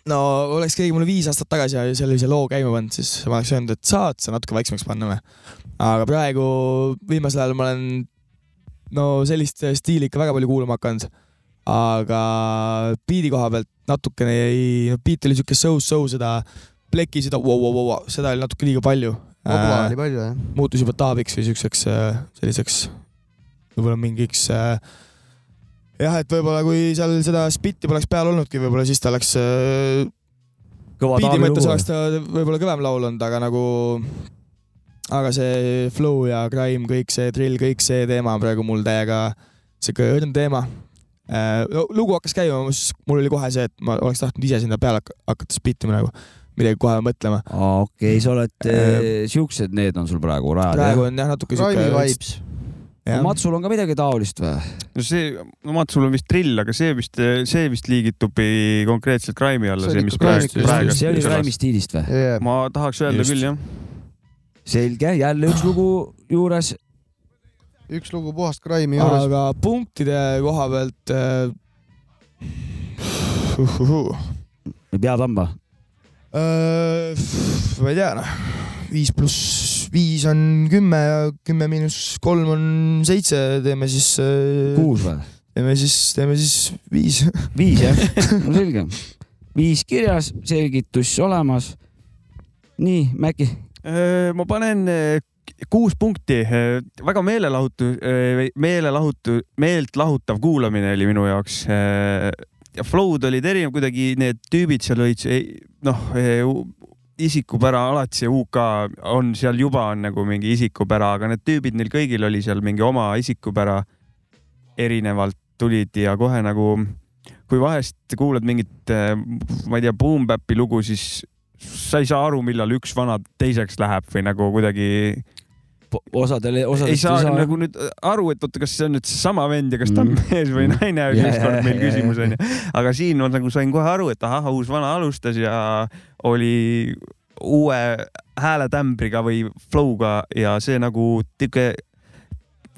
no oleks keegi mulle viis aastat tagasi sellise loo käima pannud, siis ma oleks öelnud, et saad sa natuke vaiksemaks panna või. aga praegu viimasel ajal ma olen no sellist stiili ikka väga palju kuulama hakanud. aga biidi koha pealt natukene jäi, no beat oli siuke so-so seda pleki seda wow, wow, wow, seda oli natuke liiga palju. Obla oli palju jah. muutus juba taabiks või siukseks äh, selliseks võib-olla mingiks äh, jah, et võib-olla kui seal seda spitti poleks peal olnudki, võib-olla siis ta oleks äh, biidi mõttes oleks ta võib-olla kõvem laul olnud, aga nagu aga see flow ja grime, kõik see drill, kõik see teema on praegu mul täiega siuke õrn teema. No, lugu hakkas käima, mul oli kohe see, et ma oleks tahtnud ise sinna peale hak- hakata spittima nagu, midagi kohe mõtlema. okei okay,, sa oled äh,, siuksed need on sul praegu rajad praegu on jah natuke siuke. Matsul on ka midagi taolist või? no see, no vaata, sul on vist drill, aga see vist, see vist liigitub konkreetselt Crime'i alla, See mis praegu, praegu. see oli Raimi stiilist või? Yeah. ma tahaks öelda Just. küll jah. selge, jälle üks lugu juures. üks lugu puhast Crime'i juures. aga punktide koha pealt äh, uh,. peatamba. Äh, ma ei tea noh, viis pluss viis on kümme ja kümme miinus kolm on seitse, teeme siis äh,. kuus või? teeme siis, teeme siis viis. viis jah, no selge. viis kirjas, selgitus olemas. nii, Mäkki. ma panen kuus punkti, väga meelelahutu, meelelahutu, meelt lahutav kuulamine oli minu jaoks. Flow'd olid erinevad, kuidagi need tüübid seal olid, noh, isikupära alati see UK on seal juba on nagu mingi isikupära, aga need tüübid, neil kõigil oli seal mingi oma isikupära erinevalt tulid ja kohe nagu, kui vahest kuulad mingit, ma ei tea, boom bap'i lugu, siis sa ei saa aru, millal üks vana teiseks läheb või nagu kuidagi osadele, ei osadest saa nagu nüüd aru, et oota, kas see on nüüd seesama vend ja kas ta on mees või naine oli ükskord meil küsimus onju. aga siin ma nagu sain kohe aru, et ahah, uus vana alustas ja oli uue hääletämbriga või flow'ga ja see nagu tüke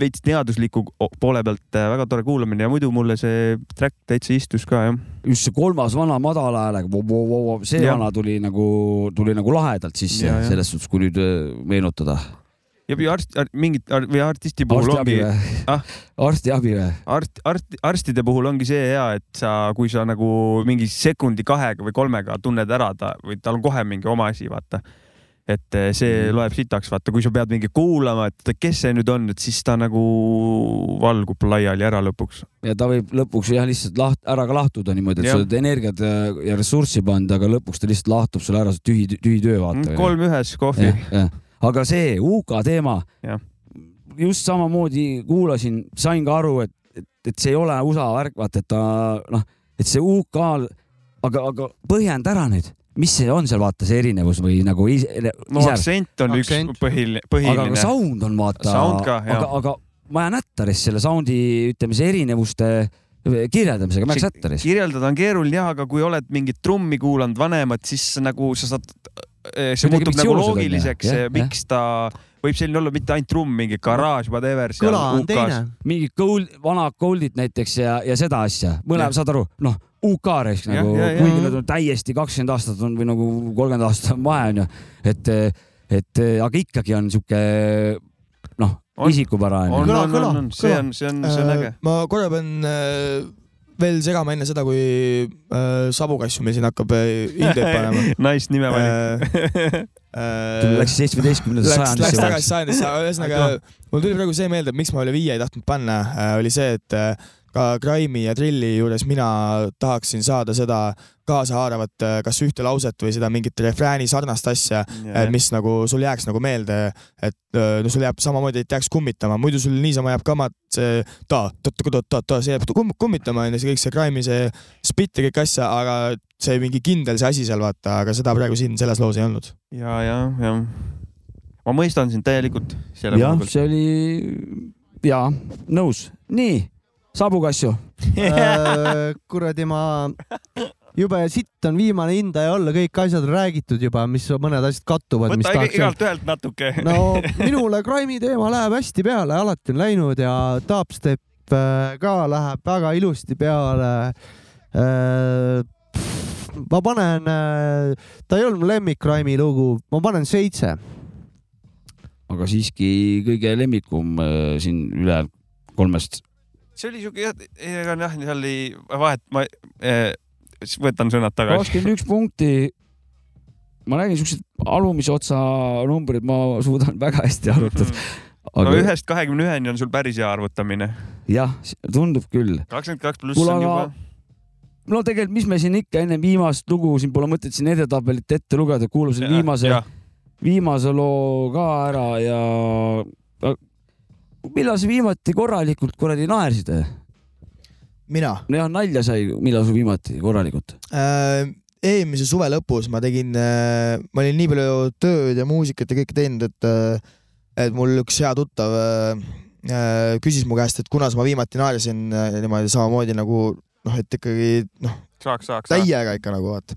veits teadusliku poole pealt äh, väga tore kuulamine ja muidu mulle see track täitsa istus ka jah. just see kolmas vana madala häälega, see Jah. vana tuli nagu, tuli nagu lahedalt sisse Ja, ja. selles suhtes, kui nüüd äh, meenutada. Ja või arst, mingit ar- või artisti puhul arstiabi ongi ah, arstiabi või? art, art, arstide puhul ongi see hea, et sa, kui sa nagu mingi sekundi kahega või kolmega tunned ära ta või tal on kohe mingi oma asi, vaata. et eh, see Mhm. loeb sitaks, vaata, kui sa pead mingi kuulama, et kes see nüüd on, et siis ta nagu valgub laiali ära lõpuks. ja ta võib lõpuks jah lihtsalt laht-, ära ka lahtuda niimoodi, et Jah. sa oled energiat ja, ja ressurssi pannud, aga lõpuks ta lihtsalt lahtub sul ära, see tühi, tühi töö vaata. kolm ühes kohvi. Aga see UK teema just samamoodi kuulasin, sain ka aru, et, et, et see ei ole USA värk, vaata, et ta noh, et see UK-l, aga, aga põhjenda ära nüüd, mis see on seal, vaata see erinevus või nagu ise, no ise- aktsent on Aktsent. üks põhiline, aga, aga põhiline. sound on vaata, aga, aga ma jään ättaris selle sound'i, ütleme, see erinevuste kirjeldamisega, ma jääks ättaris. kirjeldada on keeruline jah, aga kui oled mingit trummi kuulanud vanemat, siis nagu sa saad, see Kuidagi muutub nagu on, loogiliseks miks ta võib selline olla mitte ainult trumm, mingi garaaž, whatever. mingid gold, vanad gold'id näiteks ja, ja seda asja, mõlemad saad aru, noh, UK reis nagu, kuigi nad on täiesti kakskümmend aastat on või nagu kolmkümmend aastat on vahe onju, et, et aga ikkagi on sihuke noh, isikupärane. on, on, on, on, see on, see on, see on äge. ma korra pean äh, veel segama enne seda, kui äh, Sabu Kassu meil siin hakkab äh, hindeid panema. Nice nime valik. Läks seitsmeteistkümnendasse Läks, läks sajandisse. tagasi sajandisse, ühesõnaga mul tuli praegu see meelde, miks ma üle viie ei tahtnud panna, oli see, et äh, ka Grime'i ja Drilli juures mina tahaksin saada seda kaasahaaravat äh, kas ühte lauset või seda mingit refrääni sarnast asja, Jah. mis nagu sul jääks nagu meelde, et äh, no sul jääb samamoodi, et jääks kummitama, muidu sul niisama jääb kamat see ta, ta, ta, ta, ta, see jääb kum- kummitama onju, see kõik see Grime'i see spitt ja kõik asja, aga see mingi kindel see asi seal vaata, aga seda praegu siin selles loos ei olnud. ja, ja, ja ma mõistan sind täielikult selle jah see oli, jaa, nõus. nii, Sabu Kassu. Äh, kuradi ma, jube sitt on viimane hindaja olla, kõik asjad on räägitud juba, mis mõned asjad kattuvad, mis võta igalt ühelt natuke. no minule Grime'i teema läheb hästi peale, alati on läinud ja Dubstep äh, ka läheb väga ilusti peale. ma panen, ta ei olnud mu lemmik Grime'i lugu, ma panen seitse. aga siiski kõige lemmikum äh, siin üle kolmest. See oli siuke jah, ega jah, seal oli vahet, ma eh, võtan sõnad tagasi. kakskümmend üks punkti. ma räägin siuksed alumise otsa numbrid, ma suudan väga hästi arvutada. aga ühest kahekümne üheni on sul päris hea arvutamine. jah, tundub küll. kakskümmend kaks pluss on juba. no tegelikult, mis me siin ikka enne viimast lugu, siin pole mõtet siin edetabelit ette lugeda, kuulasin Jah, viimase viimase loo ka ära ja millal sa viimati korralikult kuradi naersid? mina? jah, nalja sai, millal sa viimati korralikult? äh, eelmise suve lõpus ma tegin äh,, ma olin nii palju tööd ja muusikat ja kõike teinud, et äh, et mul üks hea tuttav äh, äh, küsis mu käest, et kunas ma viimati naersin äh, niimoodi samamoodi nagu noh, et ikkagi noh, täiega ikka nagu vaata.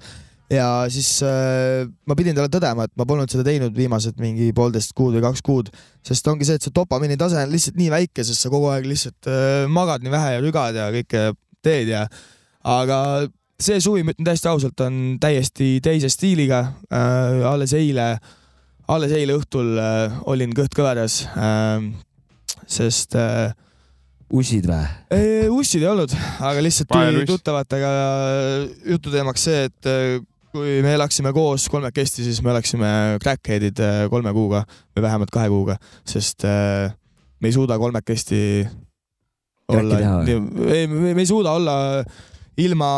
Ja siis äh, ma pidin talle tõdema, et ma polnud seda teinud viimased mingi poolteist kuud või kaks kuud, sest ongi see, et see dopamiini tase on lihtsalt nii väike, sest sa kogu aeg lihtsalt äh, magad nii vähe ja rügad ja kõike teed ja aga see suvi, ma ütlen täiesti ausalt, on täiesti teise stiiliga äh,. alles eile, alles eile õhtul äh, olin kõht kõveras äh,, sest äh, ussid või? ussid ei olnud, aga lihtsalt tuli tuttavatega jututeemaks see, et äh, kui me elaksime koos kolmekesti, siis me oleksime crackhead'id äh, kolme kuuga või vähemalt kahe kuuga, sest äh, me ei suuda kolmekesti või? ei, me ei suuda olla ilma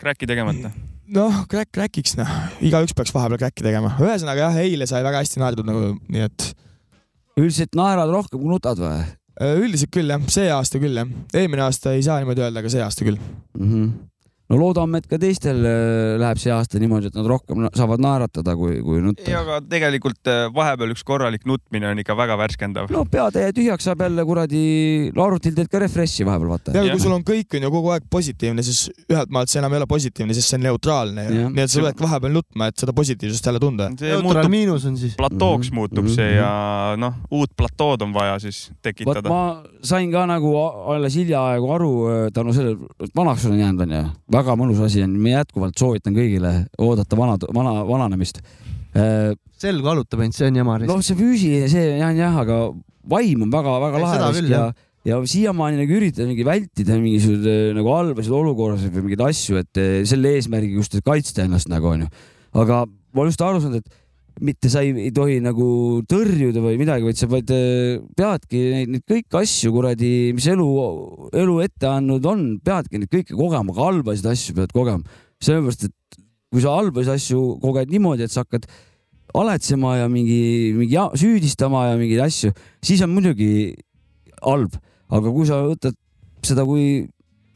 Crack'i tegemata. noh, crack crack'iks noh, igaüks peaks vahepeal crack'i tegema, ühesõnaga jah, eile sai väga hästi naerdud nagu nii et üldiselt naerad rohkem kui nutad või? Äh, üldiselt küll jah, see aasta küll jah, eelmine aasta ei saa niimoodi öelda, aga see aasta küll mm. -hmm. No loodame, et ka teistel äh, läheb see aasta niimoodi, et nad rohkem saavad naeratada kui, kui nutta. ja aga tegelikult eh, vahepeal üks korralik nutmine on ikka väga värskendav. no peatäie tühjaks saab jälle kuradi, arvutil teed ka refresh'i vahepeal vaata. ja kui sul on kõik on ju kogu aeg positiivne, siis ühelt maalt see enam ei ole positiivne, sest see on neutraalne ju nii et sa peadki vahepeal nutma, et seda positiivsust jälle tunda. muutub, miinus on siis. platooks muutub Mhm. see ja noh, uut platood on vaja siis tekitada. ma sain ka nagu alles hiljaaegu aru äh, tänu sellele, vanaks olen jäänud onju, väga mõnus asi on, ma jätkuvalt soovitan kõigile oodata vana, vana, vananemist. selg valutab ainult, see on jama. noh, see füüsiline, see jah, jah, aga vaim on väga-väga lahe ja ja siiamaani nagu üritan mingi vältida mingisuguseid nagu halbasid olukorrasid või mingeid asju, et eh, selle eesmärgiga just kaitsta ennast nagu onju. aga ma olen just aru saanud, et mitte sa ei, ei tohi nagu tõrjuda või midagi, vaid sa vaid eh, peadki neid, neid kõiki asju kuradi, mis elu, elu ette andnud on, peadki neid kõiki kogema, ka halbasid asju pead kogema. sellepärast, et kui sa halbasid asju koged niimoodi, et sa hakkad aletsema ja mingi, mingi ja, süüdistama ja mingeid asju, siis on muidugi halb, aga kui sa võtad seda kui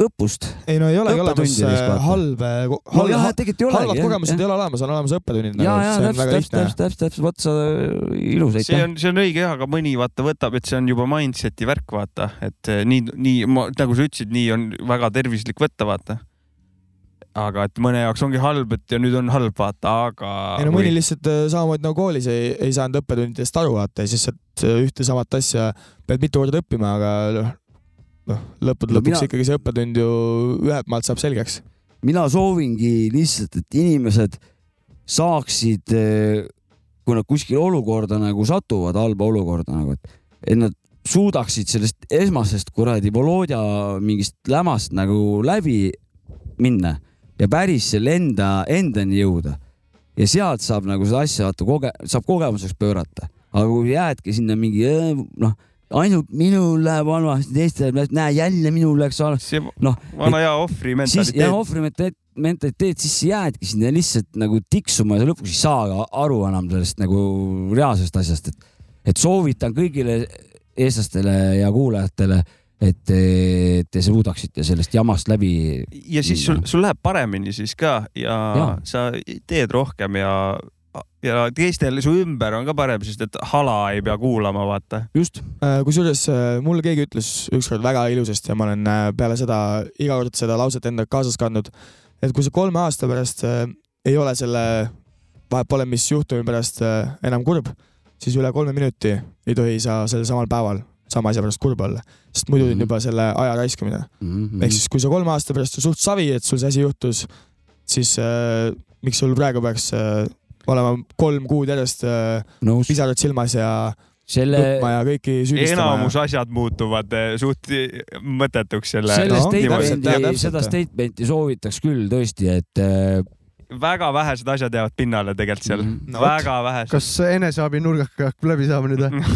õppust. ei no ei olegi olemas Õppetundidest, äh, vaata. halb, No halvad jah, kogemused jah. ei ole olemas, on olemas õppetunnid. ja, ja see on täpselt, täpselt, täpselt, täpselt, vot sa ilus see aitäh. on, see on õige jah, aga mõni vaata võtab, et see on juba mindset'i värk, vaata, et eh, nii, nii ma, nagu sa ütlesid, nii on väga tervislik võtta, vaata. aga et mõne jaoks ongi halb, et ja nüüd on halb, vaata, aga. ei no mõni lihtsalt äh, samamoodi nagu koolis ei, ei saanud õppetundidest aru vaata ja siis sealt äh, ühte samat asja pead mitu korda õppima, aga noh, lõppude lõpuks mina- ikkagi see õppetund ju ühelt maalt saab selgeks. mina soovingi lihtsalt, et inimesed saaksid, kui nad kuskil olukorda nagu satuvad, halba olukorda nagu, et, et nad suudaksid sellest esmasest kuradi Volodja mingist lämast nagu läbi minna ja päris selle enda, endani jõuda. ja sealt saab nagu seda asja vaata koge-, saab kogemuseks pöörata. aga kui jäädki sinna mingi "Äh, noh, ainult minul läheb halvasti, teistel, näe jälle minul läks halvasti. noh, vana hea ohvri siis jah, mentaliteet. ohvri mentaliteet, mentaliteet, siis jäädki sinna lihtsalt nagu tiksuma ja lõpuks ei saa aru enam sellest nagu reaalsest asjast, et, et soovitan kõigile eestlastele ja kuulajatele, et te, te suudaksite sellest jamast läbi. ja siis sul, sul läheb paremini siis ka ja, ja. Sa teed rohkem ja, ja teistel su ümber on ka parem, sest et hala ei pea kuulama, vaata. just. kusjuures äh, mulle keegi ütles ükskord väga ilusasti ja ma olen äh, peale seda iga kord seda lauset endaga kaasas kandnud, et kui sa kolme aasta pärast äh, ei ole selle, vahet pole, mis juhtumi pärast äh, enam kurb, siis üle kolme minuti ei tohi sa sellel samal päeval sama asja pärast kurb olla, sest muidu on juba selle aja raiskamine. Mhm. ehk siis, kui sa kolme aasta pärast on suht savi, et sul see asi juhtus, siis äh, miks sul praegu peaks äh, olema kolm kuud järjest äh, Nõus. pisarad silmas ja Selle- ja kõiki süüdistama enamus asjad muutuvad eh, suht mõttetuks selle. selle statement'i, seda statement'i soovitaks küll tõesti, et äh, väga vähesed asjad jäävad pinnale tegelikult seal Mhm. no,. väga vähesed. kas eneseabi nurgaka hakkab läbi saama nüüd või?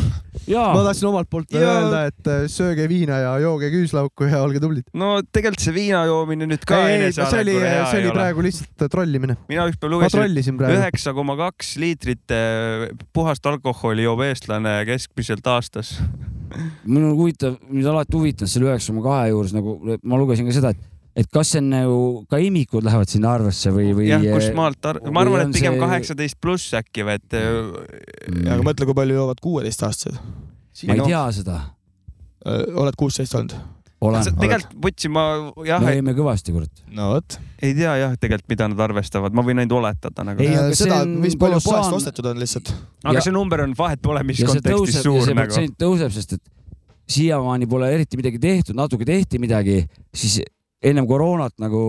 Ma tahtsin omalt poolt Jaa. öelda, et äh, sööge viina ja jooge küüslauku ja olge tublid. no tegelikult see viina joomine nüüd ka ei, ei, see oli, see oli praegu lihtsalt trollimine. mina ükspäev lugesin, üheksa koma kaks liitrit eh, puhast alkoholi joob eestlane keskmiselt aastas. on huvitav, mind alati huvitanud selle üheksa koma kahe juures nagu ma lugesin ka seda, et, et kas see on nagu ka imikud lähevad sinna arvesse või, või. jah, kust maalt, ma arvan, et pigem see... kaheksateist pluss äkki või et. aga mõtle, kui palju joovad kuueteistaastased. ma ei tea seda. oled kuusteist olnud? olen. tegelikult võtsin ma jah me, jõime kõvasti, kurat. no vot. ei tea jah, tegelikult mida nad arvestavad, ma võin ainult oletada nagu. Ei, aga see seda, mis palju poest kolossaalne- ostetud on lihtsalt. aga Ja- see number on, vahet pole, mis ja see kontekstis tõuseb ja suur see nagu. protsent tõuseb, sest et siiamaani pole eriti midagi tehtud, natuke tehti midagi, siis ennem koroonat nagu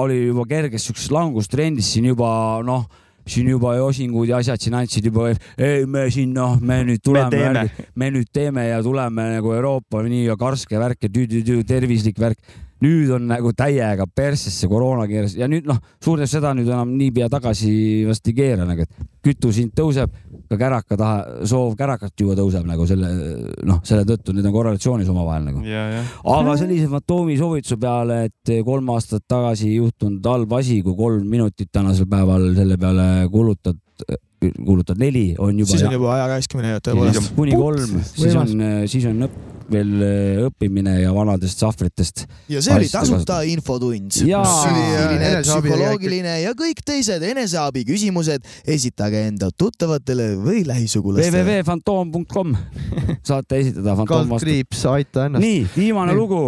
oli juba kerges siukses langustrendis siin juba noh, siin juba Osingud ja asjad siin andsid juba, ei me siin noh, me nüüd tuleme, me nüüd teeme ja tuleme nagu Euroopa nii ja karske värk ja tüü-tüü-tüü tervislik värk. Nüüd on nagu täiega persesse koroona keeras ja nüüd noh, suur tänu seda nüüd enam niipea tagasi vast ei keera nagu, et kütusehind tõuseb, ka käraka taha, soov kärakat juua tõuseb nagu selle noh, selle tõttu need on korrelatsioonis omavahel nagu. aga sellise fantoomi soovituse peale, et kolm aastat tagasi juhtunud halb asi, kui kolm minutit tänasel päeval selle peale kulutad, kulutad neli, on juba. siis on juba aja raiskamine tõepoolest. kuni kolm, siis on, siis on õpp, veel äh, õppimine ja vanadest sahvritest. ja see oli tasuta infotund. Eneseabi- psühholoogiline ja kõik teised eneseabi küsimused esitage enda tuttavatele või lähisugulastele. www.fantoom.com saate esitada. kaldkriips, aita ennast. nii, viimane lugu.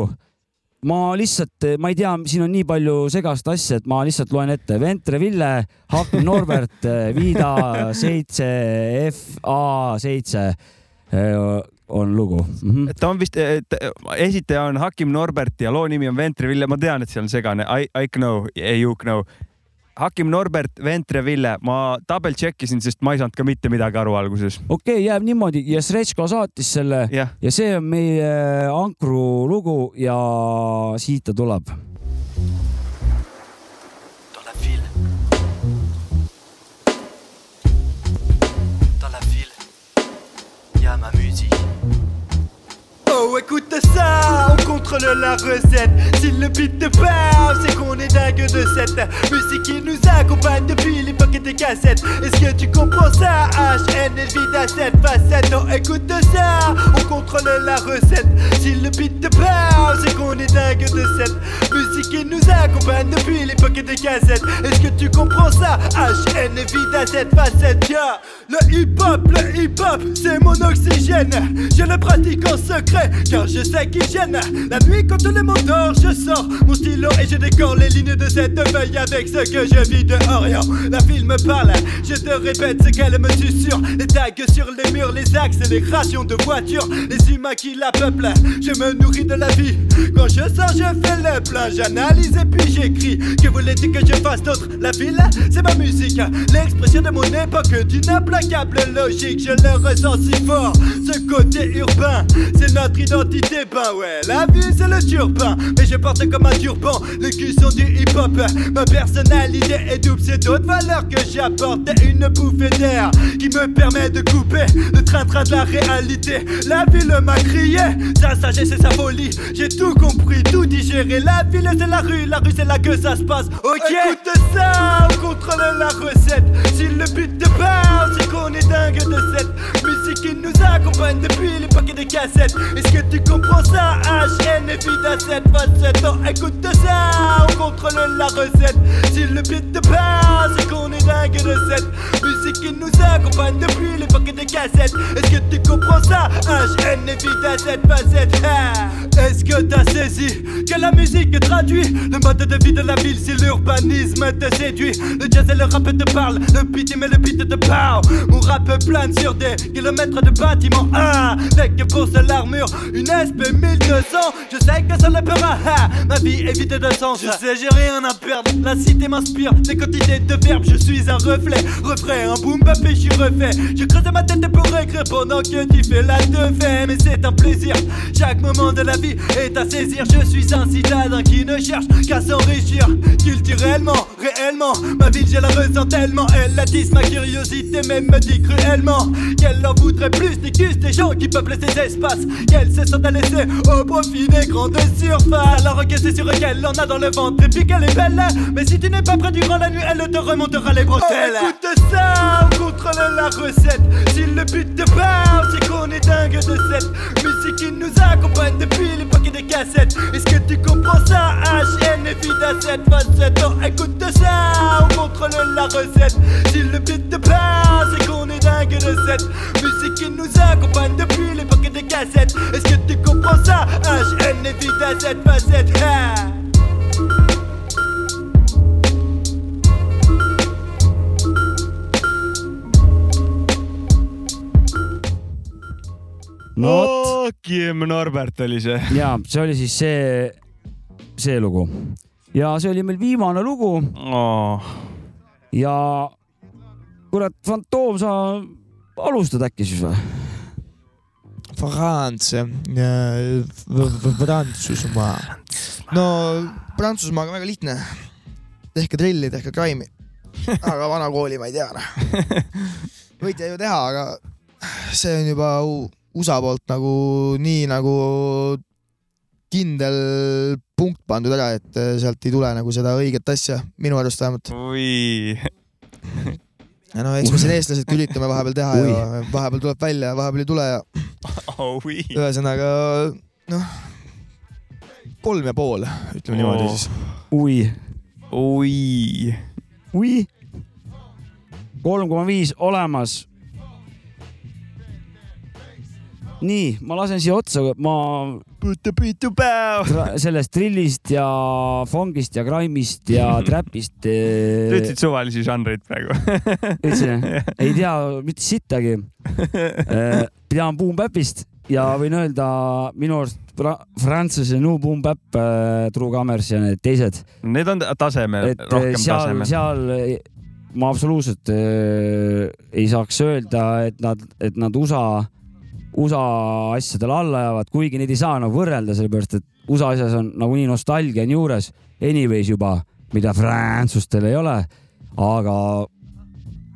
Ma lihtsalt, ma ei tea, siin on nii palju segast asja, et ma lihtsalt loen ette. Ventre Ville, Haken Norbert, Vida seitse, FA seitse on lugu mm. -hmm. ta on vist, esitaja on Hakim Norbert ja loo nimi on Ventre Ville, ma tean, et see on segane, I, I know, you know. Hakim Norbert, Ventre Ville, ma double check isin, sest ma ei saanud ka mitte midagi aru alguses. okei okay,, jääb niimoodi ja Sretško saatis selle Jah. ja see on meie ankru lugu ja siit ta tuleb. Écoute ça, on contrôle la recette Si le beat te parle, c'est qu'on est dingue de cette musique qui nous accompagne depuis l'époque des cassettes. Est-ce que tu comprends ça HN est vide à cette facette. Non, écoute ça, on contrôle la recette. Si le beat te parle, c'est qu'on est dingue de cette musique qui nous accompagne depuis l'époque des cassettes. Est-ce que tu comprends ça HN est vide à cette facette. Yeah. Le hip-hop, le hip-hop, c'est mon oxygène. Je le pratique en secret, car je sais qu'il gêne. La nuit, quand le monde dort, je sors mon stylo et je décore les lignes de cette feuille avec ce que je vis de Orient. La ville me parle, je te répète ce qu'elle me susurre. Les tags sur les murs, les accélérations de voitures, les humains qui la peuplent. Je me nourris de la vie. Quand je sors, je fais le plein, j'analyse et puis j'écris. Que voulez-tu que je fasse d'autre? La ville, c'est ma musique, l'expression de mon époque d'une implacable logique. Je le ressens si fort, ce côté urbain, c'est notre identité. Ben la vie c'est le turpin, mais je porte comme un turban les culs sont du hip-hop. Ma personnalité est double, c'est d'autres valeurs que j'apporte. Et une bouffée d'air qui me permet de couper le train-train de la réalité. La ville m'a crié, sa sagesse et sa folie. J'ai tout compris, tout digéré. La ville c'est la rue, la rue c'est là que ça se passe. Ok, écoute ça, on contrôle la recette. Si le but te parle, c'est qu'on est dingue de cette qui nous accompagne depuis l'époque des cassettes. Est-ce que tu comprends ça? HN vide à cette facette. Non, écoute ça, on contrôle la recette. Si le beat te parle, c'est qu'on est dingue de cette musique qui nous accompagne depuis l'époque des cassettes. Est-ce que tu comprends ça? HN à cette facette. Ah. Est-ce que t'as saisi que la musique traduit le mode de vie de la ville si l'urbanisme te séduit? Le jazz et le rap te parlent, le beat mais le beat te parle. Mon rap plane sur des kilomètres de bâtiments. Ah, avec pour seule une SP 1200. Je sais que ça ne peut pas. Ah, ma vie est vide de sens. Je sais, j'ai rien à perdre. La cité m'inspire des quantités de verbes. Je suis un reflet, refrain, un boom bap et je suis refait. Je creuse ma tête pour écrire pendant que tu fais la teufée. Mais c'est un plaisir. Chaque moment de la vie est à saisir. Je suis un citadin qui ne cherche qu'à s'enrichir. Culturellement, réellement, ma ville je la ressens tellement. Elle attise ma curiosité, même me dit cruellement qu'elle en voudrait plus des cus des gens qui peuplent ces espaces. Qu'elle se sent à laisser au profit des grandes surfaces. Alors que c'est sûr qu'elle en a dans le ventre et puis qu'elle est belle. Mais si tu n'es pas prêt durant la nuit, elle te remontera les bretelles. Oh, écoute ça, on contrôle la recette. Si le but te parle, c'est qu'on est dingue de cette musique qui nous accompagne depuis l'époque des cassettes. Est-ce que tu comprends ça? HN vide à cette facette? Oh, écoute ça, on contrôle la recette. Si le but te parle, c'est qu'on est dingue de cette musique qui nous accompagne depuis l'époque des cassettes. Est-ce que tu comprends ça? HN vide à cette facette. Ah. no vot. Kim Norbert oli see. ja see oli siis see, see lugu ja see oli meil viimane lugu oh.. ja kurat, Fantoom, sa alustad äkki siis või? France, Prantsusmaa. no Prantsusmaaga väga lihtne. tehke trilli, tehke grime'i. aga vana kooli ma ei tea noh. võite ju teha, aga see on juba USA poolt nagu nii nagu kindel punkt pandud ära, et sealt ei tule nagu seda õiget asja, minu arust vähemalt. oi. Ja no eks me siin eestlased ka üritame vahepeal teha ja vahepeal tuleb välja ja vahepeal ei tule ja oi. ühesõnaga noh, kolm ja pool, ütleme niimoodi siis. ui. ui. ui. kolm koma viis olemas. nii, ma lasen siia otsa, ma sellest trillist ja fongist ja grime'ist ja trapist. sa ütlesid suvalisi žanreid praegu. ütlesin, ei tea mitte sittagi. tean Boom Bapist ja võin öelda minu arust fra- Prantsuse New Boom Bap, True Commerce ja need teised. Need on tasemel, rohkem seal, tasemel. seal ma absoluutselt äh, ei saaks öelda, et nad, et nad USA, USA asjadele alla jäävad, kuigi neid ei saa nagu võrrelda, sellepärast et USA asjas on nagunii nostalgia on juures, anyways juba, mida prantslastel ei ole, aga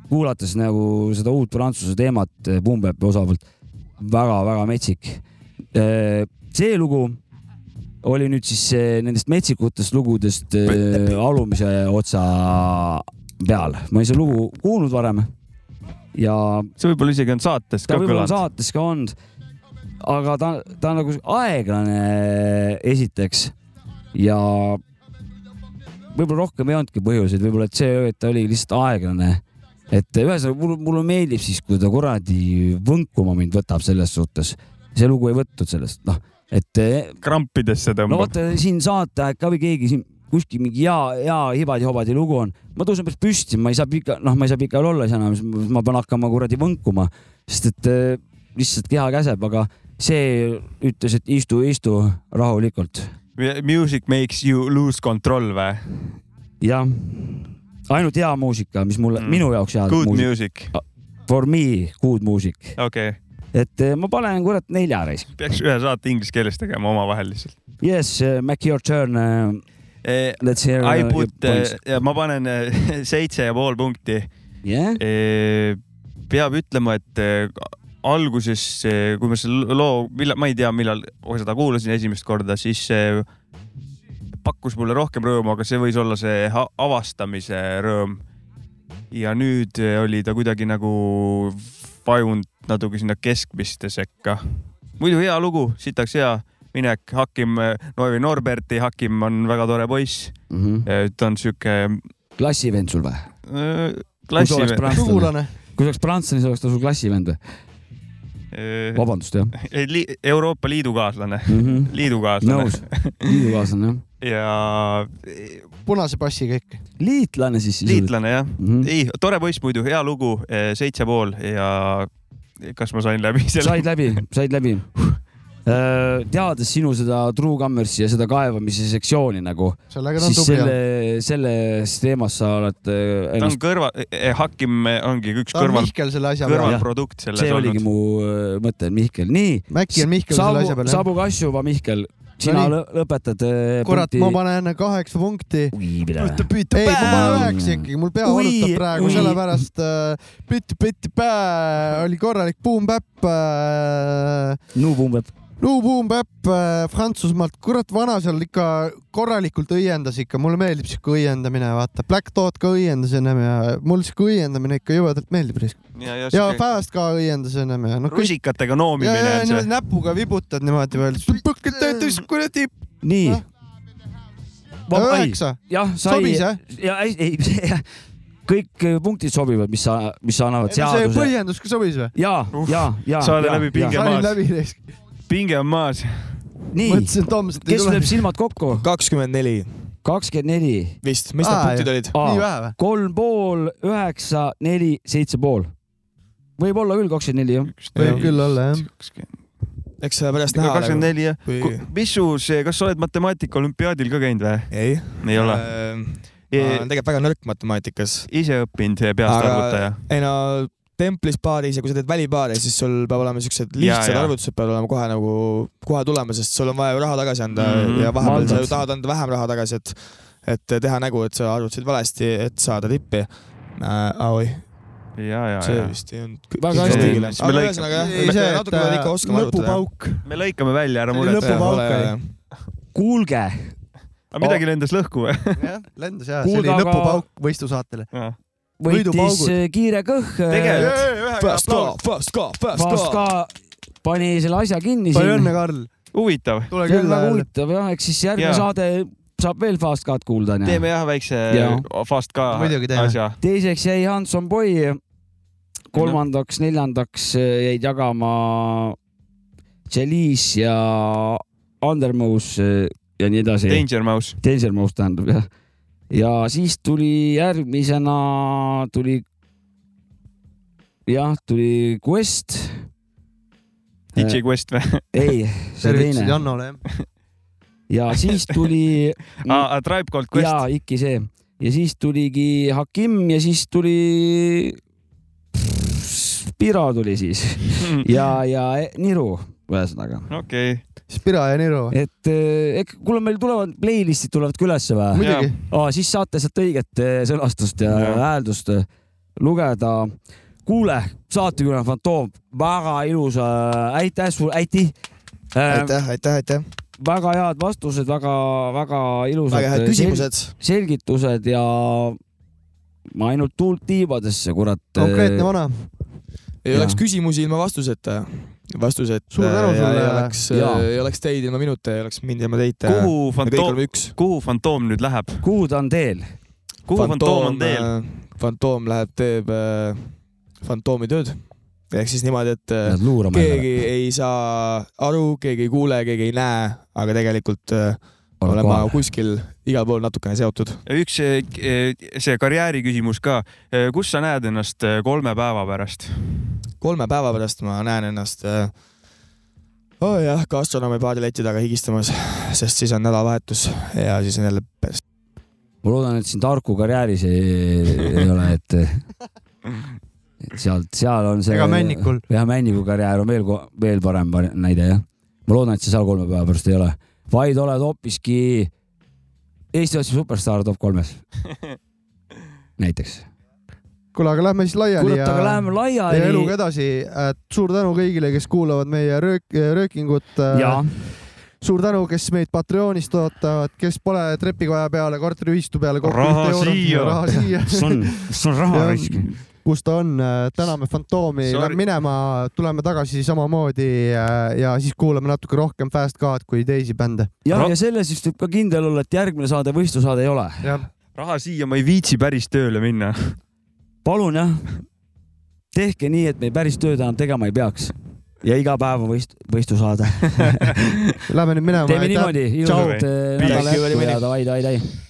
kuulates nagu seda uut prantsuse teemat eh, Boom Bapi osa poolt, väga-väga metsik. see lugu oli nüüd siis eh, nendest metsikutest lugudest eh, alumise otsa peal, ma ei saa lugu kuulnud varem ja see võib-olla isegi on saates ka kõlanud. saates ka olnud, aga ta, ta on nagu aeglane esiteks ja võib-olla rohkem ei olnudki põhjuseid, võib-olla et see, et ta oli lihtsalt aeglane. et ühesõnaga mulle, mulle meeldib siis, kui ta kuradi võnkuma mind võtab selles suhtes. see lugu ei võtnud sellest, noh, et. krampidesse no tõmbab. vaata siin saate aeg ka või keegi siin kuskil mingi hea, hea hibadi-hobadi lugu on, ma tõusen päris püsti, ma ei saa pika, noh, ma ei saa pikal olla siis enam, ma pean hakkama kuradi võnkuma, sest et äh, lihtsalt keha käseb, aga see ütles, et istu, istu rahulikult. Music makes you lose control või? jah, ainult hea muusika, mis mulle mm., minu jaoks hea Good music.. For me, good music. okei okay., et eh, ma panen kurat nelja reis. peaks ühe saate inglise keeles tegema omavahel lihtsalt. Yes, Mac your turn. Let's hear I uh, your put, points. ma panen eh, seitse ja pool punkti Yeah.. peab ütlema, et eh, alguses, kui ma selle loo, millal, ma ei tea, millal seda kuulasin esimest korda, siis pakkus mulle rohkem rõõmu, aga see võis olla see avastamise rõõm. ja nüüd eh, oli ta kuidagi nagu vajunud natuke sinna keskmiste sekka. muidu hea lugu, sitaks hea minek, Hakim, Noevi Norberti, Hakim on väga tore poiss mm. -hmm. ta on sihuke. klassivend sul või? klassivend. kui sa oleks prantslane, siis oleks ta sul klassivend või? Vabandust, jah. Li Euroopa Liidu kaaslane mm, Mhm. -hmm. liidukaaslane. nõus, liidukaaslane jah. ja punase passiga ikka. liitlane siis. liitlane jah mm. -hmm. ei, tore poiss muidu, hea lugu, seitse pool ja kas ma sain läbi selle? said läbi, said läbi. Teades sinu seda True Commerce'i ja seda kaevamise sektsiooni nagu, siis selle, selles teemas sa oled äh, ta on kõrva, Hakim ongi üks Ta kõrval, selle kõrvalprodukt selles see oligi olnud. mu äh, mõte, Mihkel, nii. Mäkki on Mihkel selle asja peal, jah. Sabu Kassjuva, Mihkel, sina lõ lõpetad äh, kurat, ma panen kaheksa punkti. ei, ma panen üheksa ikkagi, mul pea valutab praegu sellepärast äh, pütt-pütt-pää oli korralik buum-päpp äh,. Nuu-buum-päpp. Nuu-buum-päpp äh, Prantsusmaalt, kurat, vana seal ikka korralikult õiendas ikka, mulle meeldib siuke õiendamine, vaata, Black Dot ka õiendas ennem ja mul siuke õiendamine ikka jõvedalt meeldib. ja, ja, ja Fast ka õiendas ennem ja no rusikatega noomimine ja, ja on niimoodi see. näpuga vibutad niimoodi veel. kuradi. nii. üheksa. jah, sai. ja ei, ei, kõik äh, punktid sobivad, mis sa, mis sa annavad see seaduse. põhjendus ka sobis või? ja, ja, ja. sa oled läbi pinge maas. Pinge on maas. nii, kes tule. lööb silmad kokku? kakskümmend neli. kakskümmend neli. vist, mis need punktid olid? Nii vähe või? kolm pool, üheksa, neli, seitse pool. võib olla küll kakskümmend neli, jah. võib küll olla, jah. eks see pärast näha. kakskümmend neli jah Kui-. mis su see, kas sa oled matemaatika olümpiaadil ka käinud või? ei. ei ole? ma olen tegelikult väga nõrk matemaatikas. ise õppinud peast arvutaja? ei no templis paaris ja kui sa teed välipaari, siis sul peab olema siuksed lihtsad arvutused peavad olema kohe nagu kohe tulema, sest sul on vaja ju raha tagasi anda mm. -hmm. ja vahepeal sa ju tahad anda vähem raha tagasi, et et teha nägu, et sa arvutasid valesti, et saada tippi äh,. oi, ja, ja, see ja. vist ei olnud Väga hästi aga lõikame- ühesõnaga jah, see, natuke pead ikka oskama arvutada. lõpupauk. me lõikame välja, ära muretse. kuulge, aga midagi lendas lõhku või? jah, lendas ja, see oli lõpupauk võistlusaatele. Võitis äh, kiire kõhk. Tegelikult. Fast ka, fast ka, fast Fast ka. pani selle asja kinni palju õnne, Karl. huvitav. see on väga huvitav jah, eks siis järgmine saade saab veel Fast Cut kuulda teeme jah väikse Jaa. fast teeme. asja. teiseks jäi Hanson Boy, kolmandaks, neljandaks äh, jäid jagama Chalice ja Undermouse äh, ja nii edasi. Danger Mouse. Danger Mouse tähendab jah. Ja siis tuli järgmisena tuli, jah, tuli Quest. DJ Quest või? ei, see tervitused teine. Jannole, jah. ja siis tuli aa, Tribe Called Quest. ja ikka see ja siis tuligi Hakim ja siis tuli. Spiro tuli siis ja, ja Niru ühesõnaga, okei. Spira ja Niru. et eh, kuule, meil tulevad playlist'id tulevad ka ülesse või? muidugi. Aa, siis saate sealt õiget eh, sõnastust ja Jaa. hääldust eh, lugeda. kuule, saatekülaline Fantoom, väga ilus, aitäh sulle, aitäh. aitäh, aitäh, aitäh. väga head vastused, väga-väga ilusad. väga head küsimused. selgitused ja ma ainult tuult tiibadesse, kurat. konkreetne vana. ei Jaa. oleks küsimusi ilma vastuseta. vastused. Suur tänu sulle. ei oleks, Jaa. ei oleks teid ilma minuta, ei oleks mind ilma teid. kuhu me kõik fantoom kuhu fantoom nüüd läheb? kuhu ta on teel? kuhu fantoom on teel? fantoom läheb, teeb äh, fantoomi tööd. ehk siis niimoodi, et äh, keegi ei saa aru, keegi ei kuule, keegi ei näe, aga tegelikult äh, olen ma kohal. kuskil igal pool natukene seotud. üks see karjääri küsimus ka. kus sa näed ennast kolme päeva pärast? Kolme päeva pärast ma näen ennast äh, oh jah, gastronoomi paadi leti taga higistamas, sest siis on nädalavahetus ja siis on jälle pers-. ma loodan, et sind Harku karjääris ei, ei ole, et et sealt, seal on see. Ega Männikul. jah, Männiku karjäär on veel, veel parem par- näide jah. ma loodan, et sa seal kolme päeva pärast ei ole, vaid oled hoopiski Eesti otsib superstaar top kolmes. näiteks. kuule, aga lähme siis laiali kurat, aga läheme ja laiali. eluga edasi. suur tänu kõigile, kes kuulavad meie röök, röökingut. Jaa. suur tänu, kes meid Patreonis toetavad, kes pole trepikoja peale, korteriühistu peale. Raha siia. raha siia. see on, see on raha raisk. kus ta on, täname Fantoomi, lähme minema, tuleme tagasi samamoodi ja, ja siis kuulame natuke rohkem Fast Card kui teisi bände. jah, ja selles vist võib ka kindel olla, et järgmine saade võistlusaade ei ole. raha siia, ma ei viitsi päris tööle minna. Palun jah, tehke nii, et me päris tööd enam tegema ei peaks. Ja iga päev on võist-, võistlusaade. Lähme nüüd minema. teeme niimoodi, ilusat eh, nädala jätku ja davai, davai, davai.